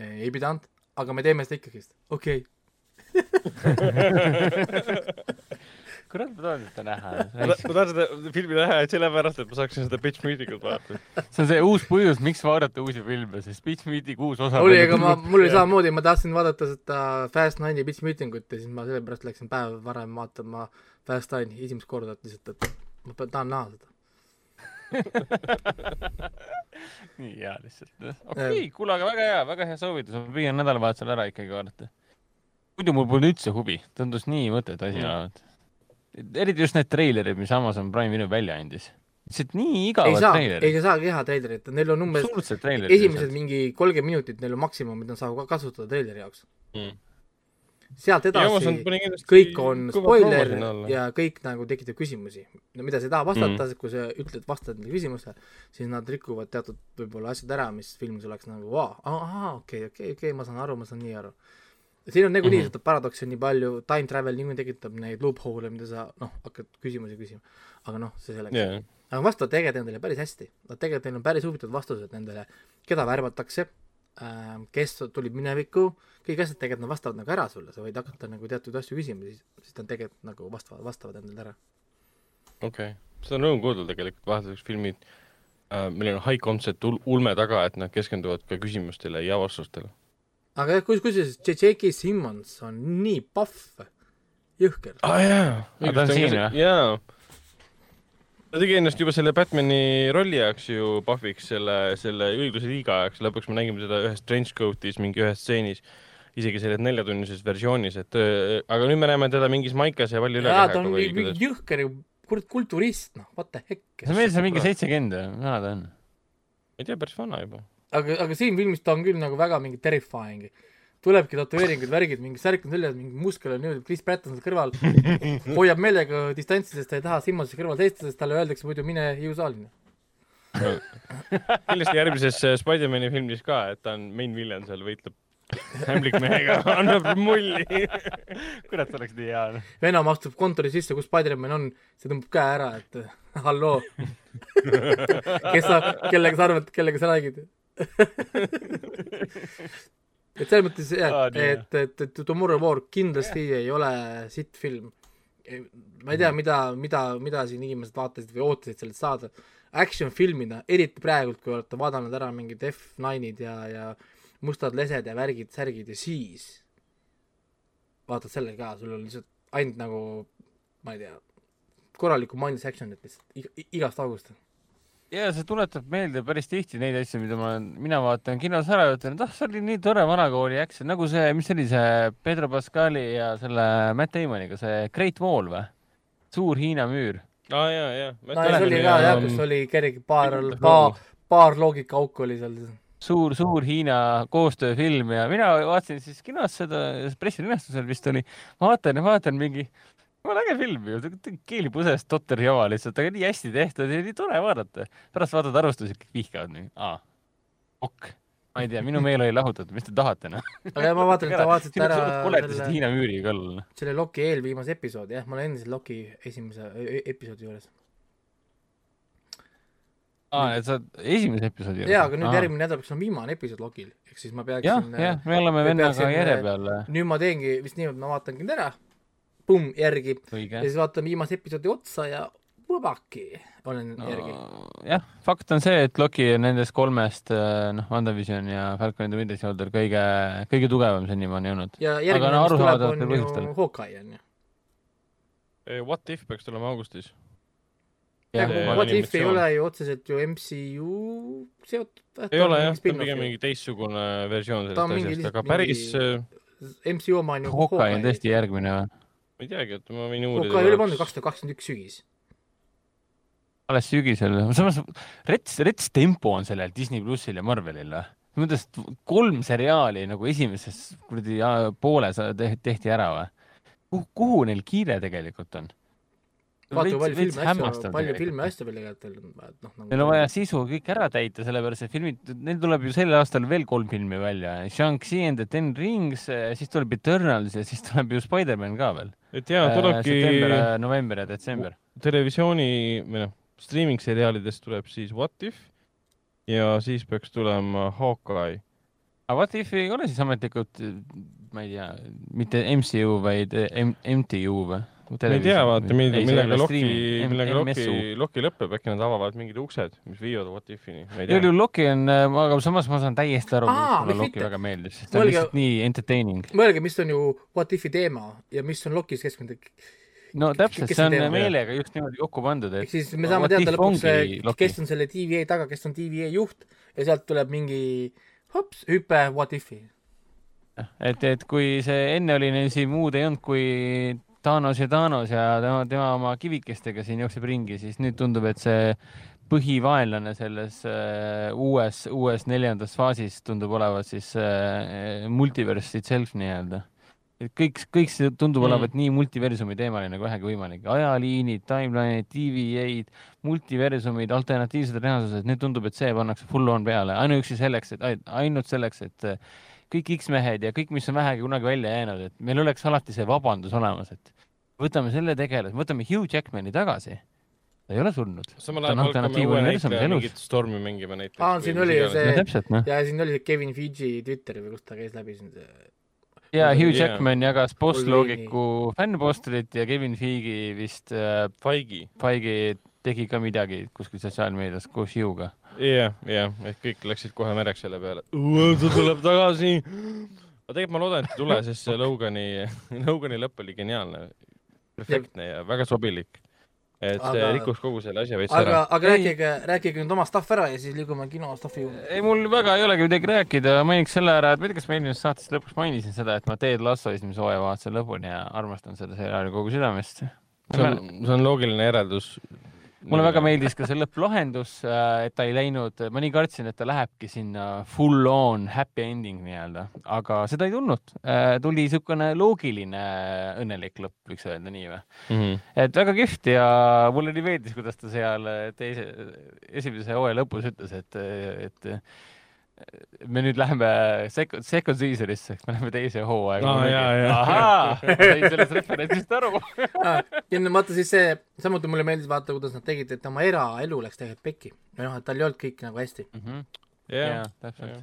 ei pidanud, aga me teeme seda ikkagist, okei okay. kurat, ma tahan seda näha. ma ta- ma tahan seda filmi näha, sellepärast, et ma saaksin seda bitch meeting ut vaadata. see on see uus põhjus, miks vaadata uusi filme, sest Pitch Meeting uus osa. oli, aga ma, mul oli samamoodi, ma tahtsin vaadata seda Fast Nine'i pitch meeting ut ja siis ma sellepärast läksin päev varem vaatama Fast Nine'i esimest korda, et lihtsalt, et ma tahan näha seda. nii hea lihtsalt. okei okay,, kuule, aga väga hea, väga hea soovitus, ma püüan nädalavahetusel ära ikkagi vaadata. muidu mul polnud üldse huvi, tundus nii mõttetu asi olevat. Eriti just need treilerid, mis Amazon Prime Video välja andis. lihtsalt nii ei igavad saa, treilerid. ei saagi teha treilerit, neil on umbes esimesed mingi kolmkümmend minutit, neil on maksimum, mida nad saavad ka kasutada treileri jaoks Mm.. sealt edasi kõik on spoiler ja kõik nagu tekitab küsimusi. no mida sa ei taha vastata mm., kui sa ütled, vastad nendele küsimustele, siis nad rikuvad teatud võib-olla asjad ära, mis filmis oleks nagu vau, ahah, okei, okei, okei, ma saan aru, ma saan nii aru. Siin on nagunii mm -hmm. seda paradoksi on nii palju, time travel niikuinii tekitab neid loophole'e, mida sa noh, hakkad küsimusi küsima. aga noh, see selleks yeah.. aga vastavad tegelikult nendele päris hästi, nad tegelikult, neil on päris huvitavad vastused nendele, keda värvatakse äh,, kes tulid minevikku, kõik asjad tegelikult nad vastavad nagu ära sulle, sa võid hakata nagu teatud asju küsima, siis, siis nad tegelikult nagu vastavad, vastavad endale ära. okei okay., seda on rõõm kuulda tegelikult, vahetuseks filmid äh,, millel on high concept ul ulme taga, et nad keskenduvad ka küsimustele ja vastustele. Aga jah, kus, kusjuures J.K. Simmons on nii pahv, jõhker. aa ah, jaa, Aga ta on siin, või? jaa. ta tegi ennast juba selle Batman'i rolli jaoks ju pahviks selle, selle õigluse liiga ajaks, lõpuks me nägime seda ühes trenchcoat'is mingi ühes stseenis, isegi selles neljatunnises versioonis, et öö, aga nüüd me näeme teda mingis maikas ja palju jaa, ta on või mingi kuidas. jõhker kurat, kulturist, noh, what the heck. see on meil seal mingi seitsekümmend või, vana ta on? ei tea, päris vana juba. aga, aga siin filmis ta on küll nagu väga mingi terrifying. tulebki tätoveeringud, värgid, mingi särk on seljas, mingi muskel on niimoodi, Chris Pratt on seal kõrval, hoiab meelega distantsi, sest ta ei taha Simmons'i kõrval seista, sest talle öeldakse muidu mine hiiusaali. kindlasti järgmises äh, Spider-man'i filmis ka, et ta on main villain seal, võitleb hämblikmehega, annab mulli. kurat, oleks nii hea. Venom astub kontori sisse, kus Spider-man on, see tõmbab käe ära, et halloo. kes sa, kellega sa arvad, kellega sa räägid? et selles mõttes jah nii, et, et, et Tomorrow War kindlasti ei ole sitt film. ma ei tea, mida, mida, mida siin inimesed vaatasid või ootasid sellest saada. Action filmina, eriti praegult, kui olete vaadanud ära mingid F9-id ja, ja mustad lesed ja värgid, särgid ja siis vaatad selle ka, sul on lihtsalt ainult nagu ma ei tea, korralikku mindless action'it lihtsalt iga, igast august. Ja see tuletab meelde päris tihti neid asju, mida ma olen, mina vaatan kinos ära ja ütlen, et ah, see oli nii tore vanakooli action, nagu see, mis see oli see Pedro Pascali ja selle Matt Damoniga, see Great Wall või? suur Hiina müür. aa ja, ja. no see oli ka jah, kus oli kerge paar, paar, paar loogikaauku oli seal. suur, suur Hiina koostööfilm ja mina vaatasin siis kinos seda, pressilinastusel vist oli, vaatan ja vaatan mingi, jumala äge film ju, keelipõsest totter jama lihtsalt, aga nii hästi tehtud ja nii tore vaadata. pärast vaatad arvustusi, kõik vihkavad nii, aa, ok, ma ei tea, minu meel oli lahutatud, mis te tahate noh. aga ma vaatan, et te vaatasite ära koledasid selle, Hiina müüri kallal. selle Loki eelviimase episoodi, jah, ma olen endiselt Loki esimese e- e- episoodi juures. aa, et sa esimese episoodi jaa, aga nüüd järgmine nädal peaks olema viimane episood Lokil, ehk siis ma jah, peaksin jah, me oleme me vennaga järje peal. nüüd ma teengi vist nii, et ma vaatangi ära, pumm, järgi, ja siis vaatan viimase episoodi otsa ja vabaki olen no. järgi. jah, fakt on see, et Loki on nendest kolmest, noh, WandaVision ja Falcon and the Winter Soldier kõige, kõige tugevam senimaani olnud. ja Aga järgmine, no mis tuleb, on põhjustel. ju Hawkeye on ju. What if peaks tulema augustis. What if ei ole ju otseselt ju MCU seotud. ei ole jah, ta on pigem mingi teistsugune versioon sellest asjast, aga päris MCU oma on ju Hawkeye on tõesti järgmine või? Ma ei teagi, et ma võin uurida. Hawkeye oli pandud kaks tuhat kakskümmend üks sügis. alles sügisel, samas rets, rets tempo on sellel Disney plussil ja Marvelil või? mõttes kolm seriaali nagu esimeses kuradi te- tehti ära või? kuhu, kuhu neil kiire tegelikult on? vaata, palju filme asju, palju filme asju veel tegelikult on, et noh nagu Neil on vaja sisu kõik ära täita, sellepärast et filmid, neil tuleb ju sel aastal veel kolm filmi välja. Shang-Chi and the Ten Rings, siis tuleb Eternals ja siis tuleb ju Spider-man ka veel. Et jaa, tulebki september, november ja detsember. televisiooni või noh, streaming seriaalidest tuleb siis What if ja siis peaks tulema Hawkeye. aga What if ei ole siis ametlikult, ma ei tea, mitte MCU, vaid M MTU või? Ma ei tea, vaata, millega Loki, millega Loki, Loki lõpeb, äkki nad avavad mingid uksed, mis viivad What if'ini, igal juhul Loki on, aga samas ma saan täiesti aru, miks mulle Loki mitte? väga meeldis, sest ta on lihtsalt nii entertaining. mõelge, mis on ju What If'i teema ja mis on Lokis keskkonda. no täpselt, see on teema? meelega just niimoodi kokku pandud, ehk et siis me saame teada lõpuks Loki. kes on selle TVA taga, kes on TVA juht ja sealt tuleb mingi hops, hüpe What If'i. et, et kui see enne oli siin muud ei olnud kui Thanos ja Thanos ja tema, tema oma kivikestega siin jookseb ringi, siis nüüd tundub, et see põhivaenlane selles äh, uues, uues neljandas faasis tundub olevat siis äh, multiverse itself nii-öelda. et kõik, kõik see tundub Mm. olevat nii multiversumi teemaline kui vähegi võimalik. ajaliinid, timeline'id, TVA-d, multiversumid, alternatiivsed reaalsused, nüüd tundub, et see pannakse full on peale ainuüksi selleks, et ainult selleks, et äh, kõik X-mehed ja kõik, mis on vähegi kunagi välja jäänud, et meil oleks alati see vabandus olemas, et võtame selle tegelase, võtame Hugh Jackmani tagasi. ta ei ole surnud. samal ajal hakkame uue näitleja mingit Stormi mängima näiteks. Aa, siin oli ju see- no noh. ja siin oli see Kevin Feige Twitteri või kus ta käis läbi siin see ja Hugh. Jackman jagas Wolverine'i. Postloogiku fännpostrit ja Kevin Feige vist äh, Feigi. Feige tegi ka midagi kuskil sotsiaalmeedias koos Hugh'ga. jah, jah, et kõik läksid kohe märjaks selle peale. ta tuleb tagasi. aga tegelikult ma loodan, et ei tule, sest see Logani, Logani lõpp oli geniaalne, perfektne ja väga sobilik. et see Aga- rikkus kogu selle asja veits aga ära., aga rääkige, rääkige nüüd oma stuff ära ja siis liigume kino stuff'i juurde. ei, mul väga ei olegi midagi rääkida, mainiks selle ära, et ma ei tea, kas ma eelmises saates lõpuks mainisin seda, et ma Ted Lasso esimese hooaja vaatasin lõpuni ja armastan seda seriaali kogu südamest. see on, see on loogiline järeldus. Mulle väga meeldis ka see lõpplahendus, et ta ei läinud, ma nii kartsin, et ta lähebki sinna full on happy ending nii-öelda, aga seda ei tulnud. tuli niisugune loogiline õnnelik lõpp, võiks öelda nii või? mm. -hmm. et väga kihvt ja mulle nii meeldis, kuidas ta seal teise, esimese hooaja lõpus ütles, et, et me nüüd läheme second, second season'isse, me läheme teise hooaega jaa. ahaa, sain sellest referentsist aru. ja no vaata siis see, samuti mulle meeldis vaata, kuidas nad tegid, et oma eraelu läks tegelikult pekki. või noh, et tal ei olnud kõik nagu hästi. jah jaa, täpselt.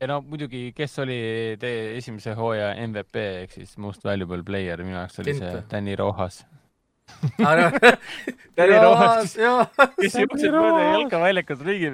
ja no muidugi, kes oli teie esimese hooaja MVP ehk siis most valuable player, minu jaoks oli Kent see? Danny Rojas. Jaa, kes jooksid mööda jalkaväljakut ringi,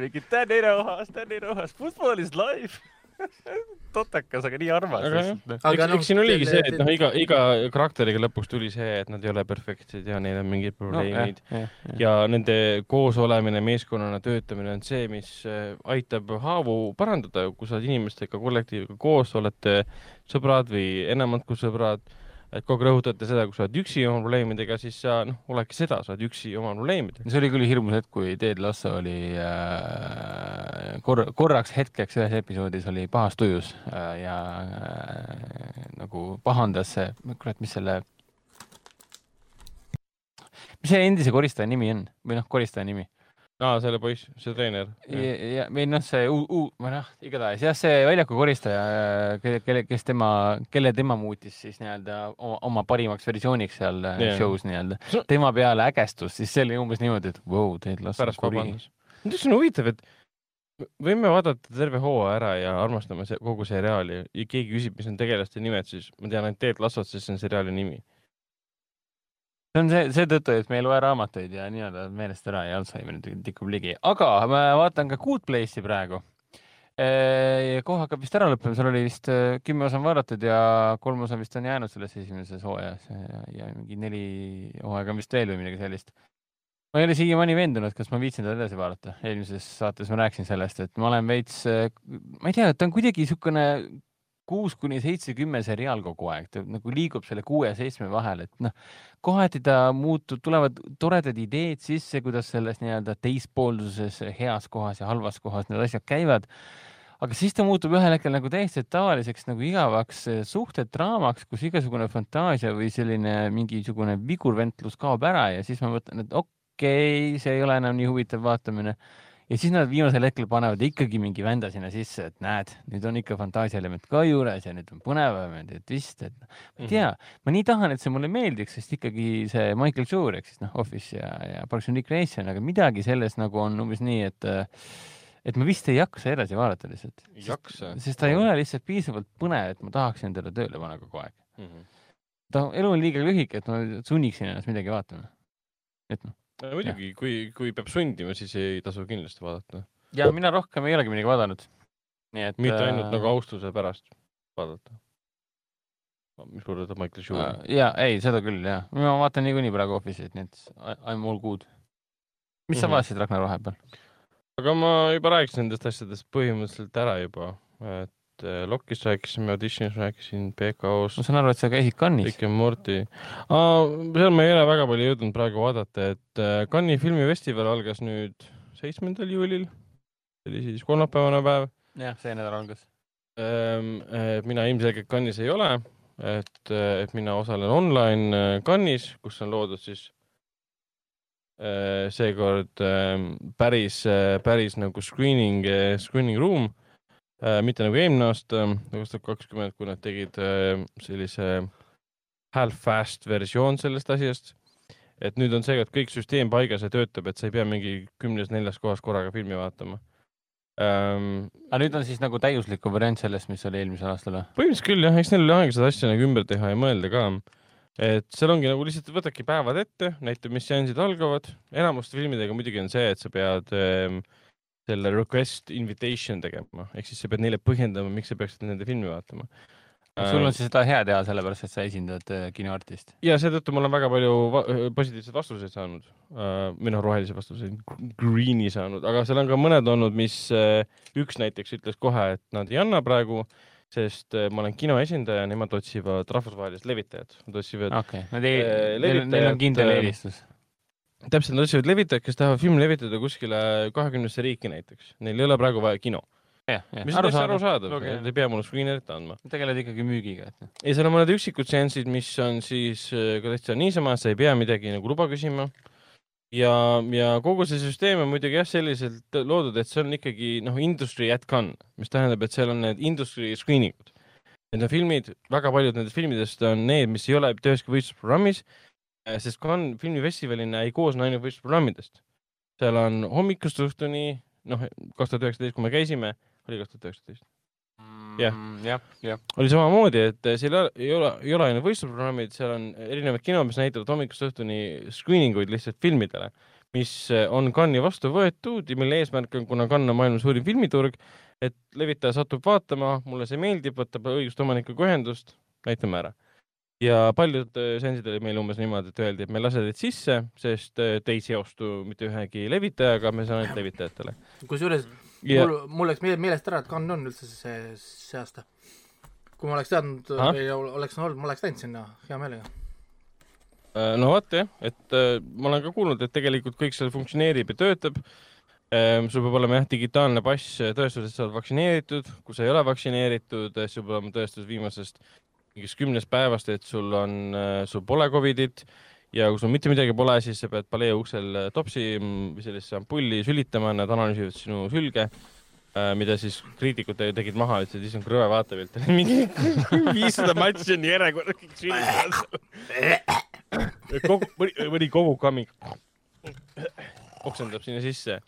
Rojas, Danny Rojas, football is life. totakas, aga nii armas Aga. Aga eks, noh, eks siin oligi see, et noh, iga, iga karakteriga lõpuks tuli see, et nad ei ole perfektsed ja neil on mingid probleemid. no, ja nende koosolemine, meeskonnana töötamine on see, mis äh, aitab haavu parandada, kui sa oled inimestega kollektiiviga koos, olete sõbrad või enamad kui sõbrad, et kogu aeg rõhutate seda, kui sa oled üksi oma probleemidega, siis sa noh, oledki seda, sa oled üksi oma probleemidega. see oli küll hirmus hetk, kui Ted Lasso oli äh, kor-, korraks hetkeks ühes episoodis oli pahas tujus äh, ja äh, nagu pahandas kurat, mis selle, mis see endise koristaja nimi on või noh, koristaja nimi aa, selle poiss, see treener. ja, või noh, see uu-, uu-, või noh, igatahes jah, see väljaku koristaja, kelle, kelle, kes tema, kelle tema muutis siis nii-öelda oma, parimaks versiooniks seal yeah. Jah. show's nii-öelda tema peale ägestus, siis see oli umbes niimoodi, et vau wow,, Ted Lasso pärast vabandas. mis on huvitav, et võime vaadata terve hooaja ära ja armastame see, kogu seriaali ja keegi küsib, mis on tegelaste nimed, siis ma tean ainult Ted Lassot, sest see on seriaali nimi. See on see, seetõttu, et me ei loe raamatuid ja nii-öelda meelest ära ja Alžeimer tikub ligi, aga ma vaatan ka Good Place'i praegu. kohe hakkab vist ära lõppema, seal oli vist kümme osa on vaadatud ja kolm osa vist on jäänud selles esimeses hooajas ja, ja mingi neli hooaega on vist veel või midagi sellist. ma ei ole siiamaani veendunud, kas ma viitsin teda edasi vaadata, eelmises saates ma rääkisin sellest, et ma olen veits, ma ei tea, ta on kuidagi niisugune kuus kuni seitse, kümme seriaal kogu aeg, ta nagu liigub selle kuue ja seitsme vahel, et noh, kohati ta muutub, tulevad toredad ideed sisse, kuidas selles nii-öelda teispoolsuses heas kohas ja halvas kohas need asjad käivad. aga siis ta muutub ühel hetkel nagu täiesti tavaliseks nagu igavaks eh, suhtedraamaks, kus igasugune fantaasia või selline mingisugune vigurventlus kaob ära ja siis ma mõtlen, et okei okay,, see ei ole enam nii huvitav vaatamine ja siis nad viimasel hetkel panevad ikkagi mingi vända sinna sisse, et näed, nüüd on ikka fantaasia element ka juures ja nüüd on põnevam ja nüüd vist, et ma ei tea, ma nii tahan, et see mulle meeldiks, sest ikkagi see Michael Schur ehk siis noh, Office ja, ja Parks and Recreation, aga midagi selles nagu on umbes nii, et et ma vist ei jaksa edasi vaadata lihtsalt. ei jaksa. sest ta ei ole lihtsalt piisavalt põnev, et ma tahaksin teda tööle panna kogu aeg. Mhm. ta, elu on liiga lühike, et ma sunniksin ennast midagi vaatama. et noh, muidugi, kui, kui peab sundima, siis ei tasu kindlasti vaadata. ja mina rohkem ei olegi midagi vaadanud. nii et. mitte ainult nagu austuse pärast vaadata. mis puudutab Michael Schuri. äh,. ja ei, seda küll jah, ma vaatan niikuinii praegu Office'it, nii et I m all good. mis sa Mhm. vaatasid Ragnar vahepeal? aga ma juba rääkisin nendest asjadest põhimõtteliselt ära juba, et äh, Lokist rääkisime, Auditionist rääkisin, PK-st ma, saan aru, et sa käisid Cannes'is. Rick and Morty. seal ma ei ole väga palju jõudnud praegu vaadata, et äh, Cannes'i filmifestival algas nüüd seitsmendal juulil. see oli siis kolmapäevane päev. jah, see nädal algas. mina ilmselgelt Cannes'is ei ole, et, et mina osalen online äh, Cannes'is, kus on loodud siis äh, seekord ähm, päris, päris nagu screening, screening room, mitte nagu eelmine aasta, kaks tuhat kakskümmend, kui nad tegid äh, sellise half-fast versioon sellest asjast. et nüüd on seekord kõik süsteem paigas ja töötab, et sa ei pea mingi kümnes-neljas kohas korraga filmi vaatama ähm,. aga nüüd on siis nagu täiuslikku variant sellest, mis oli eelmisel aastal või? põhimõtteliselt küll jah, eks neil oli aega seda asja nagu ümber teha ja mõelda ka. et seal ongi nagu lihtsalt võtadki päevad ette, näitab, mis seansid algavad. enamuste filmidega muidugi on see, et sa pead ähm, selle request invitation tegema, ehk siis sa pead neile põhjendama, miks sa peaksid nende filmi vaatama. sul on siis seda hea teha, sellepärast et sa esindad äh, kinoartisti. ja seetõttu ma olen väga palju va positiivseid vastuseid saanud uh,, või noh, rohelisi vastuseid, green'i saanud, aga seal on ka mõned olnud, mis uh, üks näiteks ütles kohe, et nad ei anna praegu, sest uh, ma olen kino esindaja, nemad otsivad rahvusvahelist levitajat, nad otsivad okei, nad ei neil on, kindel eelistus. täpselt, nad otsivad levitajat, kes tahavad filmi levitada kuskile kahekümnesse riiki näiteks. Neil ei ole praegu vaja kino. mis on täitsa arusaadav, Loogiline. et ei pea mulle screener'it andma. tegeled ikkagi müügiga, et noh. ja seal on mõned üksikud seansid, mis on siis äh, ka täitsa niisama, sa ei pea midagi nagu luba küsima. ja, ja kogu see süsteem on muidugi jah, selliselt loodud, et see on ikkagi noh, industry at gun, mis tähendab, et seal on need industry screening ud. Need on filmid, väga paljud nendest filmidest on need, mis ei ole üheski võistlusprogrammis, sest Cannes filmifestivalina ei koosne ainult võistlusprogrammidest. seal on hommikust õhtuni, noh, kaks tuhat üheksateist, kui me käisime, oli kaks tuhat üheksateist, Jah. Mm, jah, jah. oli samamoodi, et seal ei ole- ei ole, ei ole ainult võistlusprogrammid, seal on erinevad kinod, mis näitavad hommikust õhtuni screening uid lihtsalt filmidele, mis on Cannes'i vastu võetud ja mille eesmärk on, kuna Cannes on maailma suurim filmiturg, et levitaja satub vaatama, mulle see meeldib, võtab õiguste omanikuga ühendust, näitame ära. Ja paljud äh, seansid olid meil umbes niimoodi, et öeldi, et me ei lase teid sisse, sest äh, te ei seostu mitte ühegi levitajaga, me saame ainult levitajatele. kusjuures ja mul, mul läks meele- meelest ära, et Cannes on üldse see, see aasta. kui ma oleks teadnud Ahah. või ol- oleks olnud, ma oleks läinud sinna hea meelega. Äh, no vot jah, et ma olen ka kuulnud, et tegelikult kõik seal funktsioneerib ja töötab. sul peab olema jah, digitaalne pass, tõestus, et sa oled vaktsineeritud, kui sa ei ole vaktsineeritud, siis sul peab olema tõestus viimasest mingist kümnest päevast, et sul on, sul pole Covidit ja kui sul mitte midagi pole, siis sa pead palee uksel äh, topsi mm, või sellisesse ampulli sülitama, nad analüüsivad sinu sülge, mida siis kriitikud te- tegid maha, ütlesid, issand, kui rõve vaatepilt mingi viissada matši on järjekorras, kõik sülitavad. mõni, mõni kogu kammik oksendab sinna sisse.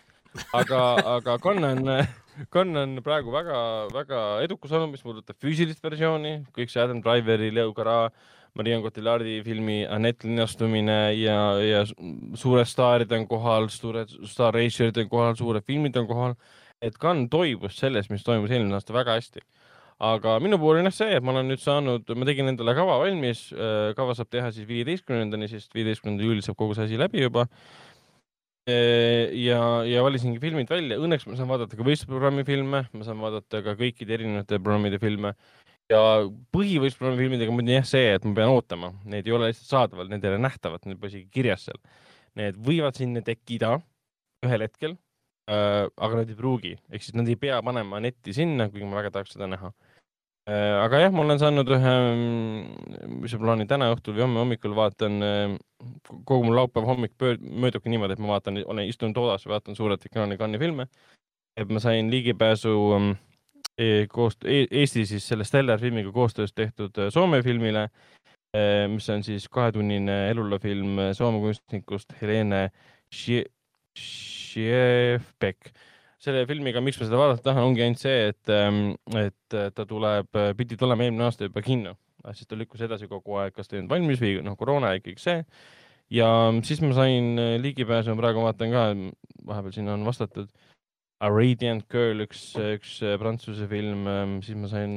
aga, aga Cannes Cannes on praegu väga-väga edukas olnud, mis puudutab füüsilist versiooni, kõik see Adam Driveri, Leo Gara, Marion Cotillardi filmi Anett linastumine ja, ja su- suured staarid on kohal, suured Racerid on kohal, suured filmid on kohal. et Cannes toibus sellest, mis toimus eelmine aasta väga hästi aga minu puhul on jah see, et ma olen nüüd saanud, ma tegin endale kava valmis, kava saab teha siis viieteistkümnendani, sest viieteistkümnendal juulil saab kogu see asi läbi juba. ja, ja valisingi filmid välja, õnneks ma saan vaadata ka võistlusprogrammi filme, ma saan vaadata ka kõikide erinevate programmide filme. Ja põhivõistlusprogrammi filmidega muidugi jah see, et ma pean ootama, need ei ole lihtsalt saadaval, need ei ole nähtavad, need pole isegi kirjas seal. Need võivad sinna tekkida ühel hetkel äh,, aga nad ei pruugi, ehk siis nad ei pea panema netti sinna, kuigi ma väga tahaks seda näha. Äh, aga jah, ma olen saanud ühe, mis ma plaanin täna õhtul või homme hommikul vaatan, kogu mu laupäeva hommik möödubki niimoodi, et ma vaatan, olen istunud toas, vaatan suurelt ekraani Cannes'i filme. et ma sain ligipääsu ähm, e koos e Eesti siis selle Stellar filmiga koostöös tehtud äh, Soome filmile, mis on siis kahetunnine elulofilm äh, Soome kunstnikust Helene Schie- Schiefbeck selle filmiga, miks ma seda vaadata tahan, ongi ainult see, et, et äh, ta tuleb, pidi tulema eelmine aasta juba kinno, siis ta lükkus edasi kogu aeg, kas ta ei olnud valmis või noh, koroona ja kõik see. ja siis ma sain äh, ligipääsu, ma praegu vaatan ka, vahepeal sinna on vastatud. A Radiant Girl, üks, üks äh, prantsuse film, siis ma sain,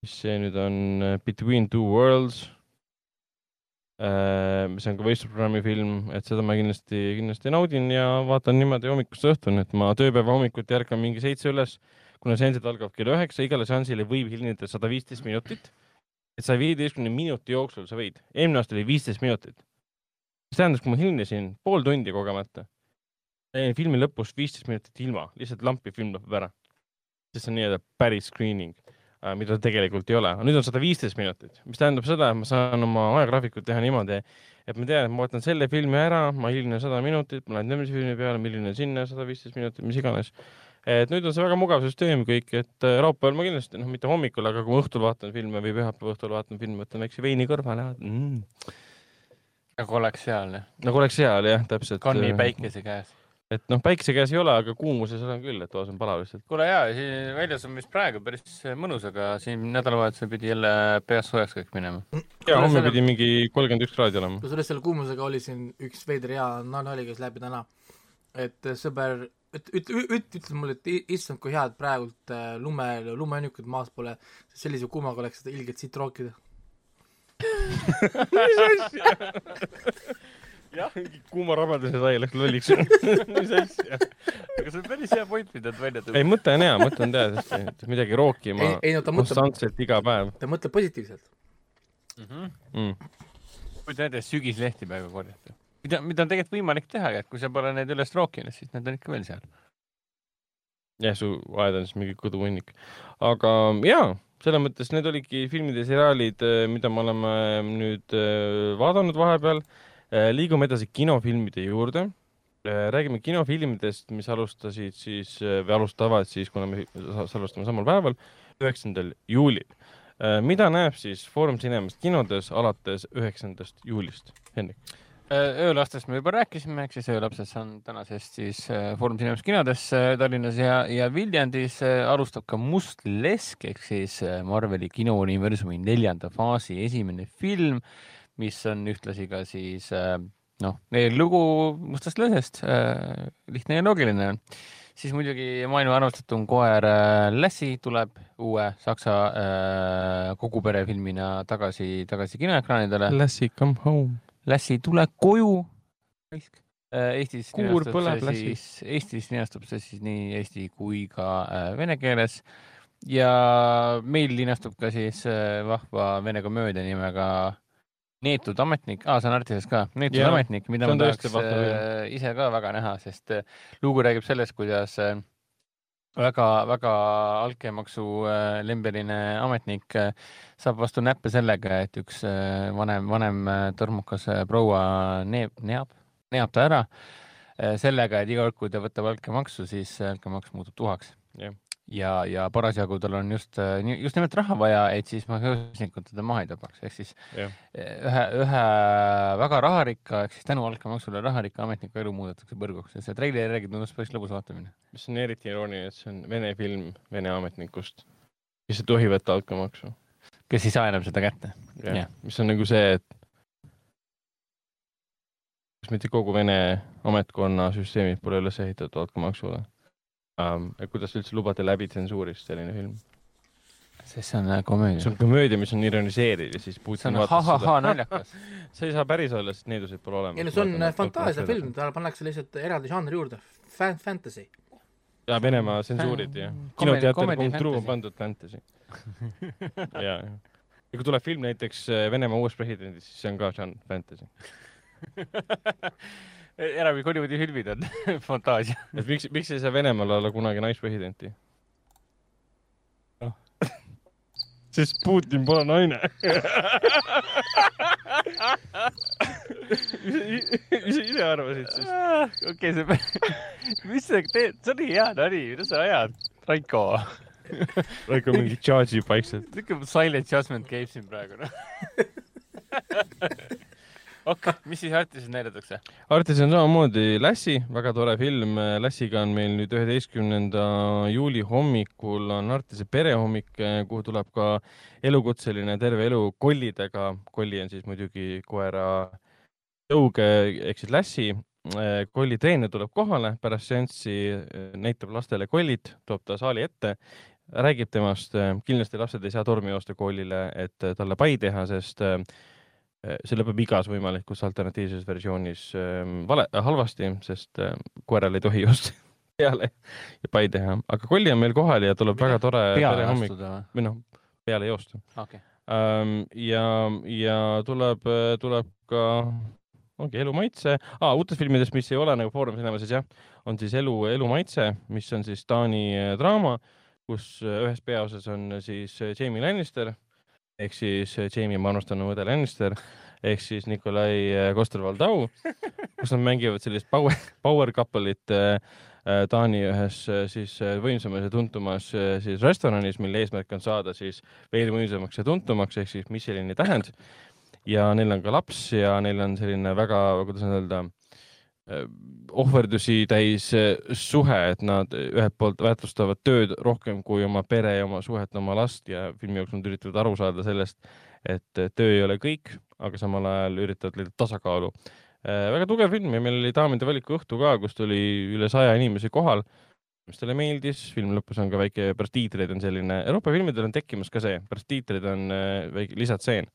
mis see nüüd on, Between Two Worlds Äh, mis on ka võistlusprogrammi film, et seda ma kindlasti, kindlasti naudin ja vaatan niimoodi hommikust õhtuni, et ma tööpäeva hommikuti ärkan mingi seitse üles, kuna seansid algavad kell üheksa, igale seansile võib hilineda sada viisteist minutit. et sa viieteistkümne minuti jooksul sa võid, eelmine aasta oli viisteist minutit. mis tähendas, kui ma hilinesin pool tundi kogemata, jäin filmi lõpust viisteist minutit ilma, lihtsalt lampi film lõpeb ära. sest see on nii-öelda päris screening äh, mida ta tegelikult ei ole, nüüd on sada viisteist minutit, mis tähendab seda, et ma saan oma ajagraafikut teha niimoodi, et ma tean, et ma vaatan selle filmi ära, ma hilinen sada minutit, ma lähen järgmise filmi peale, ma hilinen sinna sada viisteist minutit, mis iganes. et nüüd on see väga mugav süsteem kõik, et äh, laupäeval ma kindlasti, noh, mitte hommikul, aga kui ma õhtul vaatan filme või pühapäeva õhtul vaatan filme, võtan väikse veini kõrvale mm.. nagu oleks seal, nagu oleks seal jah, täpselt. Cannes'i päikese käes. Et noh, päikese käes ei ole, aga kuumuses olen küll, et toas on palav lihtsalt. kuule siin väljas on vist praegu päris mõnus, aga siin nädalavahetusel pidi jälle peast soojaks kõik minema. ja homme pidi mingi kolmkümmend üks kraadi olema. kusjuures selle kuumusega oli siin üks veider hea nali käis läbi täna, et sõber, üt-, üt-, üt-, ütle mulle, et issand, kui hea, et praegult äh, lume, lumehõnnikud maas pole, sellise kuumaga oleks seda ilgelt siit rookida. jah, mingi kuuma rabaduse sai läks lolliks. mis asja? aga see on päris hea point, mida ta välja ei, mõte on hea, mõte on teada, sest midagi rookima ei, ei no ta mõtleb, konstantselt iga päev ta mõtleb positiivselt. mm.. kujuta ette, sügislehti praegu korjata. mida, mida on tegelikult võimalik teha, et kui sa pole neid üles rookinud, siis need on ikka veel seal. jah, su aed on siis mingi kõduhunnik. aga jaa, selles mõttes need olidki filmid ja seriaalid, mida me oleme nüüd äh, vaadanud vahepeal. Liigume edasi kinofilmide juurde. räägime kinofilmidest, mis alustasid siis või alustavad siis, kuna me sa- salvestame samal päeval, üheksandal juulil. mida näeb siis Foorum Cinemast kinodes alates üheksandast juulist? Hendrik. öölastest me juba rääkisime, ehk siis öölapsed on tänasest siis äh, Foorum Cinemas kinodes äh, Tallinnas ja, ja Viljandis äh, alustab ka Must lesk ehk siis äh, Marveli kinouniversumi neljanda faasi esimene film, mis on ühtlasi ka siis äh, noh, lugu Mustast lõsest, lihtne ja loogiline siis muidugi maailma armastatum koer äh, Lassie tuleb uue saksa äh, kogu perefilmina tagasi, tagasi kinoekraanidele. Lassie come home. Lassi, tule koju. Eestis Kuur põleb, Lassi. Eestis linastub see siis nii eesti kui ka äh, vene keeles ja meil linastub ka siis äh, vahva vene komöödia nimega Neetud ametnik ah,, see on Artises ka, Neetud Jaa, ametnik, mida ma tahaks äh, ise ka väga näha, sest äh, lugu räägib sellest, kuidas äh, väga-väga altkäemaksu äh, lembeline ametnik äh, saab vastu näppe sellega, et üks äh, vanem, vanem äh, tormukas äh, proua neeb, neab, neab ta ära äh, sellega, et iga kord, kui ta võtab altkäemaksu, siis altkäemaks muutub tuhaks. Jah. ja, ja parasjagu tal on just, just nimelt raha vaja, et siis mafiosnikud teda maha ei tapaks, ehk siis Jah. ühe, ühe väga raharikka, ehk siis tänu altkäemaksule raharikka ametniku elu muudetakse põrguks ja see treileri järgi tundus päris lõbus vaatamine. mis on eriti irooniline, et see on Vene film Vene ametnikust, kes ei tohi võtta altkäemaksu. kes ei saa enam seda kätte. Jah. mis on nagu see, et kas mitte kogu Vene ametkonna süsteemid pole üles ehitatud altkäemaksule um,. kuidas üldse lubada läbi tsensuurist selline film? sest see on äh, komöödia. see on komöödia, mis on ironiseeriv ja siis see Putin on vaatas ha-ha-ha seda. naljakas. see ei saa päris olla, sest needusid pole olemas. ei no see on äh, fantaasiafilm, talle pannakse lihtsalt eraldi žanri juurde, fantasy. ja Venemaa tsensuurid ja Comedy- kinoteater comedy punkt ru on fantasy. pandud fantasy. ja, ja. ja kui tuleb film näiteks äh, Venemaa uuest presidendist, siis see on ka žanr fantasy. enamik Hollywoodi filmid on fantaasia. et miks, miks ei saa Venemaal olla kunagi naispresidenti? sest Putin pole naine. mis sa ise arvasid siis? okei, see, mis sa teed, see oli hea nali, mida sa ajad, Raiko? Raiko mingi charge'ib vaikselt. niisugune silent judgment käib siin praegu, noh. okei, mis siis Artises näidatakse? Artis on samamoodi Lassi, väga tore film. Lassiga on meil nüüd üheteistkümnenda juuli hommikul on Artise perehommik, kuhu tuleb ka elukutseline terve elu kollidega. kolli on siis muidugi koera tõuge ehk siis Lassi. kolli treener tuleb kohale pärast seanssi, näitab lastele kollid, toob ta saali ette, räägib temast. kindlasti lapsed ei saa tormi joosta koolile, et talle pai teha, sest äh, see lõpeb igas võimalikus alternatiivses versioonis ähm, vale, halvasti, sest äh, koeral ei tohi just peale ja pai teha, aga kolli on meil kohal ja tuleb väga tore peale astuda või? noh, peale joosta okei. ähm,. ja, ja tuleb, tuleb ka, ongi Elu maitse ah,, uutest filmidest, mis ei ole nagu Foorum Cinemasis jah, on siis Elu, Elu maitse, mis on siis Taani äh, draama, kus äh, ühes peaosas on siis äh, Jamie Lannister ehk siis äh, Jamie Manustanu õde Lannister ehk siis Nikolai äh, Koster-Valdau, kus nad mängivad sellist power, power couple'it äh, Taani ühes siis võimsamas ja tuntumas siis restoranis, mille eesmärk on saada siis veel võimsamaks ja tuntumaks ehk siis Michelini tähend. ja neil on ka laps ja neil on selline väga, kuidas öelda, ohverdusi täis äh, suhe, et nad ühelt poolt väärtustavad tööd rohkem kui oma pere ja oma suhet, oma last ja filmi jooksul nad üritavad aru saada sellest, et äh, töö ei ole kõik, aga samal ajal üritavad leida tasakaalu. väga tugev film ja meil oli daamide valiku õhtu ka, kus tuli üle saja inimese kohal mis talle meeldis, film lõpus on ka väike, pärast tiitreid on selline, Euroopa filmidel on tekkimas ka see, pärast tiitreid on äh, väike lisatseen.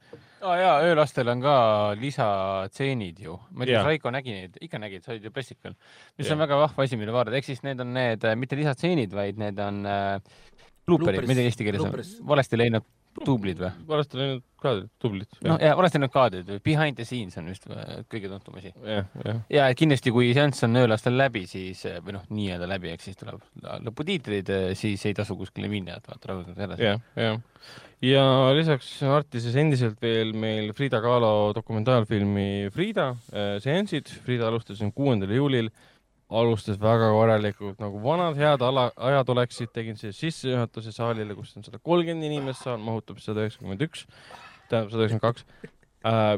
Oh, jaa, öölastel on ka lisatseenid ju. ma ei tea, kas Raiko nägi neid, ikka nägid, sa olid ju pressikul. mis Jaa. on väga vahva asi, mida vaadata, ehk siis need on need, mitte lisatseenid, vaid need on äh, ei tea eesti keeles on valesti leidnud duublid või? valesti läinud kaadrid, tublid. noh, ja valesti need kaadrid, behind the scenes on vist äh, kõige tuntum asi. ja et kindlasti, kui seanss on öölastel läbi, siis äh, või noh, nii-öelda läbi, ehk siis tuleb lõputiitrid, siis ei tasu kuskile minna, et vaata, rõõmsalt edasi. jah, jah. Ja lisaks Artises endiselt veel meil Frida Kahlo dokumentaalfilmi Frida äh, seansid. Frida alustas siin kuuendal juulil, alustas väga korralikult nagu vanad head ala, ajad oleksid, tegin siis sissejuhatuse saalile, kus on sada kolmkümmend inimest, saal mahutab sada üheksakümmend üks, tähendab sada üheksakümmend kaks.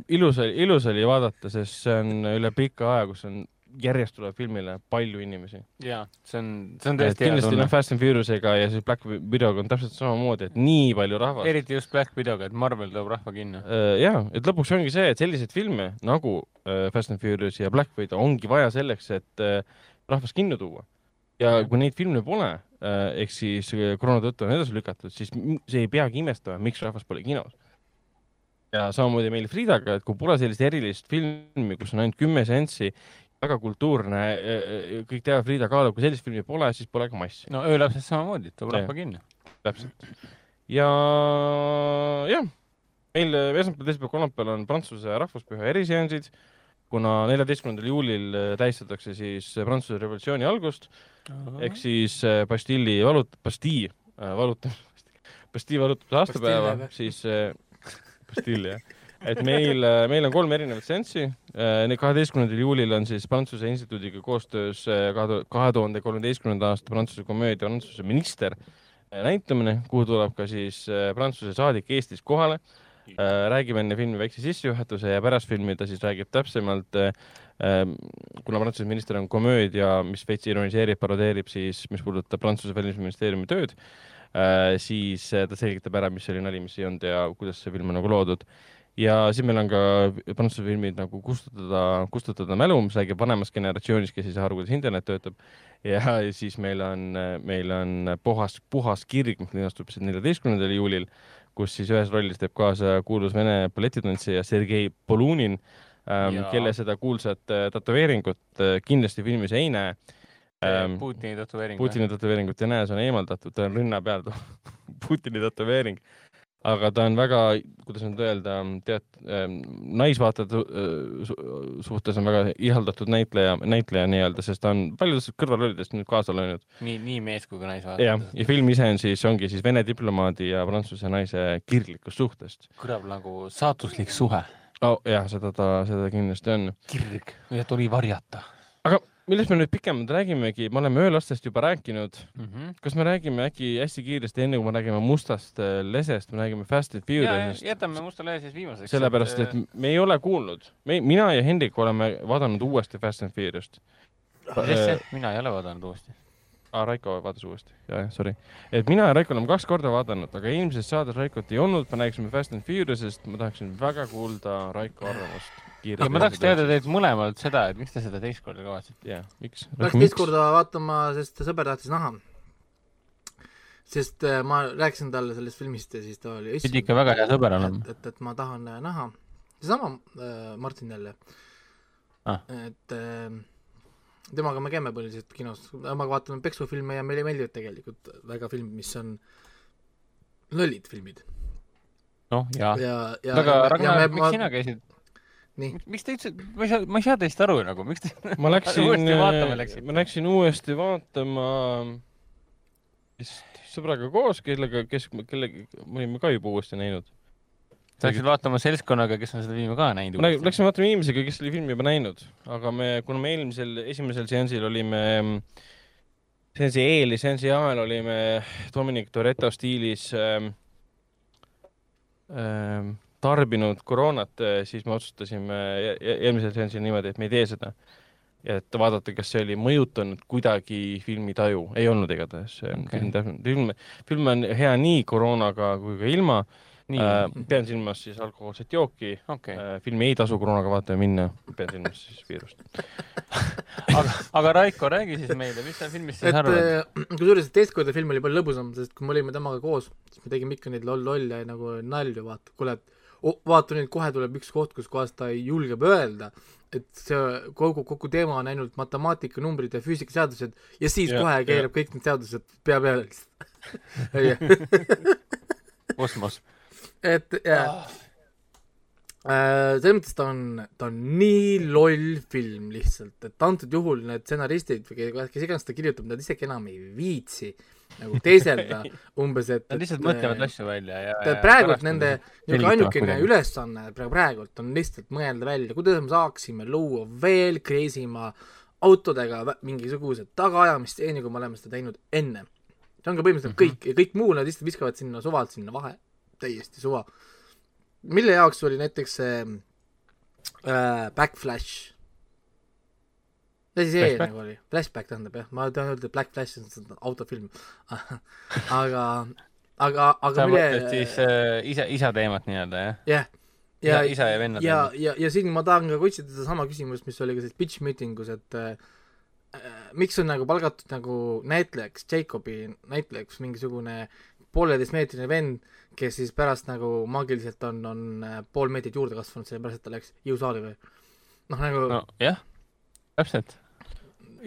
ilus oli, ilus oli vaadata, sest see on üle pika aja, kus on järjest tuleb filmile palju inimesi. ja see on, see on tõesti hea kindlasti noh, tunne. Fast and Furious'iga ja siis Black Widow'ga on täpselt samamoodi, et nii palju rahvast. eriti just Black Widow'ga, et Marvel toob rahva kinno. ja, et lõpuks ongi see, et selliseid filme nagu äh, Fast and Furious ja Black Widow ongi vaja selleks, et äh, rahvast kinno tuua. ja kui neid filme pole, ehk siis koroona tõttu on edasi lükatud, siis see ei peagi imestama, miks rahvas pole kinos. ja samamoodi meil Fridaga, et kui pole sellist erilist filmi, kus on ainult kümme seanssi, väga kultuurne, kõik teavad Frida Kahlo, kui sellist filmi pole, siis pole ka massi. no öölapsest samamoodi, Jah. rahva kinno. täpselt. ja jah, meil esmaspäeval, teisipäeval, kolmapäeval on Prantsuse rahvuspüha eriseansid, kuna neljateistkümnendal juulil äh, tähistatakse siis Prantsuse revolutsiooni algust ehk siis Bastilli valut-, Bastille valutamist, Bastille valutamise aastapäeva siis Bastille jah, et meil, meil on kolm erinevat seanssi. kaheteistkümnendal juulil on siis Prantsuse Instituudiga koostöös äh, kahe tuhande kolmeteistkümnenda aasta Prantsuse komöödia Prantsuse minister äh, näitamine, kuhu tuleb ka siis äh, Prantsuse saadik Eestist kohale. räägime enne filmi väikse sissejuhatuse ja pärast filmi ta siis räägib täpsemalt, kuna Prantsuse minister on komöödia, mis veits ironiseerib, parodeerib siis, mis puudutab Prantsuse välisministeeriumi tööd, siis äh, ta selgitab ära, mis oli nali, mis ei olnud ja kuidas see film on nagu loodud ja siis meil on ka prantsuse filmid nagu Kustutada, kustutada mälu, mis räägib vanemast generatsioonist, kes ei saa aru, kuidas internet töötab. ja siis meil on, meil on puhas, puhas kirg, mis linastub siis neljateistkümnendal juulil, kus siis ühes rollis teeb kaasa kuulus vene balletitantsija Sergei Polunin ähm, kelle seda kuulsat äh, tätoveeringut äh, kindlasti filmis ei näe ähm,. Putini tätoveering. Putini tätoveeringut ei näe, see on eemaldatud, ta on rinna peal, Putini tätoveering. Aga ta on väga, kuidas nüüd öelda, tead ähm,, naisvaatajate äh, su- suhtes on väga ihaldatud näitleja, näitleja nii-öelda, sest ta on paljudes kõrvalrollidest nüüd kaasa löönud. nii, nii mees kui ka jah, naisvaatajad. ja film ise on siis, ongi siis Vene diplomaadi ja Prantsuse naise kirglikust suhtest kõlab nagu saatuslik suhe. oh,. jah, seda ta, seda kindlasti on. kirg, mida tuli varjata aga millest me nüüd pikemalt räägimegi, me oleme öölastest juba rääkinud mm. -hmm. kas me räägime äkki hästi kiiresti, enne kui me räägime mustast äh, lesest, me räägime Fast and Furiousest? jätame Musta lehe siis viimaseks. sellepärast, et me ei ole kuulnud, me, mina ja Hendrik oleme vaadanud uuesti Fast and Furious't. äh, mina ei ole vaadanud uuesti. aa, Raiko vaatas uuesti, jah, jah, sorry. et mina ja Raiko oleme kaks korda vaadanud, aga eelmises saates Raikot ei olnud, me rääkisime Fast and Furious'ist, ma tahaksin väga kuulda Raiko arvamust. Ja ma tahaks teada. teilt mõlemalt seda, et miks te seda teist korda kavatsete. jah, miks? Läks teist korda vaatama, sest sõber tahtis näha. sest äh, ma rääkisin talle sellest filmist ja siis ta oli pidi ikka väga hea sõber olema. et, et, et ma tahan äh, näha, seesama äh, Martin jälle Ah. et äh, temaga me käime põhiliselt kinos, temaga vaatame peksufilme ja meile meeldivad tegelikult väga filmid, mis on lollid filmid. noh, ja. ja, ja aga ja Ragnar, miks ma- sina käisid, miks te üldse, ma ei saa, ma ei saa teist aru nagu, miks te ma läksin läksite? ma läksin uuesti vaatama vist sõbraga koos, kellega, kes, kellega me olime ka juba uuesti näinud. sa läksid vaatama seltskonnaga, kes on seda filmi ka näinud Läksime läksime vaatama inimesega, kes oli filmi juba näinud, aga me, kuna me eelmisel, esimesel seansil olime, seansi eel ja seansi ajal olime Dominic Toretto stiilis ähm, ähm, tarbinud koroonat, siis me otsustasime e- e- eelmisel seansil niimoodi, et me ei tee seda. ja et vaadata, kas see oli mõjutanud kuidagi filmi taju, ei olnud igatahes, see on Okei. film täpselt, film, film on hea nii koroonaga kui ka ilma nii äh,, pean silmas siis alkohoolset jooki okei. Äh, filmi ei tasu koroonaga vaatama minna, pean silmas siis viirust. aga, aga Raiko, räägi siis meile, mis sa filmist siis et arvad? äh, kusjuures teist korda film oli palju lõbusam, sest kui me olime temaga koos, siis me tegime ikka neid loll, lolle nagu nalju, vaata, kuule, et vaata nüüd kohe tuleb üks koht, kus kohas ta ei julge öelda, et see kogu, kogu teema on ainult matemaatika, numbrid ja füüsikaseadused ja siis Jah, ja, kohe jah. keerab kõik need seadused pea peale kosmos. et jaa äh, selles mõttes ta on, ta on nii loll film lihtsalt, et antud juhul need stsenaristid või kes iganes seda kirjutab, nad isegi enam ei viitsi nagu teeselda umbes, et Nad lihtsalt mõtlevad asju välja ja. ta praegult nende niisugune selgitavad ainukene kuidagi. ülesanne praegu praegult on lihtsalt mõelda välja, kuidas me saaksime luua veel crazy ma autodega mingisugused tagaajamistseeni, kui me oleme seda teinud enne. see on ka põhimõtteliselt Mhm. kõik ja kõik muu nad lihtsalt viskavad sinna suvalt sinna vahe, täiesti suva. mille jaoks oli näiteks see äh, Backflash? Asi see Flashback? nagu oli? Flashback tähendab jah, ma tahan öelda Black Flash on autofilm. aga, aga, aga sa mille mõtled siis äh, isa, isa teemat nii-öelda jah? jah, isa ja, isa ja vennad ja, ja, ja siin ma tahan ka otsida sedasama küsimust, mis oli ka selles pitch meeting us, et äh, äh, miks on nagu palgatud nagu näitlejaks, Jacobi näitlejaks mingisugune pooleteistmeetrine vend, kes siis pärast nagu maagiliselt on, on äh, pool meetrit juurde kasvanud, sellepärast et ta läks jõusaali või noh, nagu no. nojah, täpselt.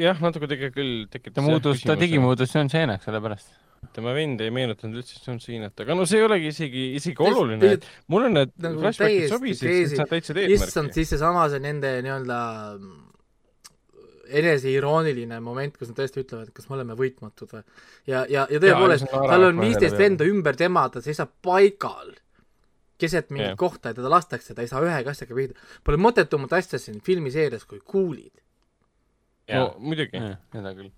jah, natuke tegi küll, tekitas ta muutus, ta tegi, muutus John Cena'ks sellepärast. tema vend ei meenutanud üldse John Cenat, aga no see ei olegi isegi, isegi oluline, et mulle need nagu flashbackid sobisid, crazy. sest nad täitsid issand, eesmärki. siis seesama see nende nii-öelda eneseirooniline moment, kus nad tõesti ütlevad, et kas me oleme võitmatud või. ja, ja, ja tõepoolest, see on tal on viisteist venda ümber tema, ta seisab paigal keset mingit Jah. kohta ja teda lastakse, ta ei saa ühegi asjaga pihta. Pole mõttetumat asja siin filmiseerias kui kuulid. No muidugi, seda küll.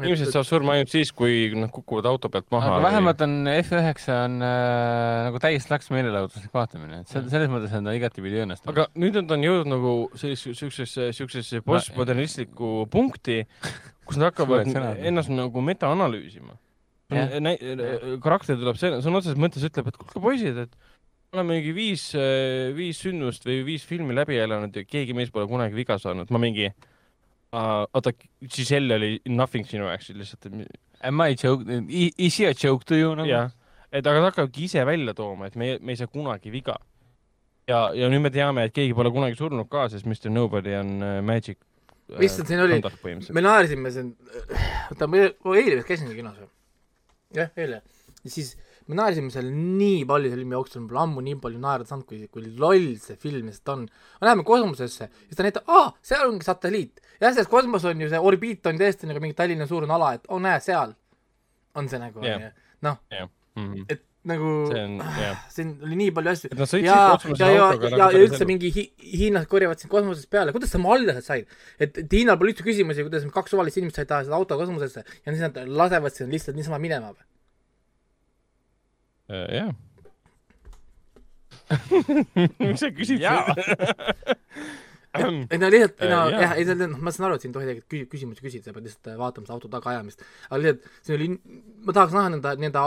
inimesed saavad surma ainult siis, kui nad kukuvad auto pealt maha. aga vähemalt on F9 on äh, nagu täis laks meelelahutuslik vaatamine, et selles selles mõttes on ta igatipidi õnnestunud. aga nüüd on ta on jõudnud nagu sellisesse, siuksesse, siuksesse postmodernistlikku punkti, kus nad hakkavad ennast nagu metaanalüüsima. Karakter tuleb sõna otseses mõttes ütleb, et kuulge poisid, et oleme mingi viis, viis sündmust või viis filmi läbi elanud ja keegi meist pole kunagi viga saanud. ma mingi, oota, siis jälle oli nothing sinu jaoks lihtsalt, Am I joke, is he a joke to you nagu? jah, et aga nad hakkavadki ise välja tooma, et me, me ei saa kunagi viga. ja, ja nüüd me teame, et keegi pole kunagi surnud ka, sest Mr Nobody on äh, Magic. issand, siin oli, põhimõtteliselt. me naersime siin, oota, ma eile vist käisingi kinos või? jah, eile. ja siis me naersime seal nii palju selle filmi jooksul, pole ammu nii palju naerda saanud, kui, kui loll see film lihtsalt on. me läheme kosmosesse ja siis ta näitab, aa, seal ongi satelliit. jah, selles kosmos on ju see orbiit on tõesti nagu mingi Tallinna suurune ala, et oo oh, näe, seal on see nagu onju. noh, Mhm. et nagu see on, jah. siin oli nii palju asju et ja, ja, ja, ja, nagu ja üldse. mingi hi hiinlased korjavad sind kosmosest peale, kuidas sa malla sealt said? et, et Hiinal pole üldse küsimusi, kuidas kaks suvalist inimest said seda auto kosmosesse ja siis nad lasevad sinna lihtsalt niisama minema või? Jah. miks sa küsid et no lihtsalt, Äh, no jaa. jah, ei no noh, ma saan aru, et siin ei tohi tegelikult kü- küsimusi küsida, sa pead lihtsalt äh, vaatama seda auto tagaajamist. aga lihtsalt see oli, ma tahaks näha nende, nende,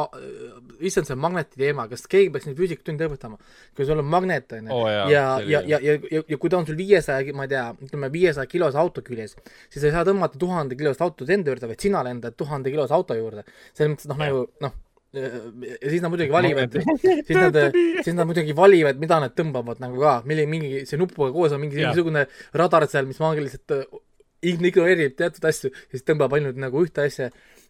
issand, see magneti teema, kas keegi peaks neid füüsikatunde õpetama? kui sul on magnet, Oo, jaa, ja, oli- ja, ja, ja, ja, ja kui ta on sul viiesaja, ma ei tea, ütleme viiesaja kilose auto küljes, siis sa ei saa tõmmata tuhande kilost autot enda juurde, vaid sina lendad tuhande kilose auto juurde. selles mõttes, noh, nagu noh, ja siis nad muidugi valivad, siis nad, siis nad muidugi valivad, mida nad tõmbavad nagu ka, milline mingi see nupuga koos on mingi mingisugune radar seal, mis maagiliselt äh, ignoreerib teatud asju, siis tõmbab ainult nagu ühte asja.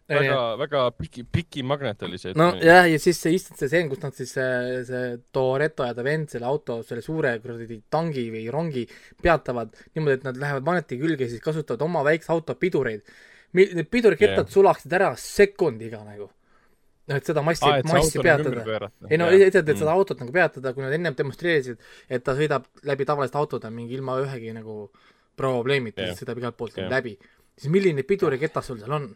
väga, väga piki, piki magnet oli see. no jah, ja siis see issand see stseen, kus nad siis see, see Toretto ja ta vend selle auto, selle suure kuradi tangi või rongi peatavad niimoodi, et nad lähevad magneti külge ja siis kasutavad oma väikse auto pidureid. Need pidurikettad Jah. sulaksid ära sekundiga nagu. noh, et seda massi see massi peatada. ei no lihtsalt, et seda autot nagu peatada, kui nad ennem demonstreerisid, et ta sõidab läbi tavaliste autode mingi ilma ühegi nagu probleemita yeah., sõidab igalt poolt yeah. läbi, siis milline piduriketas sul seal on?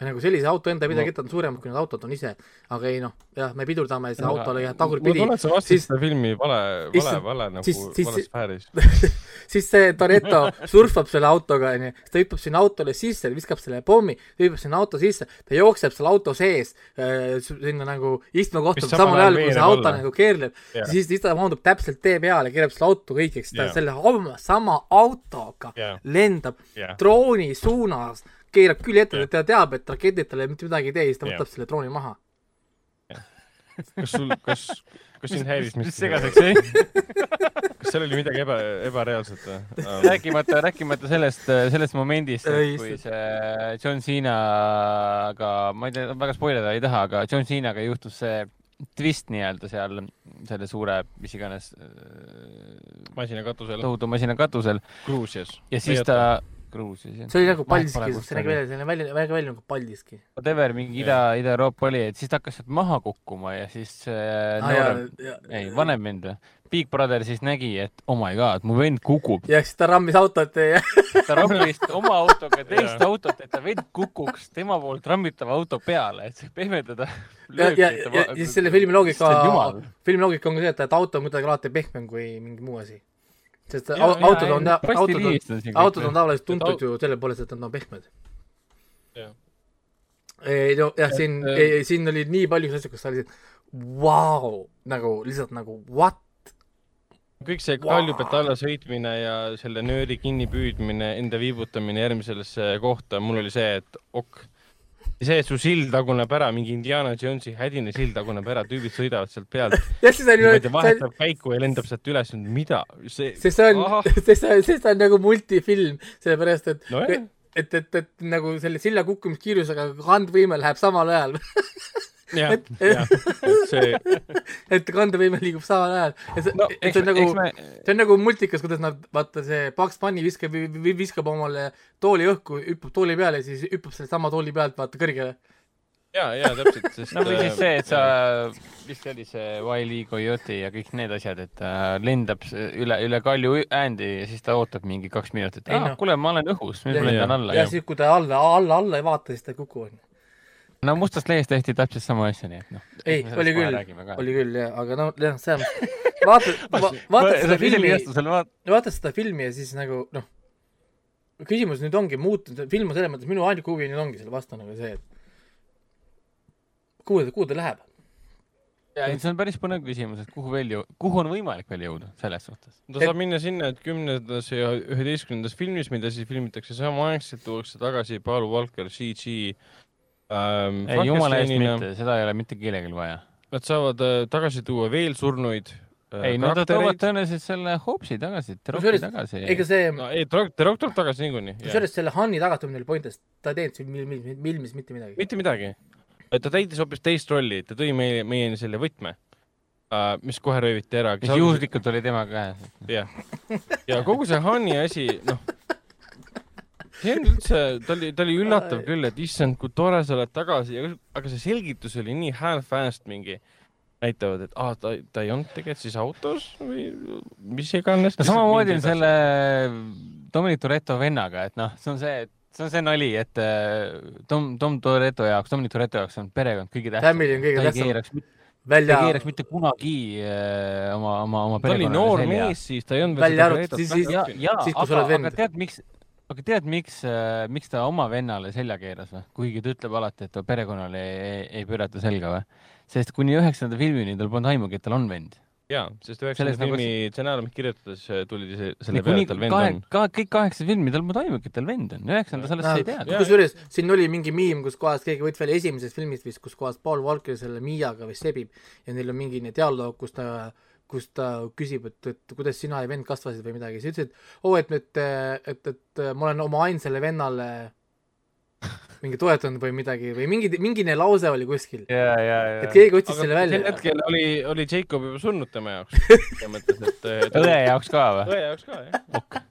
Ja nagu sellise auto enda pidurikettad on suuremad kui need autod on ise, aga ei noh, jah, me pidurdame, see auto läheb ma tagurpidi tunnen, et sa vastasid seda filmi vale, vale vale nagu siis- vales sfääris. siis see Toretto surfab selle autoga, onju, siis ta hüppab sinna autole sisse, viskab selle pommi, hüppab sinna auto sisse, ta jookseb seal auto sees äh, sinna nagu istumakohta Mis samal ajal, kui see auto alla. nagu keerleb Jah. siis, siis ta maandub täpselt tee peale, keerab selle auto kõik, eks ta Jah. selle sama autoga Jah. lendab Jah. drooni suunas, keerab külje ette, ta teab, et raketid talle mitte midagi ei tee, siis ta võtab selle drooni maha. kas sul, kas, kas sind häiris mis miski? segaseks jäi? kas seal oli midagi eba, ebareaalset või? rääkimata, rääkimata sellest, sellest momendist, kui see John Cenaga, ma ei tea, väga spoilida ei taha, aga John Cenaga juhtus see twist nii-öelda seal selle suure, mis iganes masina katusel, tohutu masina katusel Gruusias. ja siis ta, Gruusias jah. see oli nagu Paldiski, see nägi oli. välja, see nägi välja, väga välja nagu Paldiski. Whatever, mingi Ida, Ida-Euroopa oli, et siis ta hakkas sealt maha kukkuma ja siis äh, noorem, ei, vanem vend või? Big Brother siis nägi, et oh my god, mu vend kukub. ja siis ta rammis autot ja ta rammis oma autoga teist autot, et ta vend kukuks tema poolt rammitava auto peale, et see pehmendada. ja, ja, ja siis selle filmi loogika filmi loogika on ka see, et, et auto on kuidagi alati pehmem kui mingi muu asi. Sest Ja- au- ja- autod on, autod on, autod on tavaliselt tuntud ju selle poolest, et nad on pehmed. Jah. ei no jah, siin Et,, siin oli nii palju asju, kus sa olid, vau, nagu lihtsalt nagu what? kõik see kaljupet alla sõitmine ja selle nööri kinnipüüdmine, enda viibutamine järgmisesse kohta, mul oli see, et ok. see, et su sild taguneb ära, mingi Indiana Jonesi hädine sild taguneb ära, tüübid sõidavad sealt pealt, ja siis niimoodi see vahetab käiku ja lendab sealt üles, mida, see, sest see on sest see, sest see on nagu multifilm, sellepärast et nojah, et, et, et nagu selle silla kukkumiskiirusega kandvõime läheb samal ajal. jah, jah, et see, et kandevõime liigub samal ajal. et see no no,, et see on nagu, me... see on nagu multikas, kuidas nad, vaata see Bugs Bunny viskab, viskab omale tooli õhku, hüppab tooli peale ja siis hüppab selle sama tooli pealt, vaata kõrgele. ja, ja täpselt, sest no või siis äh, see, et sa, mis see oli see Wiley Coyote ja kõik need asjad, et ta lendab s- üle, üle kalju äändi ja siis ta ootab mingi kaks minutit. Ei noh. kuule, ma olen õhus, nüüd ma lendan ja- alla ja. siis, kui ta alla, alla, alla ei vaata, siis ta ei kuku, onju. No Mustast lehest tehti täpselt sama asja, nii et noh. ei, oli küll, oli küll jah, aga no jah, see on, vaata, vaata seda filmi, vaata seda filmi ja siis nagu noh, küsimus nüüd ongi muutunud, film on selles mõttes, minu ainuke huvi nüüd ongi selle vastu nagu see, et kuhu ta, kuhu ta läheb. see on päris põnev küsimus, et kuhu veel jõu-, kuhu on võimalik veel jõuda selles suhtes. ta saab minna sinna, et kümnendas ja üheteistkümnendas filmis, mida siis filmitakse samaaegselt, tuuakse tagasi Paul Walker, CG ähm,. ei, jumala eest mitte, seda ei ole mitte kellelgi vaja. Nad saavad äh, tagasi tuua veel surnuid äh, ei, nad toovad tõenäoliselt selle Hoopsi tagasi, Kusjuures- tagasi. ega see, no ei, Terok tuleb tagasi niikuinii. kusjuures selle Hanni tagatumine oli point, sest ta ei teinud siin mil-, mil-, filmis mitte midagi. mitte midagi. ta täitis hoopis teist rolli, ta tõi meie, meieni selle võtme uh,, mis kohe rööviti ära. mis juhuslikult oli tema käes. jah, ja kogu see Hanni asi, noh, see on üldse, ta oli, ta oli üllatav küll, et issand, kui tore sa oled tagasi, aga see selgitus oli nii half-assed mingi, näitavad, et aa, ta, ta ei olnud tegelikult siis autos või mis iganes. no samamoodi on selle Dominic Toretto vennaga, et noh, see on see, et see on see nali, et äh, Tom, Tom Toretto jaoks, Dominic Toretto jaoks on perekond kõige tähtsam. Family on kõige tähtsam. keeraks, ta välja ei, keeraks mitte kunagi äh, oma, oma, oma ta oli noor mees siis, ta ei olnud Välja arvatud siis- siis- siis, kui sa oled, vend. aga tead, miks, aga tead, miks, miks ta oma vennale selja keeras või? kuigi ta ütleb alati, et ta perekonnale ei, ei, ei pöörata selga või? sest kuni üheksanda filmini tal polnud aimugi, et tal on vend. jaa, sest üheksanda nagu filmi stsenaariumit kirjutades äh, tuli see, selle peale, et tal vend kahe on., ka, kõik kaheksa filmi, tal polnud aimugi, et tal vend on. üheksandas alles sa ei teadnud. kusjuures siin oli mingi miim, kus kohas keegi võttis välja esimesest filmist vist, kus kohas Paul Walker selle Miaga vist sebib ja neil on mingi dialoog, kus ta kus ta küsib, et, et kuidas sina ja vend kasvasid või midagi, siis ütles, et oo, et, et, et, et ma olen oma ainsale vennale mingi toetanud või midagi või mingi, mingine lause oli kuskil. ja, ja, et ja. keegi otsis selle sel välja. hetkel oli, oli Jacob juba surnud tema jaoks. selles mõttes, et ta- õe jaoks ka või? õe jaoks ka, jah. ta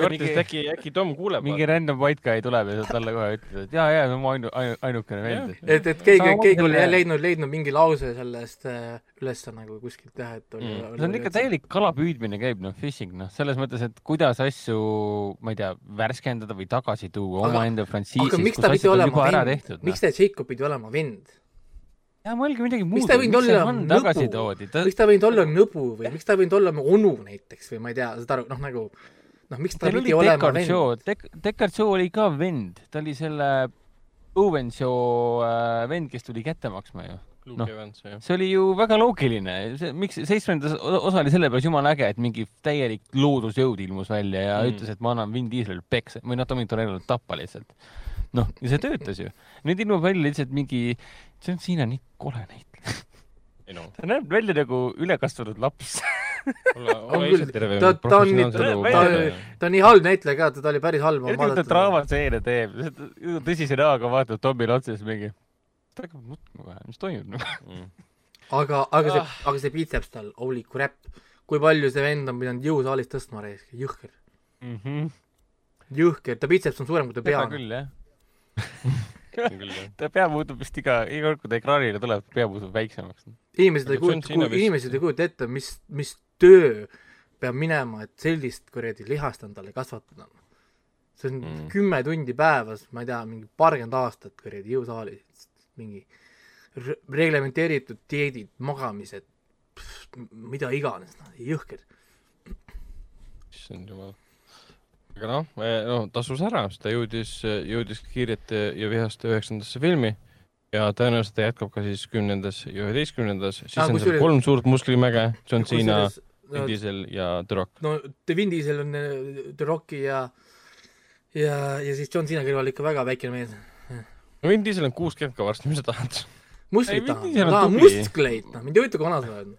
kartis, et äkki, äkki Tom kuuleb. mingi random white guy tuleb ja talle kohe ütleb, et jaa, jaa, see on mu ainu-, ainu-, ainukene vend. et, et keegi, keegi oli leidnud, leidnud mingi lause sellest äh, üles nagu kuskilt jah, et oli Mm. see on ikka täielik kalapüüdmine käib, noh, fishing, noh, selles mõttes, et kuidas asju, ma ei tea, värskendada või tagasi tuua omaenda frantsiisis, aga miks kus asjad on olema juba ära tehtud, noh miks. ta Jacob pidi olema vend? jaa, mõelge midagi muud. miks ta ei võinud olla on tagasi nõbu toodi, ta, miks ta ei võinud olla nõbu või miks ta ei võinud olla onu näiteks või ma ei tea, saad aru, noh nagu noh, miks ta oli pidi olema vend? Dek-, Deckard Shaw oli ka vend, ta oli selle Owen Shaw äh, vend, kes tuli kätte maksma ju. Jah. see oli ju väga loogiline, see, miks seitsmendas osa oli sellepärast jumala äge, et mingi täielik loodusjõud ilmus välja ja Mm. ütles, et ma annan Vin Dieselile peksa või noh, Tommy Torellole tappa lihtsalt. noh, ja see töötas ju. nüüd ilmub välja lihtsalt mingi, see on Siina nii kole näitleja. Ei noh, ta näeb välja nagu ülekasvanud laps. On küll. Ta- ta on nii- ta- ta on nii halb näitleja ka, ta oli päris halb. eriti kui ta draamaseene teeb, tõsise näoga vaatab Tomile otsa siis mingi ta hakkab nutma kohe, mis toimub nagu. aga, aga see Ah., aga see biceps tal, holy crap, kui palju see vend on pidanud jõusaalis tõstma reis, jõhker, jõhker, ta biceps on suurem kui ta seda pea. küll jah. ta pea muutub vist iga, iga kord, kui ta ekraanile tuleb, pea muutub väiksemaks. inimesed ei kujuta inimesed ei kujuta ette, mis, mis töö peab minema, et sellist kuradi lihast endale kasvatada. see on Mm. mm. kümme tundi päevas, ma ei tea, mingi paarkümmend aastat kuradi jõusaalis, mingi re- reglementeeritud dieedid, magamised, mida iganes, noh, jõhker. issand jumal. Aga noh, no tasus ära, sest ta jõudis, jõudis kiirete ja vihaste üheksandasse filmi ja tõenäoliselt ta jätkab ka siis kümnendas ja üheteistkümnendas, siis Ah, on seal kolm suurt musklimäge, John Cena, Vin no, Diesel ja The Rock. no Vin Diesel on The Rocki ja ja, ja siis John Cena kõrval ikka väga väikene mees. no Vin Diesel on kuuskümmend ka varsti, mis sa tahad? musklit Ei, Vin tahan, ma tahan muskleid, noh, mind ei huvita, kui vana sa oled.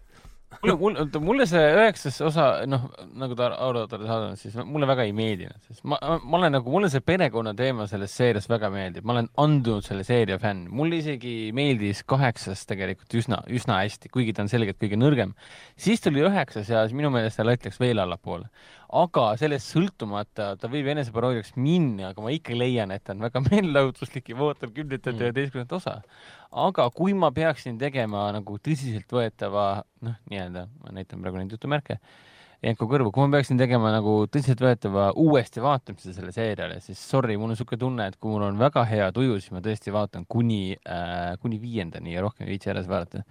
mulle, mulle, mulle see üheksas osa, noh, nagu ta Aurotale saadanud, siis mulle väga ei meeldinud, sest ma, ma olen nagu, mulle see perekonna teema selles seerias väga meeldib, ma olen andunud selle seeria fänn, mulle isegi meeldis kaheksas tegelikult üsna, üsna hästi, kuigi ta on selgelt kõige nõrgem. siis tuli üheksas ja minu meelest ta läks veel allapoole. Aga sellest sõltumata, ta võib eneseparoodiaks minna, aga ma ikka leian, et ta on väga meelelahutuslik ja ma ootan kümnendat ja üheteistkümnendat osa aga kui ma peaksin tegema nagu tõsiseltvõetava, noh, nii-öelda, ma näitan praegu neid jutumärke, Janko kõrvu, kui ma peaksin tegema nagu tõsiseltvõetava uuesti vaatamise selle seeriale, siis sorry, mul on niisugune tunne, et kui mul on väga hea tuju, siis ma tõesti vaatan kuni äh,, kuni viiendani ja rohkem ei viitsi edasi vaadata.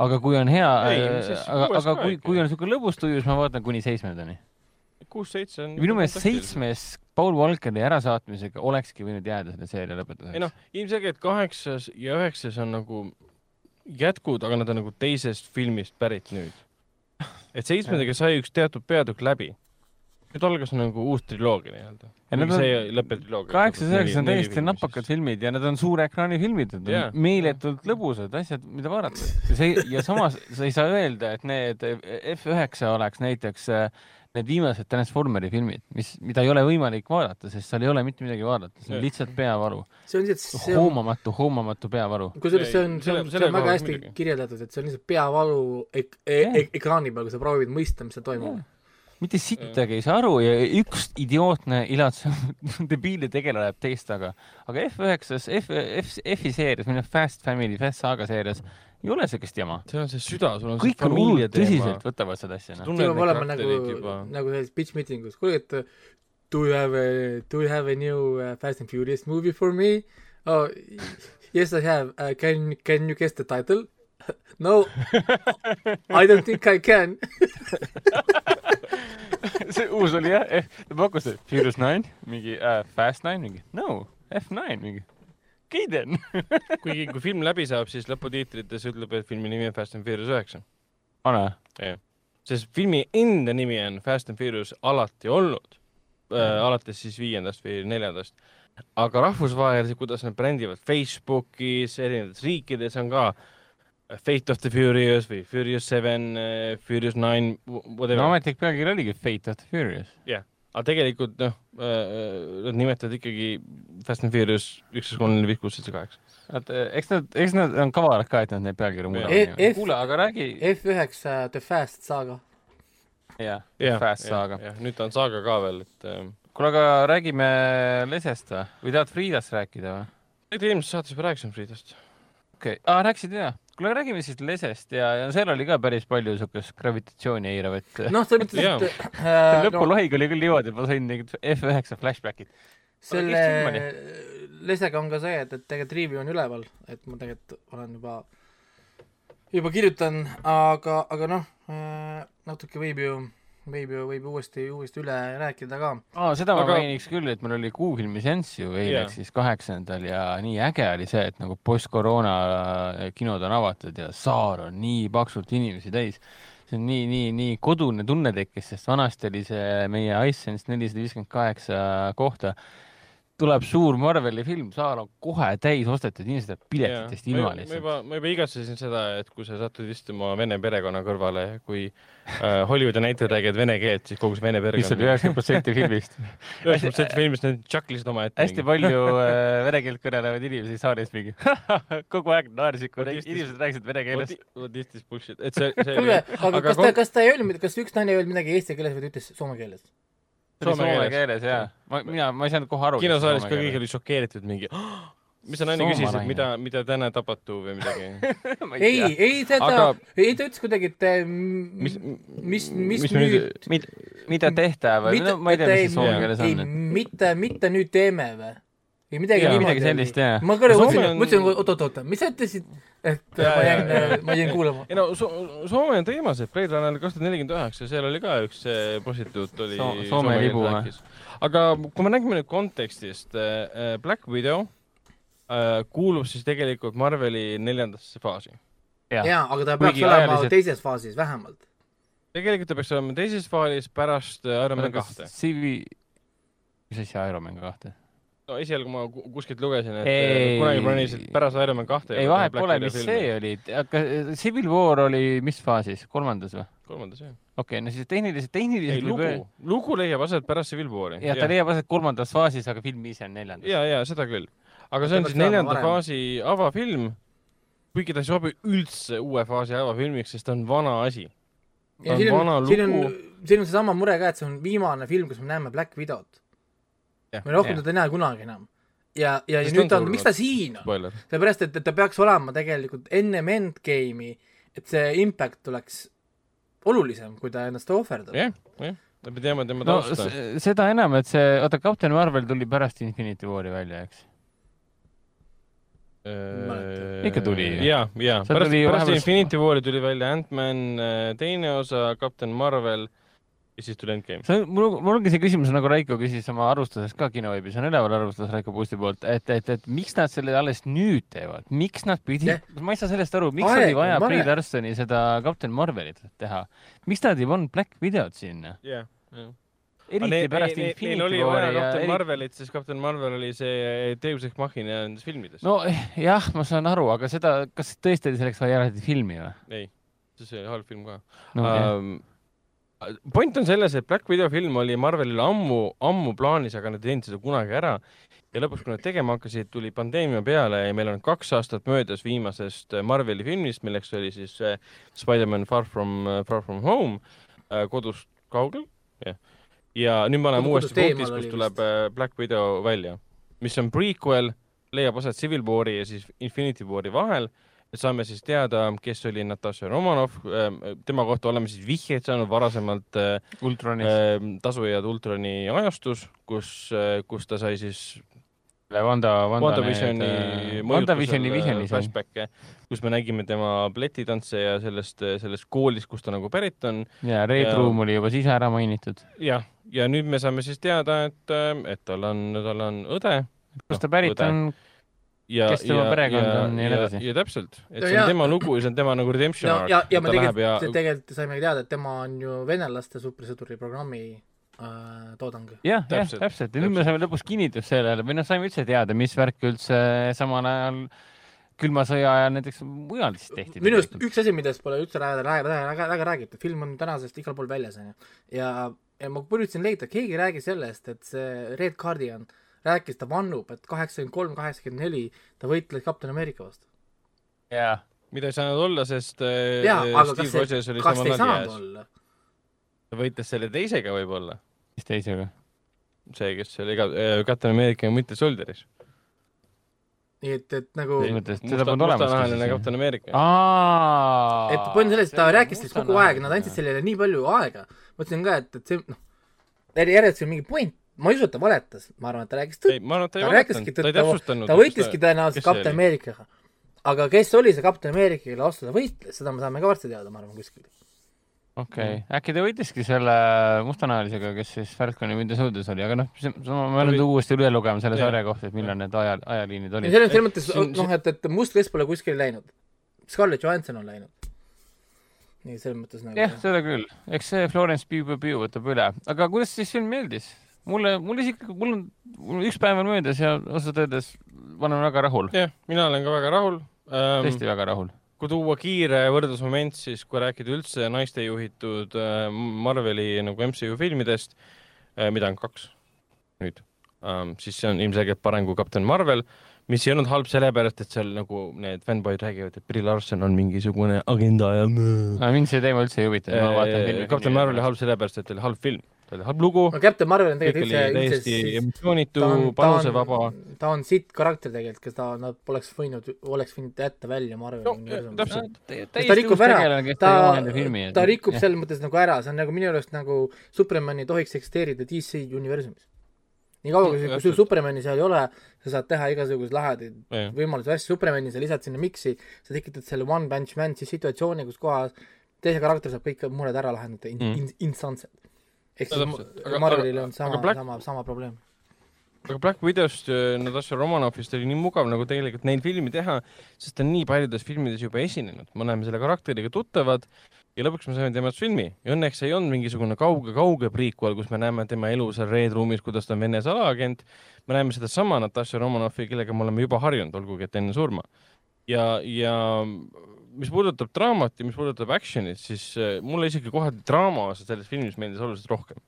aga kui on hea, aga, aga kui, kui on niisugune lõbus tuju, siis ma vaatan kuni seitsmendani. Kuus-seitse on. minu meelest. seitsmes Paul Walkeri ärasaatmisega olekski võinud jääda selle seeria lõpetuseks. ei noh, ilmselgelt kaheksas ja üheksas on nagu jätkud, aga nad on nagu teisest filmist pärit nüüd. et seitsmendaga sai üks teatud peatükk läbi. nüüd algas nagu uus triloogia nii-öelda. Ja kaheksas, üheksas on täiesti napakad filmid ja need on suure ekraani filmid, need on Jaa. meeletult lõbusad asjad, mida vaadata. see ja samas sa ei saa öelda, et need F9 oleks näiteks äh, need viimased Transformeri filmid, mis, mida ei ole võimalik vaadata, sest seal ei ole mitte midagi vaadata, see on lihtsalt peavalu, see on lihtsalt, see on, hoomamatu, hoomamatu peavalu. kusjuures see on, see on, see on väga hästi muidugi. kirjeldatud, et see on lihtsalt peavalu ek-, e- Jah. e- ekraani peal, kui sa proovid mõista, mis seal toimub. mitte sittagi ei saa aru ja üks idiootne ilatsev debiilne tegelane läheb teist taga. aga F9-s, F, F, F-i seerias, minu Fast Family, Fast Saga seerias ei ole sellist jama. see on see süda, sul on kõik on hullult tõsiselt võtavad seda asja, noh. peab olema nagu, nagu selles pitch meeting us, kuule, et do you have a, do you have a new uh, Fast and Furious movie for me oh,? Yes I have uh,, can, can you guess the title? No, I don't think I can. see uus oli jah, ta pakkus, et Furious Nine, mingi äh, Fast Nine, mingi no, F9 mingi. Then. kuigi kui film läbi saab, siis lõputiitrites ütleb, et filmi nimi on Fast and Furious üheksa. pane. sest filmi enda nimi on Fast and Furious alati olnud äh,, alates siis viiendast või neljandast. aga rahvusvaheliselt, kuidas nad brändivad Facebookis, erinevates riikides on ka Fate of the Furious või Furious Seven, Furious Nine, no whatever. ametlik pealkiri oligi Fate of the Furious. Aga tegelikult noh, nad nimetavad ikkagi Fast and Furious üks, kaks, kolm, neli, viis, kuus, seitse, kaheksa. et eh, eks nad, eks nad on kavalad ka, et nad neid pealkirju E- muudavad F-. kuule, aga räägi. F9 The Fast Saga. jah, jah, Fast Saga. jah, nüüd ta on Saga ka veel, et ähm, kuule, aga räägime Lesest või? või tahad Friidast rääkida või? tegelikult eelmises saates juba rääkisime Friidast. okei okay., aa rääkisid jaa. kuule, räägime siis Lesest ja, ja seal oli ka päris palju siukest gravitatsiooni eiravat. noh, selles mõttes, et äh, lõpu lahing oli küll niimoodi, et ma sain mingid F9 flashbackid. selle lesega on ka see, et, et tegelikult review on üleval, et ma tegelikult olen juba, juba kirjutan, aga, aga noh, natuke võib ju, võib ju, võib uuesti, uuesti üle rääkida ka. aa, seda ma Aga- mainiks küll, et meil oli kuufilmi seanss ju eile ehk siis kaheksandal ja nii äge oli see, et nagu post-koroona kinod on avatud ja saar on nii paksult inimesi täis. see on nii, nii, nii kodune tunne tekkis, sest vanasti oli see meie iSense nelisada viiskümmend kaheksa kohta tuleb suur Marveli film, saal on kohe täis ostetud, inimesed jäävad piletitest ma, ilma juba- ma lihtsalt. juba, ma juba igatsesin seda, et kui sa satud istuma vene perekonna kõrvale, kui äh, Hollywoodi näitlejad räägivad vene keelt, siis kogu see vene mis oli perekond. üheksakümmend protsenti filmist. üheksakümmend protsenti filmist nad tšaklisid omaette. hästi palju äh, vene keelt kõnelevaid inimesi saalis mingi kogu aeg naersid, kui inimesed rääkisid vene keeles. What is this bullshit, et see, see kuulge, aga kas ta, kas ta ei öelnud, kas üks naine ei öelnud midagi eesti keeles või ta ütles soome keeles? Soome soome keeles. keeles jaa. ma, mina, ma ei saanud kohe aru. kinosaalis ka kõik olid šokeeritud mingi, mis see naine küsis, et mida, mida täna tapatu või midagi. ei, ei seda Aga-, ei ta ütles kuidagi, et mis mis, mis mis nüüd- nüüd, Mid, mida tehta või no ma ei tea, mis see soome keeles ei on. mitte, mitte nüüd teeme või? Või midagi Jaa. midagi sellist, jah. ma korra mõtlesin on-, mõtlesin, oot-oot-oot, mis sa ütlesid, et Jaa, ma jaa, jäin jaa., ma jäin kuulama. ei no so Soome on teemas, et Blade Runner kaks tuhat nelikümmend üheksa, seal oli ka üks see prostituut oli So- Soome libu või? aga kui me räägime nüüd kontekstist, Black Widow äh, kuulub siis tegelikult Marveli neljandasse faasi. jaa, aga ta peaks olema ajaliselt- teises faasis vähemalt. tegelikult ta peaks olema teises faalis pärast äh, Iron Man kahte. CV, mis asja Iron Man kahte? No esialgu ma ku- kuskilt lugesin, et Ei. kunagi plaanisid pärast Iron Man kahte. ei, vahet pole, mis see oli, aga Civil War oli mis faasis, kolmandas või? kolmandas jah. okei okay,, no siis tehniliselt, tehniliselt lugu, lugu leiab aset pärast Civil War'i. jah, ta leiab aset kolmandas faasis, aga film ise on neljandas. ja, ja seda küll. aga see on peaks siis neljanda varem. faasi avafilm, kuigi ta ei sobi üldse uue faasi avafilmiks, sest ta on vana asi. ta ja on siin vana on, siin on lugu., siin on seesama mure ka, et see on viimane film, kus me näeme Black Widow't. Me rohkem jah. teda ei näe kunagi enam. ja, ja Sest nüüd on ta on, miks ta siin on? sellepärast, et, et ta peaks olema tegelikult ennem Endgame'i, et see impact oleks olulisem, kui ta ennast ohverdab. jah, jah. me teame tema no tausta. s- seda enam, et see, oota, Captain Marvel tuli pärast Infinity War'i välja, eks? Ikka tuli ju. ja, ja pärast, pärast vahepeal- Infinity War'i tuli välja Ant-Man äh, teine osa, Captain Marvel ja siis tuli Endgame. see on, mul, mul ongi see küsimus, nagu Raiko küsis oma arvustuses ka kinoveebis, on üleval arvustus Raiko Puusti poolt, et, et, et miks nad selle alles nüüd teevad, miks nad pidid Jah., ma ei saa sellest aru, miks Aeg oli on vaja. Brie Larsoni seda Captain Marvelit teha, miks nad ei pannud Black Widow't sinna, jah, jah. eriti pärast Neil Infinity oli vaja War'i ja Captain eri... Marvelit, sest Captain Marvel oli see Deus Ex Machina nendes filmides. no eh, jah, ma saan aru, aga seda, kas tõesti oli selleks vaja eraldi filmi või? ei, see oli halb film ka no, uh, okay.. Point on selles, et Black Widow film oli Marvelil ammu, ammu plaanis, aga nad ei teinud seda kunagi ära. ja lõpuks, kui nad tegema hakkasid, tuli pandeemia peale ja meil on kaks aastat möödas viimasest äh, Marveli filmist, milleks oli siis äh, Spider-man Far From, Far From Home äh,, kodust kaugel, jah. ja nüüd me oleme uuesti punktis, kus tuleb äh, Black Widow välja, mis on prequel, leiab aset Civil War'i ja siis Infinity War'i vahel saame siis teada, kes oli Natasha Romanov, tema kohta oleme siis vihjeid saanud varasemalt äh, Ultronis äh, Tasujad Ultroni ajastus, kus, kus ta sai siis Wanda, Wanda WandaVisioni WandaVisioni vihjeni sai. flashback'e, kus me nägime tema balletitantse ja sellest, sellest koolist, kust ta nagu pärit on. ja Red Ja- Room oli juba siis ära mainitud. jah, ja nüüd me saame siis teada, et, et tal on, tal on õde. kust ta pärit on, ja, kes tema perekond on ja nii edasi. ja täpselt, et see on ja- tema lugu ja see on tema nagu redemption ja, arc. ja, ja me läheb ja tegelikult, tegelikult saime teada, et tema on ju venelaste supersõduri programmi äh, toodang. jah, jah, Täpselt, ja nüüd me saime lõpus kinnitust sellele või noh, saime üldse teada, mis värk üldse samal ajal külma sõja ajal näiteks mujal siis tehti. minu arust üks asi, millest pole üldse väga, väga, väga, väga räägitud, film on tänasest igal pool väljas, onju. ja, ja ma üritasin leida, keegi ei räägi sellest, et see Red Guardian rääkis, ta vannub, et kaheksakümmend kolm, kaheksakümmend neli ta võitles Captain America vastu. jaa, mida ei saanud olla, sest äh, jaa, aga Steve kas see Rogers, oli kas samal ei ajal saanud jääs. olla? ta võitles selle teisega võib-olla, mis teisega? see, kes oli ka äh, Captain America ja Winter Soldieris. nii et, et nagu mõttes, seda polnud olemas mustanahaline siis? Captain America. aa. et point on selles, et ta rääkis sellest kogu aeg, nad andsid sellele nii palju aega. mõtlesin ka, et, et see noh, järjest on mingi point, ma ei usu, et ta valetas, ma arvan, et ta rääkis tõtt. ei, ma arvan, et ta ta rääkiski, ta ei ta, täpsustanud. ta võitleski tõenäoliselt oli? Americaga. aga kes oli see Captain America, kelle vastu ta võitles, seda me saame ka varsti teada, ma arvan, kuskil. okei, äkki ta võitleski selle mustanahalisega, kes siis Falconi Soldieris oli, aga noh, ma olen nüüd uuesti üle lugema selle sarja kohta, et millal need aja, ajaliinid olid. selles, selles mõttes noh, et, et must vest pole kuskile läinud. Scarlett Johansson on läinud. nii selles mõttes nagu jah, seda küll, eks see Florence Pugh Pugh võtab üle, aga kuidas siis film meeldis? mulle, mulle isiklikult, mul on, mul on üks päev on möödas ja ausalt öeldes ma olen väga rahul, jah, mina olen ka väga rahul ähm,. tõesti väga rahul. kui tuua kiire võrdlusmoment, siis kui rääkida üldse naiste juhitud äh, Marveli nagu MCU filmidest, mida on kaks nüüd ähm,, siis see on ilmselgelt parem kui Kapten Marvel, mis ei olnud halb sellepärast, et seal nagu need fännboid räägivad, et Brie Larson on mingisugune agenda ja mind see teema üldse ei huvita, ma vaatan filmi. Kapten Marvel oli halb sellepärast, et oli halb film, ta oli halb lugu, no Captain Marvel on tegelikult oli üldse, täiesti üldse emotsioonitu ta on-, ta on- panusevaba. ta on sitt karakter tegelikult, kes ta, nad poleks võinud, oleks võinud jätta välja Marveli No, universumist. ta rikub ära, ta ta, ta rikub selles mõttes nagu ära, see on nagu minu arust nagu Superman ei tohiks eksisteerida DC universumis. nii kaua, kui sul. Supermani seal ei ole, sa saad teha igasuguseid lahedaid võimalusi asju, Supermani sa lisad sinna miksi, sa tekitad selle one punch man siis situatsiooni, kus kohas teise karakter saab kõik mured ära lahendada in, Mhm. in, instantselt. Ehk siis Marvelil on sama Black- sama, sama probleem. aga Black Widowst äh, Natasha Romanovist oli nii mugav nagu tegelikult neil filmi teha, sest ta on nii paljudes filmides juba esinenud, me oleme selle karakteriga tuttavad ja lõpuks me saime temast filmi ja õnneks ei olnud mingisugune kauge-kauge prequel, kus me näeme tema elu seal Red Roomis, kuidas ta on Vene salaagent. me näeme sedasama Natasha Romanovi, kellega me oleme juba harjunud, olgugi et enne surma. ja, ja mis puudutab draamat ja mis puudutab action'it, siis äh, mulle isegi kohati draama selles filmis meeldis oluliselt rohkem.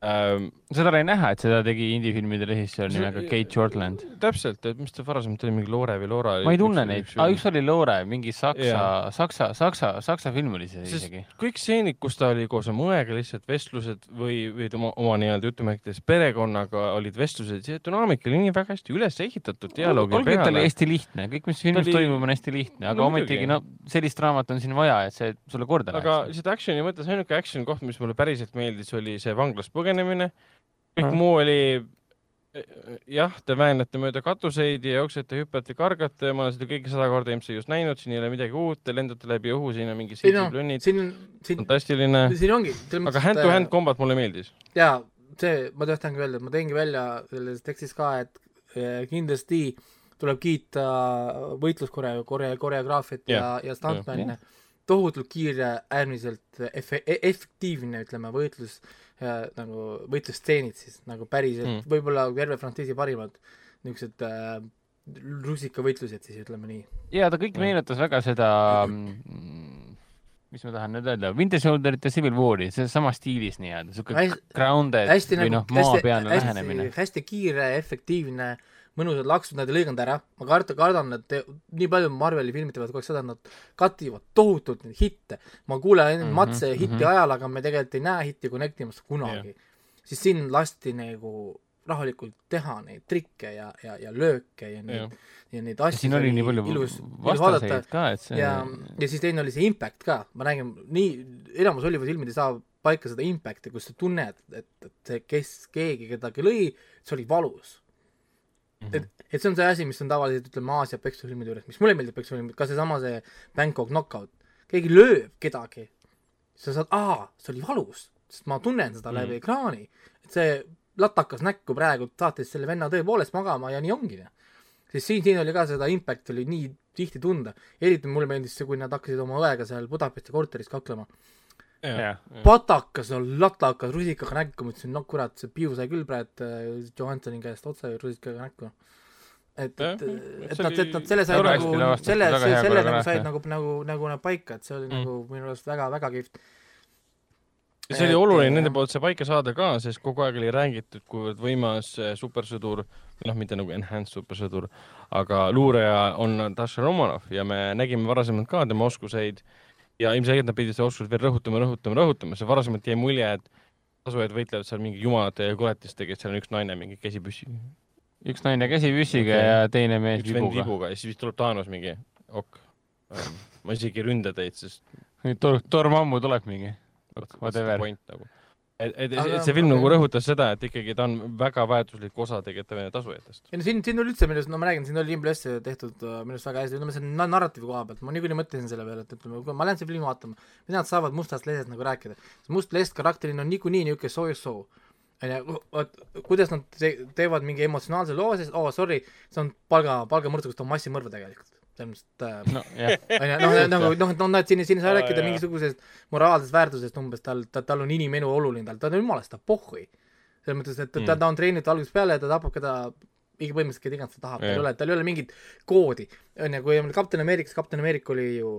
Seda oli näha, et seda tegi indie-filmide režissöör nimega Kate Shortland. täpselt, et mis ta varasemalt oli, mingi Loore või Loora. ma ei tunne neid, aa üks oli Loore, mingi saksa saksa, saksa, saksa film oli see Sest- isegi. kõik stseenid, kus ta oli koos oma õega, lihtsalt vestlused või, või tema oma nii-öelda jutumärkides perekonnaga olid vestlused, see dünaamika oli nii väga hästi üles ehitatud dialoogi olgugi, et ta oli peale. hästi lihtne, kõik, mis filmis oli- toimub, on hästi lihtne, aga No ometigi no sellist raamat on siin vaja, et see sulle korda aga läheks. lihtsalt action'i mõttes ainuke action koht, mis mulle päriselt meeldis, oli see vanglast põgenemine. Kõik Mhm. muu oli jah, te väänate mööda katuseid ja jooksete, hüppate, kargate, ma olen seda kõike sada korda MCU-s näinud, siin ei ole midagi uut, te lendate läbi õhu, siin on mingi ei seitse, plünnid, siin, siin, fantastiline, siin ongi. aga hand-to-hand combat mulle meeldis. jaa, see, ma tahtsingi öelda, et ma tõingi välja selles tekstis ka, et eh, kindlasti tuleb kiita võitluskoreo-, koreo-, koreograafiat ja, ja stuntman'e. tohutult kiire, äärmiselt efe-, efektiivne, ütleme, võitlus äh, nagu võitlusstseenid siis nagu päriselt Mm. mm., võib-olla terve frantsiisi parimad niisugused äh, rusikavõitlused siis, ütleme nii. ja ta kõik meenutas väga seda, mis ma tahan nüüd öelda, Winter Soldierit ja Civil War'i, see sama stiilis nii-öelda, Hästi- grounded hästi või nagu noh, maapealne lähenemine hästi,. hästi kiire, efektiivne, mõnusad laksud, nad ei lõiganud ära, ma kardan, kardan, et nii palju Marveli filmid teevad kogu aeg seda, et nad kativad tohutult neid hitte. ma kuulen mm -hmm, Matse hitti mhm. mm -hmm. ajal, aga me tegelikult ei näe hitti connectimas kunagi yeah.. siis siin lasti nagu rahulikult teha neid trikke ja, ja, ja lööke ja neid Jah. ja neid asju. siin oli nii palju ilus, vastaseid ka, et see ja, ja siis teine oli see impact ka, ma räägin, nii, enamus Hollywoodi filmid ei saa paika seda impact'i, kus sa tunned, et, et see, kes, keegi kedagi lõi, see oli valus. Mhm. et, et see on see asi, mis on tavaliselt, ütleme, Aasia peksufilmide juures, mis mulle meeldib peksufilmid, ka seesama see Bangkok knockout, keegi lööb kedagi, sa saad, aa, see oli valus, sest ma tunnen seda läbi Mhm. ekraani, et see latakas näkku praegu saatis selle venna tõepoolest magama ja nii ongi. siis siin, siin oli ka seda impact'i oli nii tihti tunda, eriti mulle meeldis see, kui nad hakkasid oma õega seal Budapesti korteris kaklema. Patakas on latakas rusikaga näkku, ma ütlesin, no kurat, see piu sai küll praegu äh, Johansoni käest otse rusikaga näkku. et, et, et nad, et nad selle said nagu selle, selle nagu said nagu, nagu, nagu nad paika, et see oli Mm. nagu minu arust väga, väga kihvt. ja see oli oluline äh, nende poolt see paika saada ka, sest kogu aeg oli räägitud, kuivõrd võimas äh, supersõdur, noh, mitte nagu enhanced supersõdur, aga luureja on Natasha Romanov ja me nägime varasemalt ka tema oskuseid ja ilmselgelt nad pidid seda oskust veel rõhutama, rõhutama, rõhutama, see varasemalt jäi mulje, et tasujad võitlevad seal mingi jumalate ja koletistega, et seal on üks naine mingi käsi püssi, üks naine käsipüssiga Okei. ja teine mees üks vibuga. vibuga ja siis tuleb Thanos mingi, ok, ma isegi ei ründa teid, sest Tor-, Dormammu tuleb mingi. Whatever. nagu. et, et, et see film nagu rõhutas seda, et ikkagi ta on väga väärtuslik osa tegelikult tasujatest. ei no siin, siin oli üldse minu arust, no ma räägin, siin oli impress tehtud äh, minu arust väga hästi, ütleme selle na- narratiivi koha pealt, ma niikuinii mõtlesin selle peale, et ütleme, kui ma lähen seda filmi vaatama, siis nad saavad mustast lehest nagu rääkida. must leht karakterina on niikuinii niisugune soojus-soo. onju, vot kuidas nad te teevad mingi emotsionaalse loo, siis oo oh, sorry, see on palga, palgamõrtsu, kus ta on massimõrv tegelikult. Et äh, onju, noh, nagu noh, noh, nad siin, siin ei saa Aa, rääkida mingisugusest moraalsest väärtusest umbes, tal, ta, tal on inimelu oluline, tal, tal on jumalast, ta pohhui. selles mõttes, et ta, Mm. ta, ta on treenitud algusest peale ja ta tapab keda iga põhimõtteliselt keda iganes ta tahab, tal ei ole, tal ei ole mingit koodi. onju, kui oli Kapten Ameerikas, Kapten Ameerika oli ju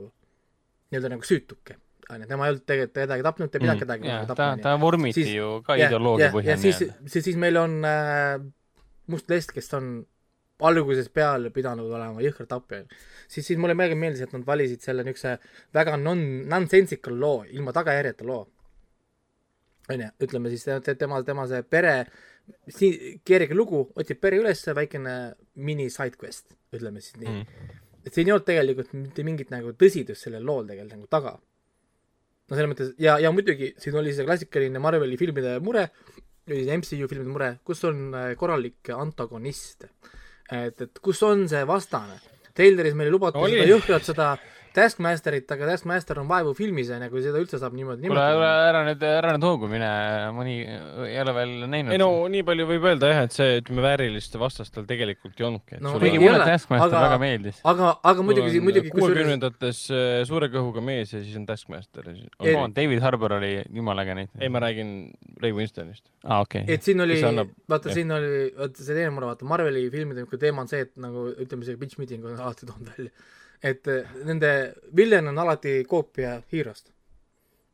nii-öelda nagu süütuke. onju, tema ei olnud tegelikult kedagi tapnud, ta ei pidanud kedagi jaa, nagu ta, tapma. ta vormiti Siis- ju ka ja, ideoloogia ja põhjal siis siis, siis meil on äh, Must Lest, kes on algusest peale pidanud olema jõhker tapja. siis, siis mulle meeldib meeldis, et nad valisid selle niisuguse väga non, nonsensical loo, ilma tagajärjeta loo. onju, ütleme siis te- tema, tema see pere, keerige lugu, otsib pere üles, väikene mini side quest, ütleme siis nii mm.. et siin ei olnud tegelikult mitte mingit nagu tõsidust sellel lool tegelikult nagu taga. no selles mõttes ja, ja muidugi siin oli see klassikaline Marveli filmide mure, või siis MCU filmide mure, kus on äh, korralik antagonist. et, et kus on see vastane. Traileris meile lubati Oli. seda jõhkralt seda Taskmasterit, aga Taskmaster on vaevu filmis, onju, kui seda üldse saab niimoodi kuule, ära nüüd, ära nüüd hoogu mine, mõni ei ole veel näinud. ei no nii palju võib öelda jah, et see, ütleme, väärilist vastast tal tegelikult ei olnudki. No kuigi ei mulle Taskmaster aga- väga meeldis. aga, aga muidugi, muidugi kuuekümnendates äh, suure kõhuga mees ja siis on Taskmaster on David Harbour oli jumala äge näitleja. ei, ma räägin Ray Winstonist. aa, okei. et siin oli annab-, vaata siin oli, vaata see teine mure, vaata Marveli filmide teema on see, et nagu ütleme, see bitch meeting on alati toonud välja, et eh, nende villen on alati koopia hiirost.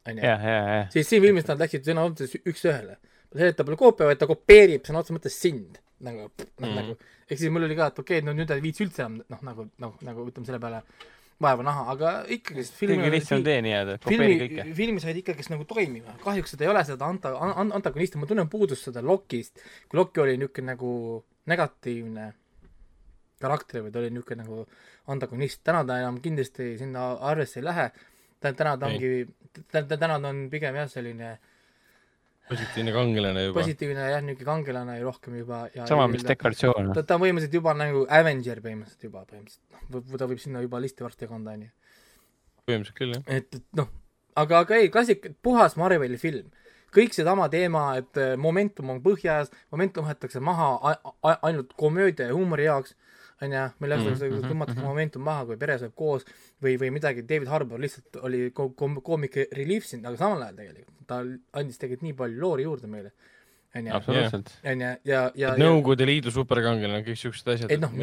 onju. siis siin filmis nad läksid sõna otseses üks-ühele. see, et ta pole koopia, vaid ta kopeerib sõna otseses mõttes sind. nagu, noh Mhm. nagu, ehk siis mul oli ka, et okei okay,, no nüüd ei viitsi üldse enam noh, nagu, noh, nagu ütleme selle peale vaeva näha, aga ikkagi kõige lihtsam tee nii-öelda, kopeeri filmi kõike., filmi said ikkagist nagu toimima, kahjuks seda ei ole seda anta-, an-, antagonisti, ma tunnen puudust seda Lokist, kui Loki oli niisugune nagu negatiivne karakter või ta oli niisugune nagu antagonist, täna ta enam kindlasti sinna arvesse ei lähe, täna ta ongi, täna ta on pigem jah, selline positiivne kangelane juba. positiivne jah, niisugune kangelane ja rohkem juba ja sama, mis dekoratsioon. ta, ta on põhimõtteliselt juba nagu Avenger põhimõtteliselt juba põhimõtteliselt, noh, ta võib sinna juba listi varsti kanda, onju. põhimõtteliselt küll jah. et, et noh, aga, aga ei, klassik, puhas Marveli film. kõik seesama teema, et äh, momentum on põhjas, momentum võetakse maha a- a- ainult komöödia ja huumori jaoks, onju, mille jaoks Mhm, mm, tõmmatakse momentum maha, kui pere saab koos või, või midagi, David Harbour lihtsalt oli ko- kom- koomik relief siin, aga samal ajal tegelikult ta andis tegelikult nii palju loori juurde meile, onju, absoluutselt. onju, ja, ja, Nõukogude Liidu superkangelane, kõik siuksed asjad. et noh,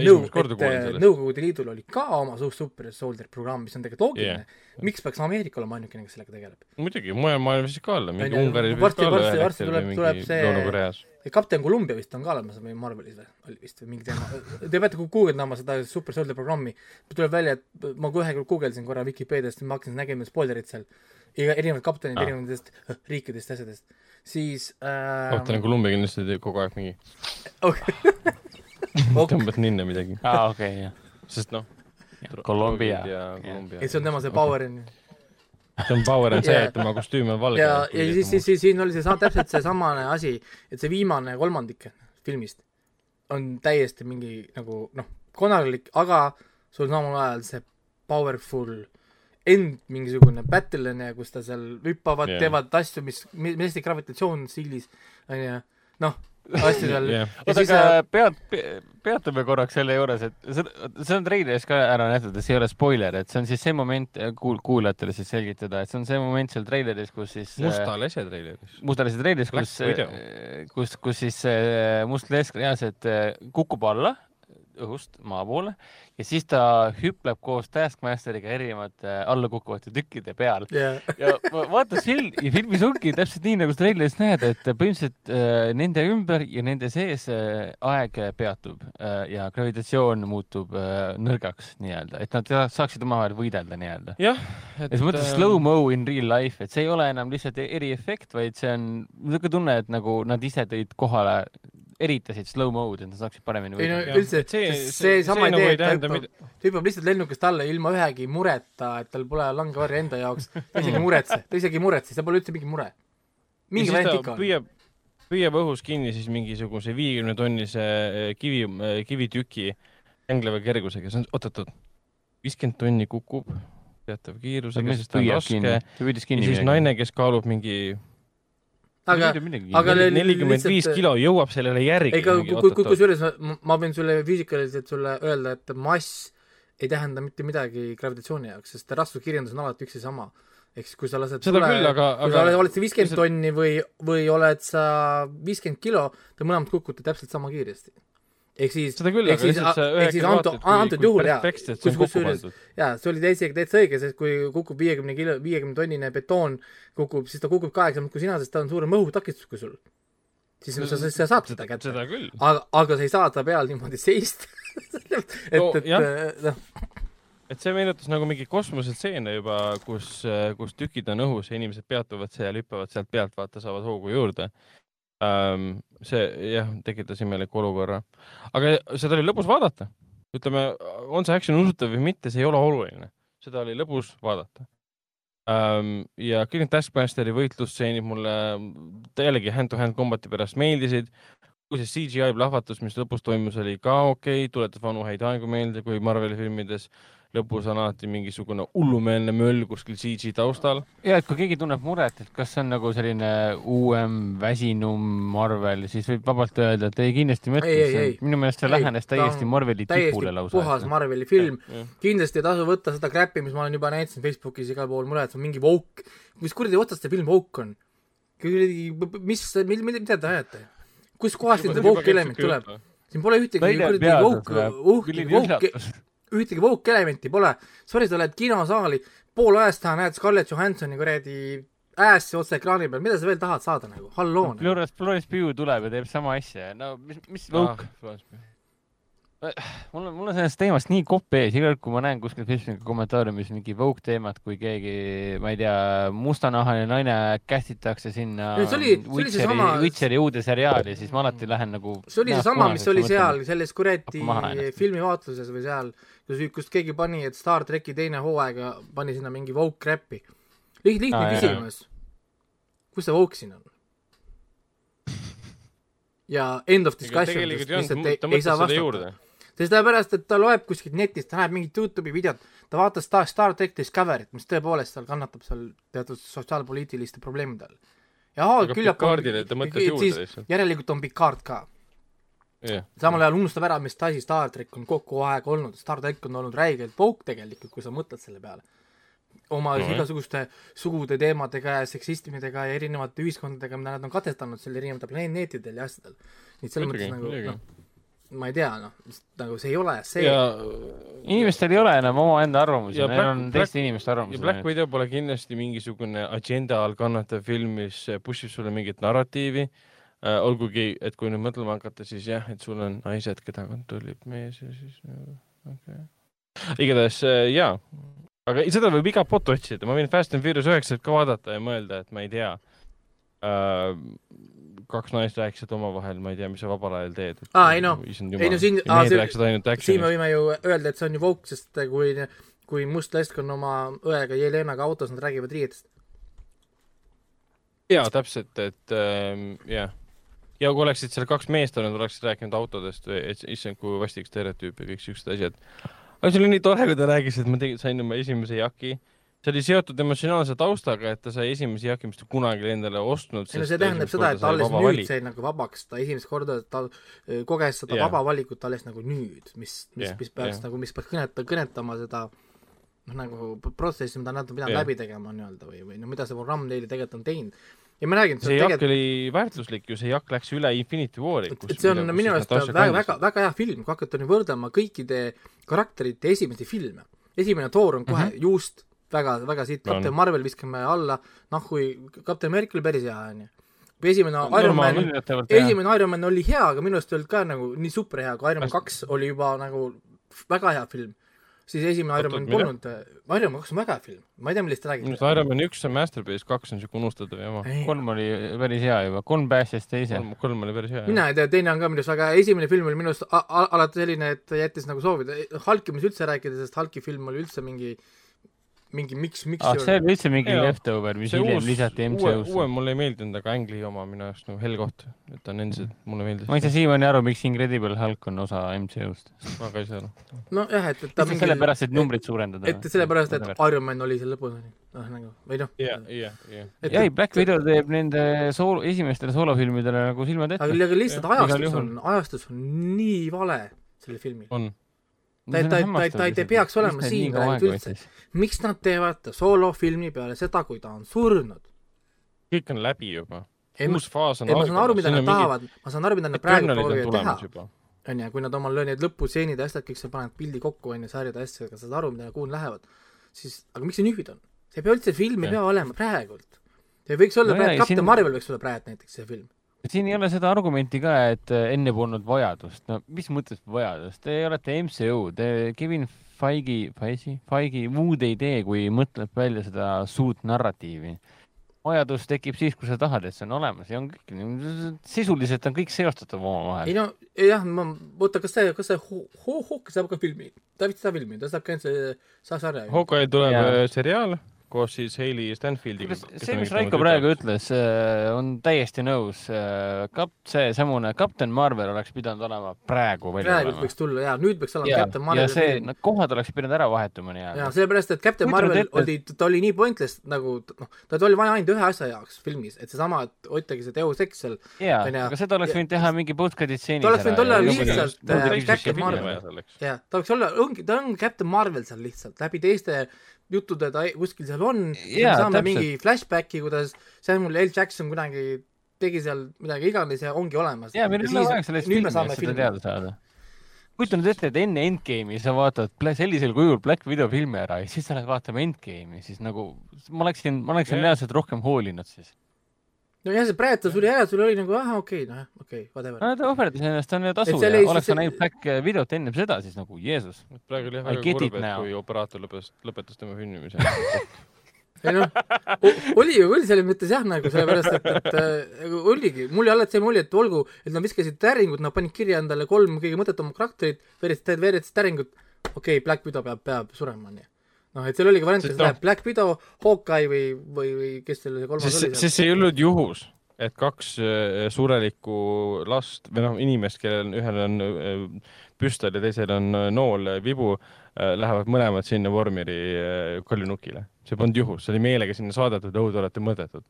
äh. Nõukogude Liidul oli ka oma suur super soldier programm, mis on tegelikult loogiline yeah.. miks peaks Ameerika olema ainukene, kes sellega tegeleb? muidugi, mujal maailmas ka olla, mingi Onju, Ungaris varsti- varsti- varsti tuleb- tuleb see-. Kapten Columbia vist on ka olemas meil Marvelis või, oli vist või mingi teema. Te peate gu- guugeldama seda Super Soldier programmi, tuleb välja, et ma kohe guugeldasin korra Vikipeediast, ma hakkasin nägema spoilerit seal, erinevad kaptenid Ah. erinevatest äh, riikidest ja asjadest, siis äh, kapten Columbia kindlasti teeb kogu aeg mingi, ok, tõmbad ninna midagi, aa, okei, jah. sest noh. Columbia. et see on tema see power on ju. See on power on see, et tema kostüüm on valge. ja, ja siis, siis, siis siin oli see sa- täpselt seesamane asi, et see viimane kolmandik filmist on täiesti mingi nagu noh, konarlik, aga sul samal ajal see powerful end mingisugune battle on ju, kus ta seal hüppavad yeah., teevad asju, mis, mis hästi gravitatsioon stiilis on ju, noh, asju seal jah, ja oota, aga pead, peatume korraks selle juures, et see, see on treileris ka ära näidatud, et see ei ole spoiler, et see on siis see moment, kuul-, kuulajatele siis selgitada, et see on see moment seal treileris, kus siis Musta lese treileris. mustalise treilis, Black kus kus, kus siis äh, must lesk reaalselt äh, kukub alla õhust maa poole ja siis ta hüpleb koos Taskmasteriga erinevate allakukkuvate tükkide peal ja ja va- vaata film, filmis ongi täpselt nii, nagu sa treileris näed, et põhimõtteliselt äh, nende ümber ja nende sees äh, aeg peatub äh, ja gravitatsioon muutub äh, nõrgaks nii-öelda, et nad sa- saaksid omavahel võidelda nii-öelda. jah, ja selles mõttes slow-mo in real life, et see ei ole enam lihtsalt e-, eriefekt, vaid see on niisugune tunne, et nagu nad ise tõid kohale, eritasid slow-mo'd, et nad saaksid paremini ei no üldse, see- see, sama nagu idee et ta hüppab, ta hüppab lihtsalt lennukist alla ilma ühegi mureta, et tal pole langevarju enda jaoks, ta isegi ei muretse, ta isegi ei muretse, see pole üldse mingi mure. mingi variant ikka on. püüab, püüab õhus kinni siis mingisuguse viiekümne tonnise eh, kivi, kivitüki hängleva kergusega, see on, oot-oot-oot, viiskümmend tonni kukub teatava kiirusega, sest ta on raske., ja siis naine, kes kaalub mingi aga, aga aga nelikümmend viis lihtsalt- kilo, jõuab sellele järgi. ei, kui kusjuures ma, ma võin sulle füüsikaliselt sulle öelda, et mass ei tähenda mitte midagi gravitatsiooni jaoks, sest rasvuskirjendus on alati üks ja sama. ehk siis kui sa lased Seda küll, aga- kui aga- sa oled, sa viiskümmend tonni või, või oled sa viiskümmend kilo, te mõlemad kukute täpselt sama kiiresti. Ehk siis, ehk siis, ehk siis antud, antud juhul jaa, kokku kusjuures jaa, see oli täitsa, täitsa õige, sest kui kukub viiekümne kilo, viiekümne tonnine betoon kukub, siis ta kukub kaheksakümmend kui sina, sest ta on suurem õhutakistus kui sul. siis sa, sa, sa saad seda kätte. aga, aga sa ei saa ta peal niimoodi seista. et No,, et jah. noh, et see meenutas nagu mingi kosmosetseene juba, kus, kus tükid on õhus ja inimesed peatuvad seal, hüppavad sealt pealt, vaata, saavad hoogu juurde um,. See jah, tekitas imeliku olukorra, aga seda oli lõbus vaadata. ütleme, on see action usutav või mitte, see ei ole oluline, seda oli lõbus vaadata. Um,. ja kõik need Taskmasteri võitlusstseenid mulle jällegi hand-to-hand kombati pärast meeldisid. Kui see CGI plahvatus, mis lõpus toimus, oli ka okei. Okay,, tuletas vanu häid aegu meelde, kui Marveli filmides lõpus on alati mingisugune hullumeelne möll kuskil CG taustal. ja et kui keegi tunneb muret, et kas see on nagu selline uuem, väsinum Marvel, siis võib vabalt öelda, et ei, kindlasti mitte minu meelest see Ei, lähenes täiesti Marveli tipule lausa. puhas Marveli film. kindlasti ei tasu võtta seda crap'i, mis ma olen juba näitasin Facebookis igal pool mulle, et see on mingi woke. mis kuradi otsast see film woke on? mis, mida te ajate? kuskohast see woke element tuleb? siin pole ühtegi kuradi woke, üline woke. Ühtegi woke elementi pole. Sorry, sa lähed kinosaali, pool ajast taha näed Scarlett Johansoni kuradi ässi otse ekraani peal, mida sa veel tahad saada nagu, halloo nagu.. Florence, Florence Pugh tuleb ja teeb sama asja, no mis, mis woke ah., mul on, mul on sellest teemast nii kopp ees, iga kord, kui ma näen kuskil Facebooki kommentaariumis mingi woke teemat, kui keegi, ma ei tea, mustanahaline naine kästitakse sinna See oli- see oli Witcheri, seesama- Witcheri uude seriaali, siis ma alati lähen nagu see oli seesama, mis oli seal selles kuradi filmivaatluses või seal, kus, kus keegi pani, et Star tracki teine hooaeg ja pani sinna mingi woke crap'i. lihtne, lihtne jaa. küsimus. kus see woke siin on? ja end of discussion, lihtsalt ei, ei saa vastata.. sest sellepärast, et ta loeb kuskilt netist, ta näeb mingit Youtube'i videot, ta vaatas Star, Star track Discovery't, mis tõepoolest seal kannatab seal teatud sotsiaalpoliitiliste probleemide all. ja aa, Aga küllap Picardile ta mõtles juurde siis lihtsalt. järelikult on Picard ka jah, samal ajal unustab ära, mis asi Star track on kogu aeg olnud, Star track on olnud räigelt pauk tegelikult, kui sa mõtled selle peale. oma mm Mhm. -hmm. igasuguste sugude teemadega ja seksismidega ja erinevate ühiskondadega, mida nad on katestanud seal erinevatel planeetidel ja asjadel. nii et selles mõttes nagu noh, ma ei tea, noh, nagu see ei ole see. ja, inimestel ei ole enam omaenda arvamusi, Ja neil Black- on Black- teiste inimeste ja arvamused. Black Widow pole kindlasti mingisugune agenda all kannatav film, mis push ib sulle mingit narratiivi. olgugi, et kui nüüd mõtlema hakata, siis jah, et sul on naised, keda kontrollib mees ja siis äh, okei okay.. igatahes äh, jaa, aga seda võib igalt poolt otsida, ma võin Fast and Furious üheksat ka vaadata ja mõelda, et ma ei tea äh,. kaks naist rääkisid omavahel, ma ei tea, mis sa vabal ajal teed. Aa, ei noh. ei no siin- siin me võime ju öelda, et see on ju woke, sest kui, kui must lesk on oma õega Jelenaga autos, nad räägivad riietest. jaa, täpselt, et ähm, jah. Ja kui oleksid seal kaks meest olnud, oleksid rääkinud autodest või, et issand, kui vastik stereotüüp ja kõik siuksed asjad. aga see oli nii tore, kui ta rääkis, et ma tegin, sain oma esimese jaki. see oli seotud emotsionaalse taustaga, et ta sai esimese jaki, mis ta kunagi endale ostnud. ei no see tähendab seda, et ta alles nüüd sai nagu vabaks, ta esimest korda, ta koges seda Jah. vaba valikut alles nagu nüüd, mis, mis Jah, mis peaks jah. nagu, mis peaks kõneta-, kõnetama seda noh, nagu protsessi, mida nad on pidanud Jah. läbi tegema nii-öelda või, või no mida see programm neile tegelikult on teinud. Ja ma räägin, see jakk oli väärtuslik ju, see jakk läks üle Infinity War'i. et see on minu arust väga, väga, väga hea film, kui hakata nüüd võrdlema kõikide karakterite esimesi filme. esimene Thor on kohe mm -hmm. juust väga, väga siit. Captain Marvel viskame alla, noh kui Captain America oli päris hea, onju. kui esimene Iron Man, esimene Iron Man oli hea, aga minu arust ei olnud ka nagu nii super hea, kui Iron Man kaks oli juba nagu väga hea film. Siis esimene Iron Man polnud, Iron Man kaks on väga hea film, ma ei tea, millest te räägite. Iron Man üks on masterpiece, kaks on siuke unustatav jama. kolm oli päris hea juba, kolm päästjas teise. kolm, oli päris hea. mina ei tea, teine on ka minu arust väga hea, esimene film oli minu arust alati selline, et jättis nagu soovida, Hulkimisest üldse rääkida, sest Hulki film oli üldse mingi, mingi miks, miks ah, see oli üldse mingi leftover, mis hiljem uus, lisati MCU-sse uue. mulle ei meeldinud, aga Ang Lee oma minu arust nagu hell koht, et ta on endiselt, mulle meeldis. ma ei saa siiamaani aru, miks Incredible Hulk on osa MCU-st. ma ka ei saa aru. nojah, et, et ta lihtsalt sellepärast, et numbrit suurendada. et sellepärast, et Iron Man oli seal lõpus, noh nagu, või noh. jah, jah, jah. ei, Black Widow teeb nende soolo, esimestele soolofilmidele nagu silmad ette. aga lihtsalt ajastus on, ajastus on nii vale sellel filmil. on. ta, ta, ta, ta ei peaks olema siin praegu üldse. miks nad teevad soolofilmi peale seda, kui ta on surnud? kõik on läbi juba. uus faas on ei, ma saan aru, mida nad tahavad, ma saan aru, mida nad praegu proovivad teha, onju, kui nad omal need lõpustseenid ja asjad kõik seal panevad pildi kokku, onju, sarjade asjadega, saad aru, mida, kuhu nad lähevad, siis, aga miks see nüüd on? see ei pea üldse film ei pea olema praegult. see võiks olla No praegu, ja Captain siin- Marvel võiks olla praegu näiteks see film. Siin ei ole seda argumenti ka, et äh, enne polnud vajadust, no mis mõttes vajadust, te olete MCU, te, Kevin Feige, Feige, Feige muud ei tee, kui mõtleb välja seda suurt narratiivi. vajadus tekib siis, kui sa tahad, et see on olemas ja on kõik, sisuliselt on kõik seostatav ei omavahel. no jah, ma, oota, kas see, kas see Ho- Ho- Hawk saab ka filmi? ta vist saab filmi, ta saab ka ainult see, sarja. Hawkeye tuleb äh, seriaal koos siis Hailey Stanfieldiga. see, mis Raiko praegu. ütles, on täiesti nõus. kap-, see samune Captain Marvel oleks pidanud olema praegu välja praegult olema võiks tulla jaa, nüüd peaks olema ja, Captain ja Marvel see, need kohad oleks pidanud ära vahetuma jaa, nii-öelda. sellepärast, et Captain Kujutad Marvel ette- oli, ta oli nii pointless nagu noh, ta oli vaja ainult ühe asja jaoks filmis, et seesama, et hoitagi see Deus Ex seal, jaa, aga seda oleks võinud teha mingi post-credit stseenis Ta oleks võinud olla lihtsalt, äh, Captain Marvel. jah, ta võiks olla, ongi, ta on Captain Marvel seal lihtsalt, läbi teiste juttude ta kuskil seal on, Jaa, saame täpselt. mingi flashbacki, kuidas Samuel L Jackson kunagi tegi seal midagi iganes ja ongi olemas. jaa, meil ei ole vaja sellest nüüd me filmi saame eest seda filmi. teada saada. kujuta nüüd ette, et enne Endgame'i sa vaatad sellisel kujul Black Widow filmi ära ja siis sa lähed vaatama Endgame'i, siis nagu ma oleksin, ma oleksin reaalselt rohkem hoolinud siis. nojah, see ta suri ära, sul oli nagu ahah, okei okay,, noh, okei okay,, whatever. no ta ohverdas ennast, on ju tasu ja ei- oleks see- sa näinud Black Widow't ennem seda, siis nagu Jeesus. praegu oli jah väga kurb, et kui operaator lõpetas, lõpetas tema filmimise. ei noh, oli ju küll selles mõttes jah, nagu sellepärast, et, et äh, oligi, mul oli alati see mulje, et olgu, et nad viskasid täringut, nad panid kirja endale kolm kõige mõttetumat karakterit, veeretasid, veeretasid täringut, okei okay,, Black Widow peab, peab surema, onju. noh, et seal oligi variant, kas läheb noh- Black Widow, Hawkeye või, või, või kes seal see kolmas sest, oli see ei olnud juhus, et kaks äh, surelikku last või noh, inimest, kellel ühel on äh, püstol ja teisel on äh, nool vibu, lähevad mõlemad sinna Vormiri kaljunukile. see polnud juhus, see oli meelega sinna saadetud, te olete mõõdetud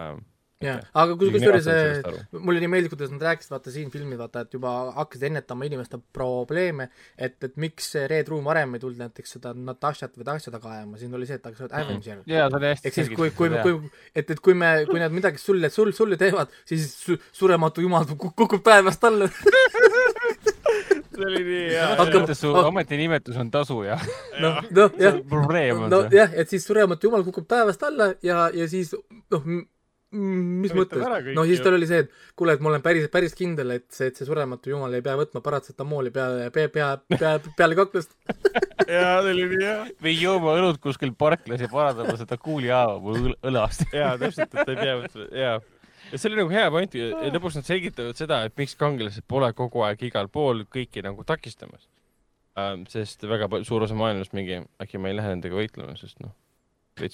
ähm,. jah, aga kusjuures mulle nii meeldis, kuidas nad rääkisid, vaata siin filmis, vaata, et juba hakkasid ennetama inimeste probleeme, et, et miks Red Room varem ei tulnud näiteks seda Natashat või Tasha taga ajama, siin oli see, et oleks olnud Avenger. hästi ehk siis, kui, kui, kui, et, et kui me, kui nad midagi sulle, sul, sulle teevad, siis su, surematu jumal kuk- kukub taevast alla. see oli nii hea. Hakkab- su ametinimetus on tasu ja noh, noh jah, probleem on see. nojah, et siis surematu jumal kukub taevast alla ja, ja siis noh, mis mõttes no siis tal oli see, et kuule, et ma olen päris, päris kindel, et see, et see surematu jumal ei pea võtma paratsetamooli peale, pea, pea, pea, peale kaklust. jaa, see oli nii hea. või jooma õlut kuskil parklas ja parandama seda kuulihaava mu õl- õlast. jaa, täpselt, et ta ei pea võtma, jaa. ja see oli nagu hea point, lõpuks nad selgitavad seda, et miks kangelased pole kogu aeg igal pool kõiki nagu takistamas ähm,. sest väga suur osa maailmast mingi, äkki ma ei lähe nendega võitlema, sest noh.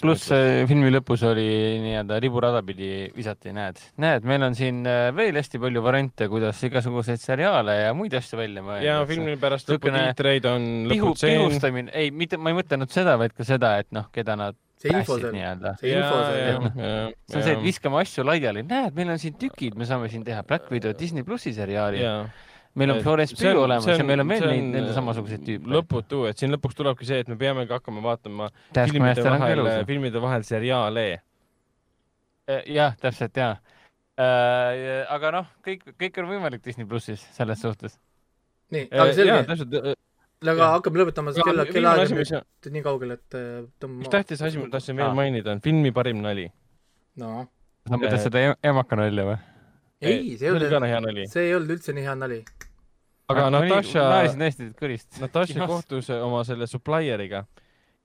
Pluss filmi lõpus oli nii-öelda riburada pidi visati, näed, näed, meil on siin äh, veel hästi palju variante, kuidas igasuguseid seriaale ja muid asju välja mõelda. ja filmi pärast lõpu Niisugune tiitreid on lõputseen. pihustamine, ei, mitte, ma ei mõtelnud seda, vaid ka seda, et noh, keda nad see info päästsid seal, nii-öelda. see info seal, jah. see on see, et viskame asju laiali, näed, meil on siin tükid, me saame siin teha Black Widow Disney plussi seriaali, jaa. Meil on see on- Pugh olemas see ja on- meil on veel neid, on nende samasuguseid tüüpe. lõputu, et siin lõpuks tulebki see, et me peamegi hakkama vaatama filmide on vahel filmide vahel seriaale. jah, täpselt ja. aga noh, kõik, kõik on võimalik Disney plussis selles suhtes. nii, aga selge, aga hakkame lõpetama, sest kella, kella viimane aeg asi, on nüüd nii kaugel, et äh, tõmbame. tähtis asi, ma tahtsin veel Aa. mainida, on filmi parim nali. no sa mõtled seda em- emaka nalja või? ei, see ei olnud, see ei olnud üldse nii hea nali. Aga Natasha. Natasha kohtus oma selle supplier'iga,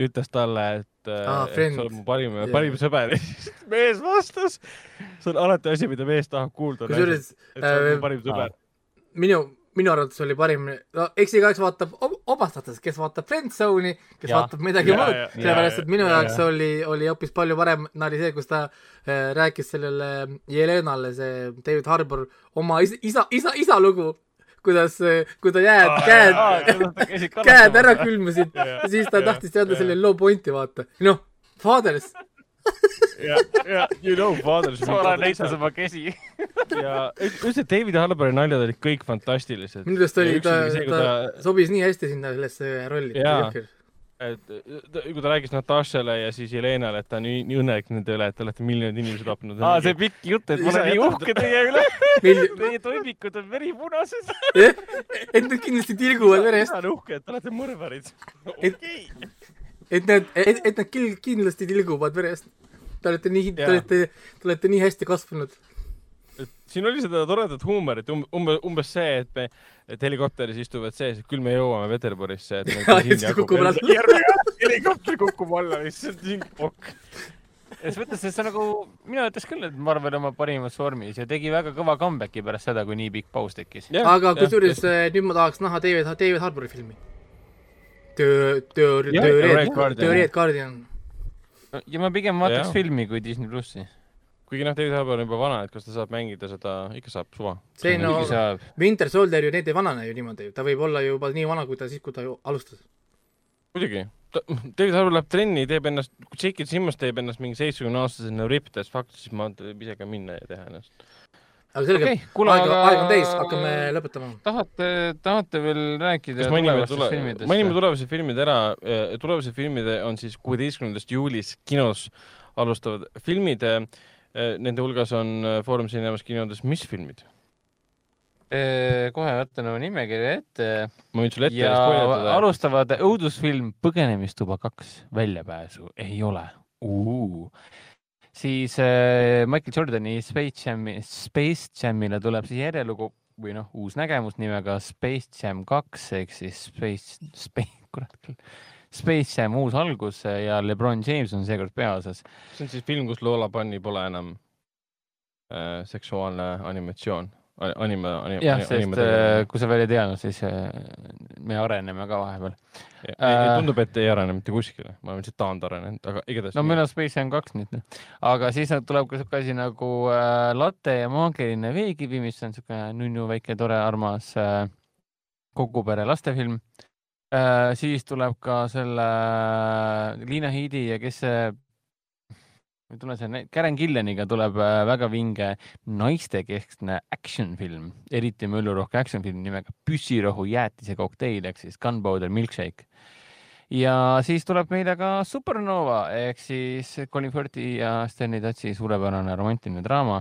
ütles talle, et Aa, äh, friend. sa oled mu parim Jaa., parim sõber. mees vastas, see on alati asi, mida mees tahab kuulda. kusjuures et sa oled äh, mu parim sõber. minu, minu arvates oli parim, no eks igaüks vaatab omastates, kes vaatab Friendzone'i, kes Jaa. vaatab midagi muud sellepärast et minu jaa, jaoks oli, oli hoopis palju parem nali see, kus ta äh, rääkis sellele Jelenale, see David Harbour oma isa, isa, isa, isa lugu, kuidas, kui ta jääd, käed, käed ära külmusid ja siis ta tahtis teada selle loo pointi, vaata. noh, fathers, ja, ja you know father. Sora näitas oma käsi. ja üldse David Harbori naljad olid kõik fantastilised. minu meelest oli Ja ta ta ta- sobis nii hästi sinna sellesse rolli. Jaa. Et kui ta rääkis Natašale ja siis Jelenale, et ta on nii, nii õnnelik nende üle, et te olete miljonid inimesed tapnud. aa, see pikk jutt, et ma olen nii uhke teie üle. Teie toimikud on veripunased. et need kindlasti tilguvad verest, olen uhke, et te olete mõrvarid. Et- okei. et need, et, et kil- kindlasti tilguvad verest. Te olete nii, te olete, te olete nii hästi kasvanud. Siin oli seda toredat huumorit, umbes, umbes see, et me, et helikopteris istuvad sees, et küll me jõuame Peterburisse, helikopter kukub alla lihtsalt, pokk. selles mõttes, et see on nagu, mina ütleks küll, et Marvel oma parimas vormis ja tegi väga kõva comeback'i pärast seda, kui nii pikk paus tekkis. aga kusjuures äh, nüüd ma tahaks näha David, David Harbori filmi. töö, töö, Jah, töö, Red Guardian. ja ma pigem vaataks filmi kui Disney plussi. Kuigi noh, David Harbour on juba vana, et kas ta saab mängida seda, ikka saab, suva. see no. Winter Soldier ju, need ei vanane ju niimoodi ta võib olla juba nii vana, kui ta siis, kui ta ju alustas. muidugi. David Harbour läheb trenni, teeb ennast, kui J.K. Simmons teeb ennast mingi seitsmekümne aastasena ripped as fuck, siis ma ise ka minna ja teha ennast. aga selge Okei, okay,, kuule, aeg, aeg on täis, hakkame lõpetama. tahate, tahate veel rääkida kas mainime tulevastest tule-, filmidest? mainime tulevased filmid ära, tulevased filmid on siis kuueteistkümnendast juulis kinos alustavad filmid. Nende hulgas on äh, Foorum Cinemas kinodes, mis filmid? kohe võtan oma nimekirja ette. Ma võin sulle ette ja spoiletada. alustavad õudusfilm Põgenemistuba kaks, väljapääsu. Ei ole. Siis äh, Michael Jordani Space Jami, Space Jamile tuleb siis järjelugu või noh, uus nägemus nimega Space Jam kaks ehk siis Space, Space, kurat küll, Space Jam uus algus ja Lebron James on seekord peaosas. see on siis film, kus Lola Bunny pole enam äh, seksuaalne animatsioon, anime, anime, jah, sest äh, kui sa veel ei teadnud, siis äh, me areneme ka vahepeal. äh, tundub, et ei arene mitte kuskile, ma olen lihtsalt taandarenenud, aga igatahes. no meil on Space Jam kaks nüüd, aga siis tuleb ka siuke asi nagu äh, latte ja maagiline veekivi, mis on siuke nunnu väike tore armas äh, kogu pere lastefilm äh,. Siis tuleb ka selle äh, Liina Heidi ja kes see, ma ei tule see, Karen Killeniga tuleb äh, väga vinge naistekeskne action film, eriti möllurohke action film nimega Püssirohu jäätise kokteil ehk siis Gunpowder Milkshake ja siis tuleb meile ka Supernova ehk siis Colin Firthi ja Sterni Tatsi suurepärane romantiline draama.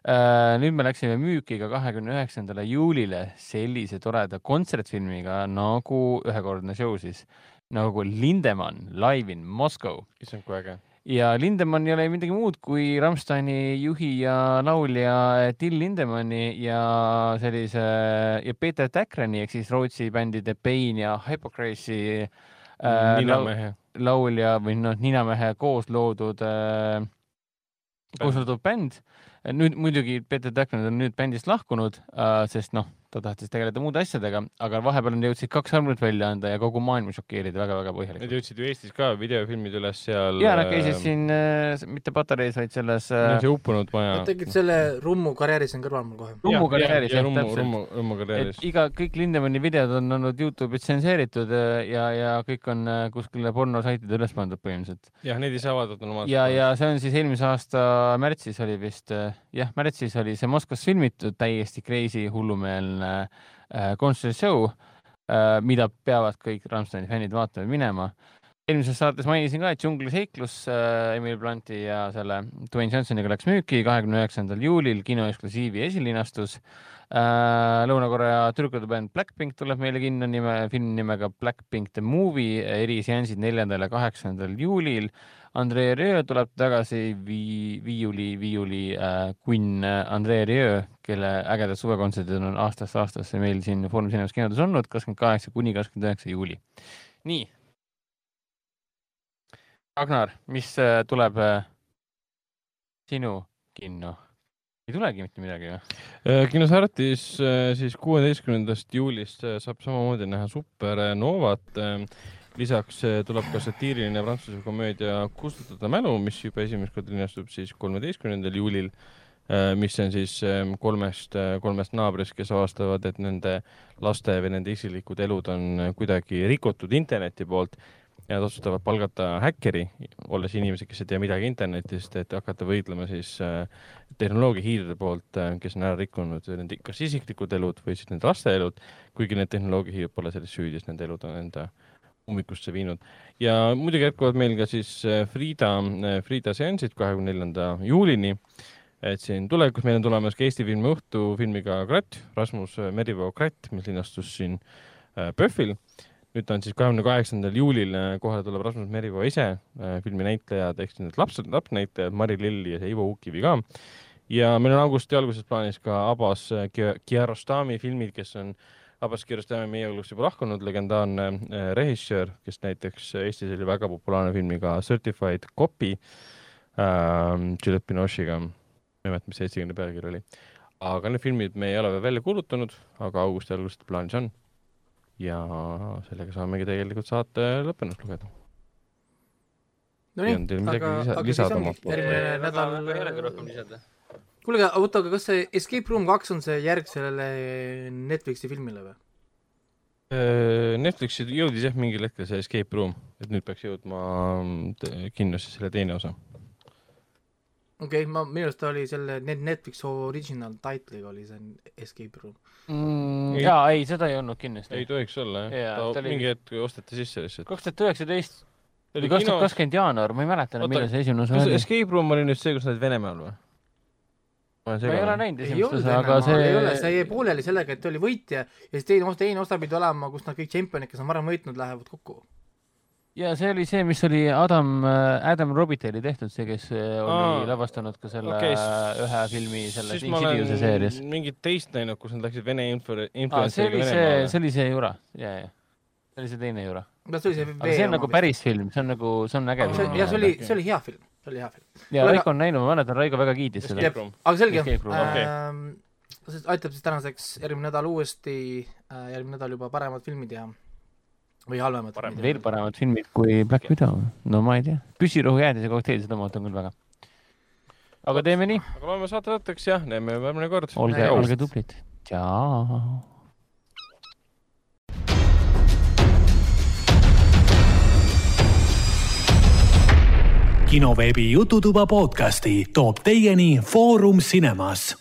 Nüüd me läksime müüki ka kahekümne üheksandale juulile sellise toreda kontsertfilmiga nagu ühekordne show siis nagu Lindemann live in Moscow issand, kui äge. ja Lindemann ei ole midagi muud kui Rammsteini juhi ja laulja Till Lindemanni ja sellise ja Peter Täkrani ehk siis Rootsi bändide Pain ja Hypocrisi äh, ninamehe. laulja või noh, ninamehe koos loodud äh,, koos loodud bänd. Nüüd muidugi Peter Täkman on nüüd bändist lahkunud äh,, sest noh, ta tahtis tegeleda muude asjadega, aga vahepeal nad jõudsid kaks albumit välja anda ja kogu maailma šokeerida väga-väga põhjalikult. jõudsid ju Eestis ka videofilmid üles seal. ja nad käisid siin äh, mitte patareis, vaid selles äh, see uppunud maja Nad. tegid selle Rummu karjääri siin kõrval mul kohe. Rummu karjääris jah, Rummu, täpselt. Rummu, Rummu karjääris iga, kõik Lindemanni videod on olnud Youtube'is tsenseeritud äh, ja, ja kõik on äh, kuskile pornosaitidele üles pandud põhimõtteliselt. jah, neid ei saa vaadata normaalselt. ja, ja see on siis eelmise aasta märtsis oli vist, jah, märtsis oli see Moskvas filmitud täiesti crazy hullumeelne äh, kontsertshow äh,, mida peavad kõik Rammsteini fännid vaatama minema. eelmises saates mainisin ka, et džungliseiklus äh, Emil Blunti ja selle Dwayne Johnsoniga läks müüki kahekümne üheksandal juulil kinoeksklusiivi esilinastus. Lõuna-Korea tüdrukute bänd Blackpink tuleb meile kinno nime, film nimega Blackpink the movie, eriseansid neljandal ja kaheksandal juulil Andrei Rieu tuleb tagasi vii-, viiuli, viiuli äh, kunn äh, Andrei Rieu, kelle ägedad suvekontserdid on aastast aastasse meil siin Foorum Cinemas kinodes olnud, kakskümmend kaheksa kuni kakskümmend üheksa juuli. nii. Ragnar, mis äh, tuleb äh, sinu kinno? Ei tulegi mitte midagi või? Äh, kinos Artis äh, siis kuueteistkümnendast juulist äh, saab samamoodi näha Supernovat. lisaks tuleb ka satiiriline prantsuse komöödia Kustutada mälu, mis juba esimest korda linastub siis kolmeteistkümnendal juulil, mis on siis kolmest, kolmest naabrist, kes avastavad, et nende laste või nende isiklikud elud on kuidagi rikutud interneti poolt ja nad otsustavad palgata häkkeri, olles inimesed, kes ei tea midagi internetist, et hakata võitlema siis äh, tehnoloogiahiiride poolt, kes on ära rikkunud nende kas isiklikud elud või siis nende laste elud, kuigi need tehnoloogiahiired pole selles süüdi, sest nende elud on enda ummikusse viinud. ja muidugi jätkuvad meil ka siis äh, Frieda, Frieda seansid kahekümne neljanda juulini. et siin tulevikus meil on tulemas ka Eesti filmi õhtu filmiga Kratt, Rasmus Merivoo Kratt, mis linastus siin äh, PÖFFil. Nüüd ta on siis kahekümne kaheksandal juulil äh, kohale tuleb Rasmus Merivoo ise, filmi näitlejad siis need laps, lapsnäitlejad Mari Lill ja Ivo Ukivi ka. ja meil on augusti alguses plaanis ka Abbas Ki- Kiarostami filmid, kes on Abbas Kiarostami meie hulgast juba lahkunud legendaarne äh, režissöör, kes näiteks Eestis oli väga populaarne filmiga Certified Copy äh, Juliette Binoche'iga, ma ei mäleta, mis eestikeelne pealkiri oli. aga need filmid me ei ole veel välja kuulutanud, aga augusti alguses plaanis on. Ja sellega saamegi tegelikult saate lõppenuks lugeda. Nonii aga, lisa- aga siis lisada ongi järgmine nädal. ei olegi rohkem lisada. kuulge, oota, aga kas see Escape Room kaks on see järg sellele Netflixi filmile või? Äh, Netflixi jõudis jah mingil hetkel see Escape Room, et nüüd peaks jõudma mm, kindlasti selle teine osa. Okei okay,, ma, minu arust oli selle Net- Netflix original title'iga oli see Escape Room. Mm, Ei. jaa, ei, seda ei olnud ei kindlasti. tohiks olla jah ja,, ta oli- mingi hetk osteti sisse lihtsalt. kaks tuhat üheksateist oli või kaks tuhat kakskümmend jaanuar, ma ei mäleta enam, millal see esimene osa oli. Escape Room oli nüüd see, kus nad olid Venemaal või? ma ei ole näinud ei esimest osa, aga enam, ei ole, see see jäi pooleli sellega, et oli võitja ja siis teine osa, teine osa pidi olema, kus nad kõik tšempionid, kes on varem võitnud, lähevad kokku. Ja see oli see, mis oli Adam, Adam Robitaili tehtud, see, kes äh, oli Aa. lavastanud ka selle okay, ühe filmi selles Insidiuse seerias mingit teist näinud, kus nad läksid Vene influ-, see, Venemaale see. oli see Jura, ja, ja. see oli see teine Jura. see oli see aga see on nagu. päris film, see on nagu, see on äge see, film. ja see oli, see oli hea film, see oli hea film. ja Raiko on näinud, ma mäletan, Raiko väga kiitis seda aga selge ähm,, see aitab siis tänaseks järgmine nädal uuesti äh,, järgmine nädal juba paremad filmid ja või halvemad veel paremad filmid kui Black Widow, no ma ei tea. püssirohu jäädise kokteil, seda ma ootan küll väga. aga teeme nii, aga loeme saate lõtteks jah, näeme järgmine kord. olge, olge tublid. tšau. kinoveebi Jututuba podcasti toob teieni Foorum Cinemas.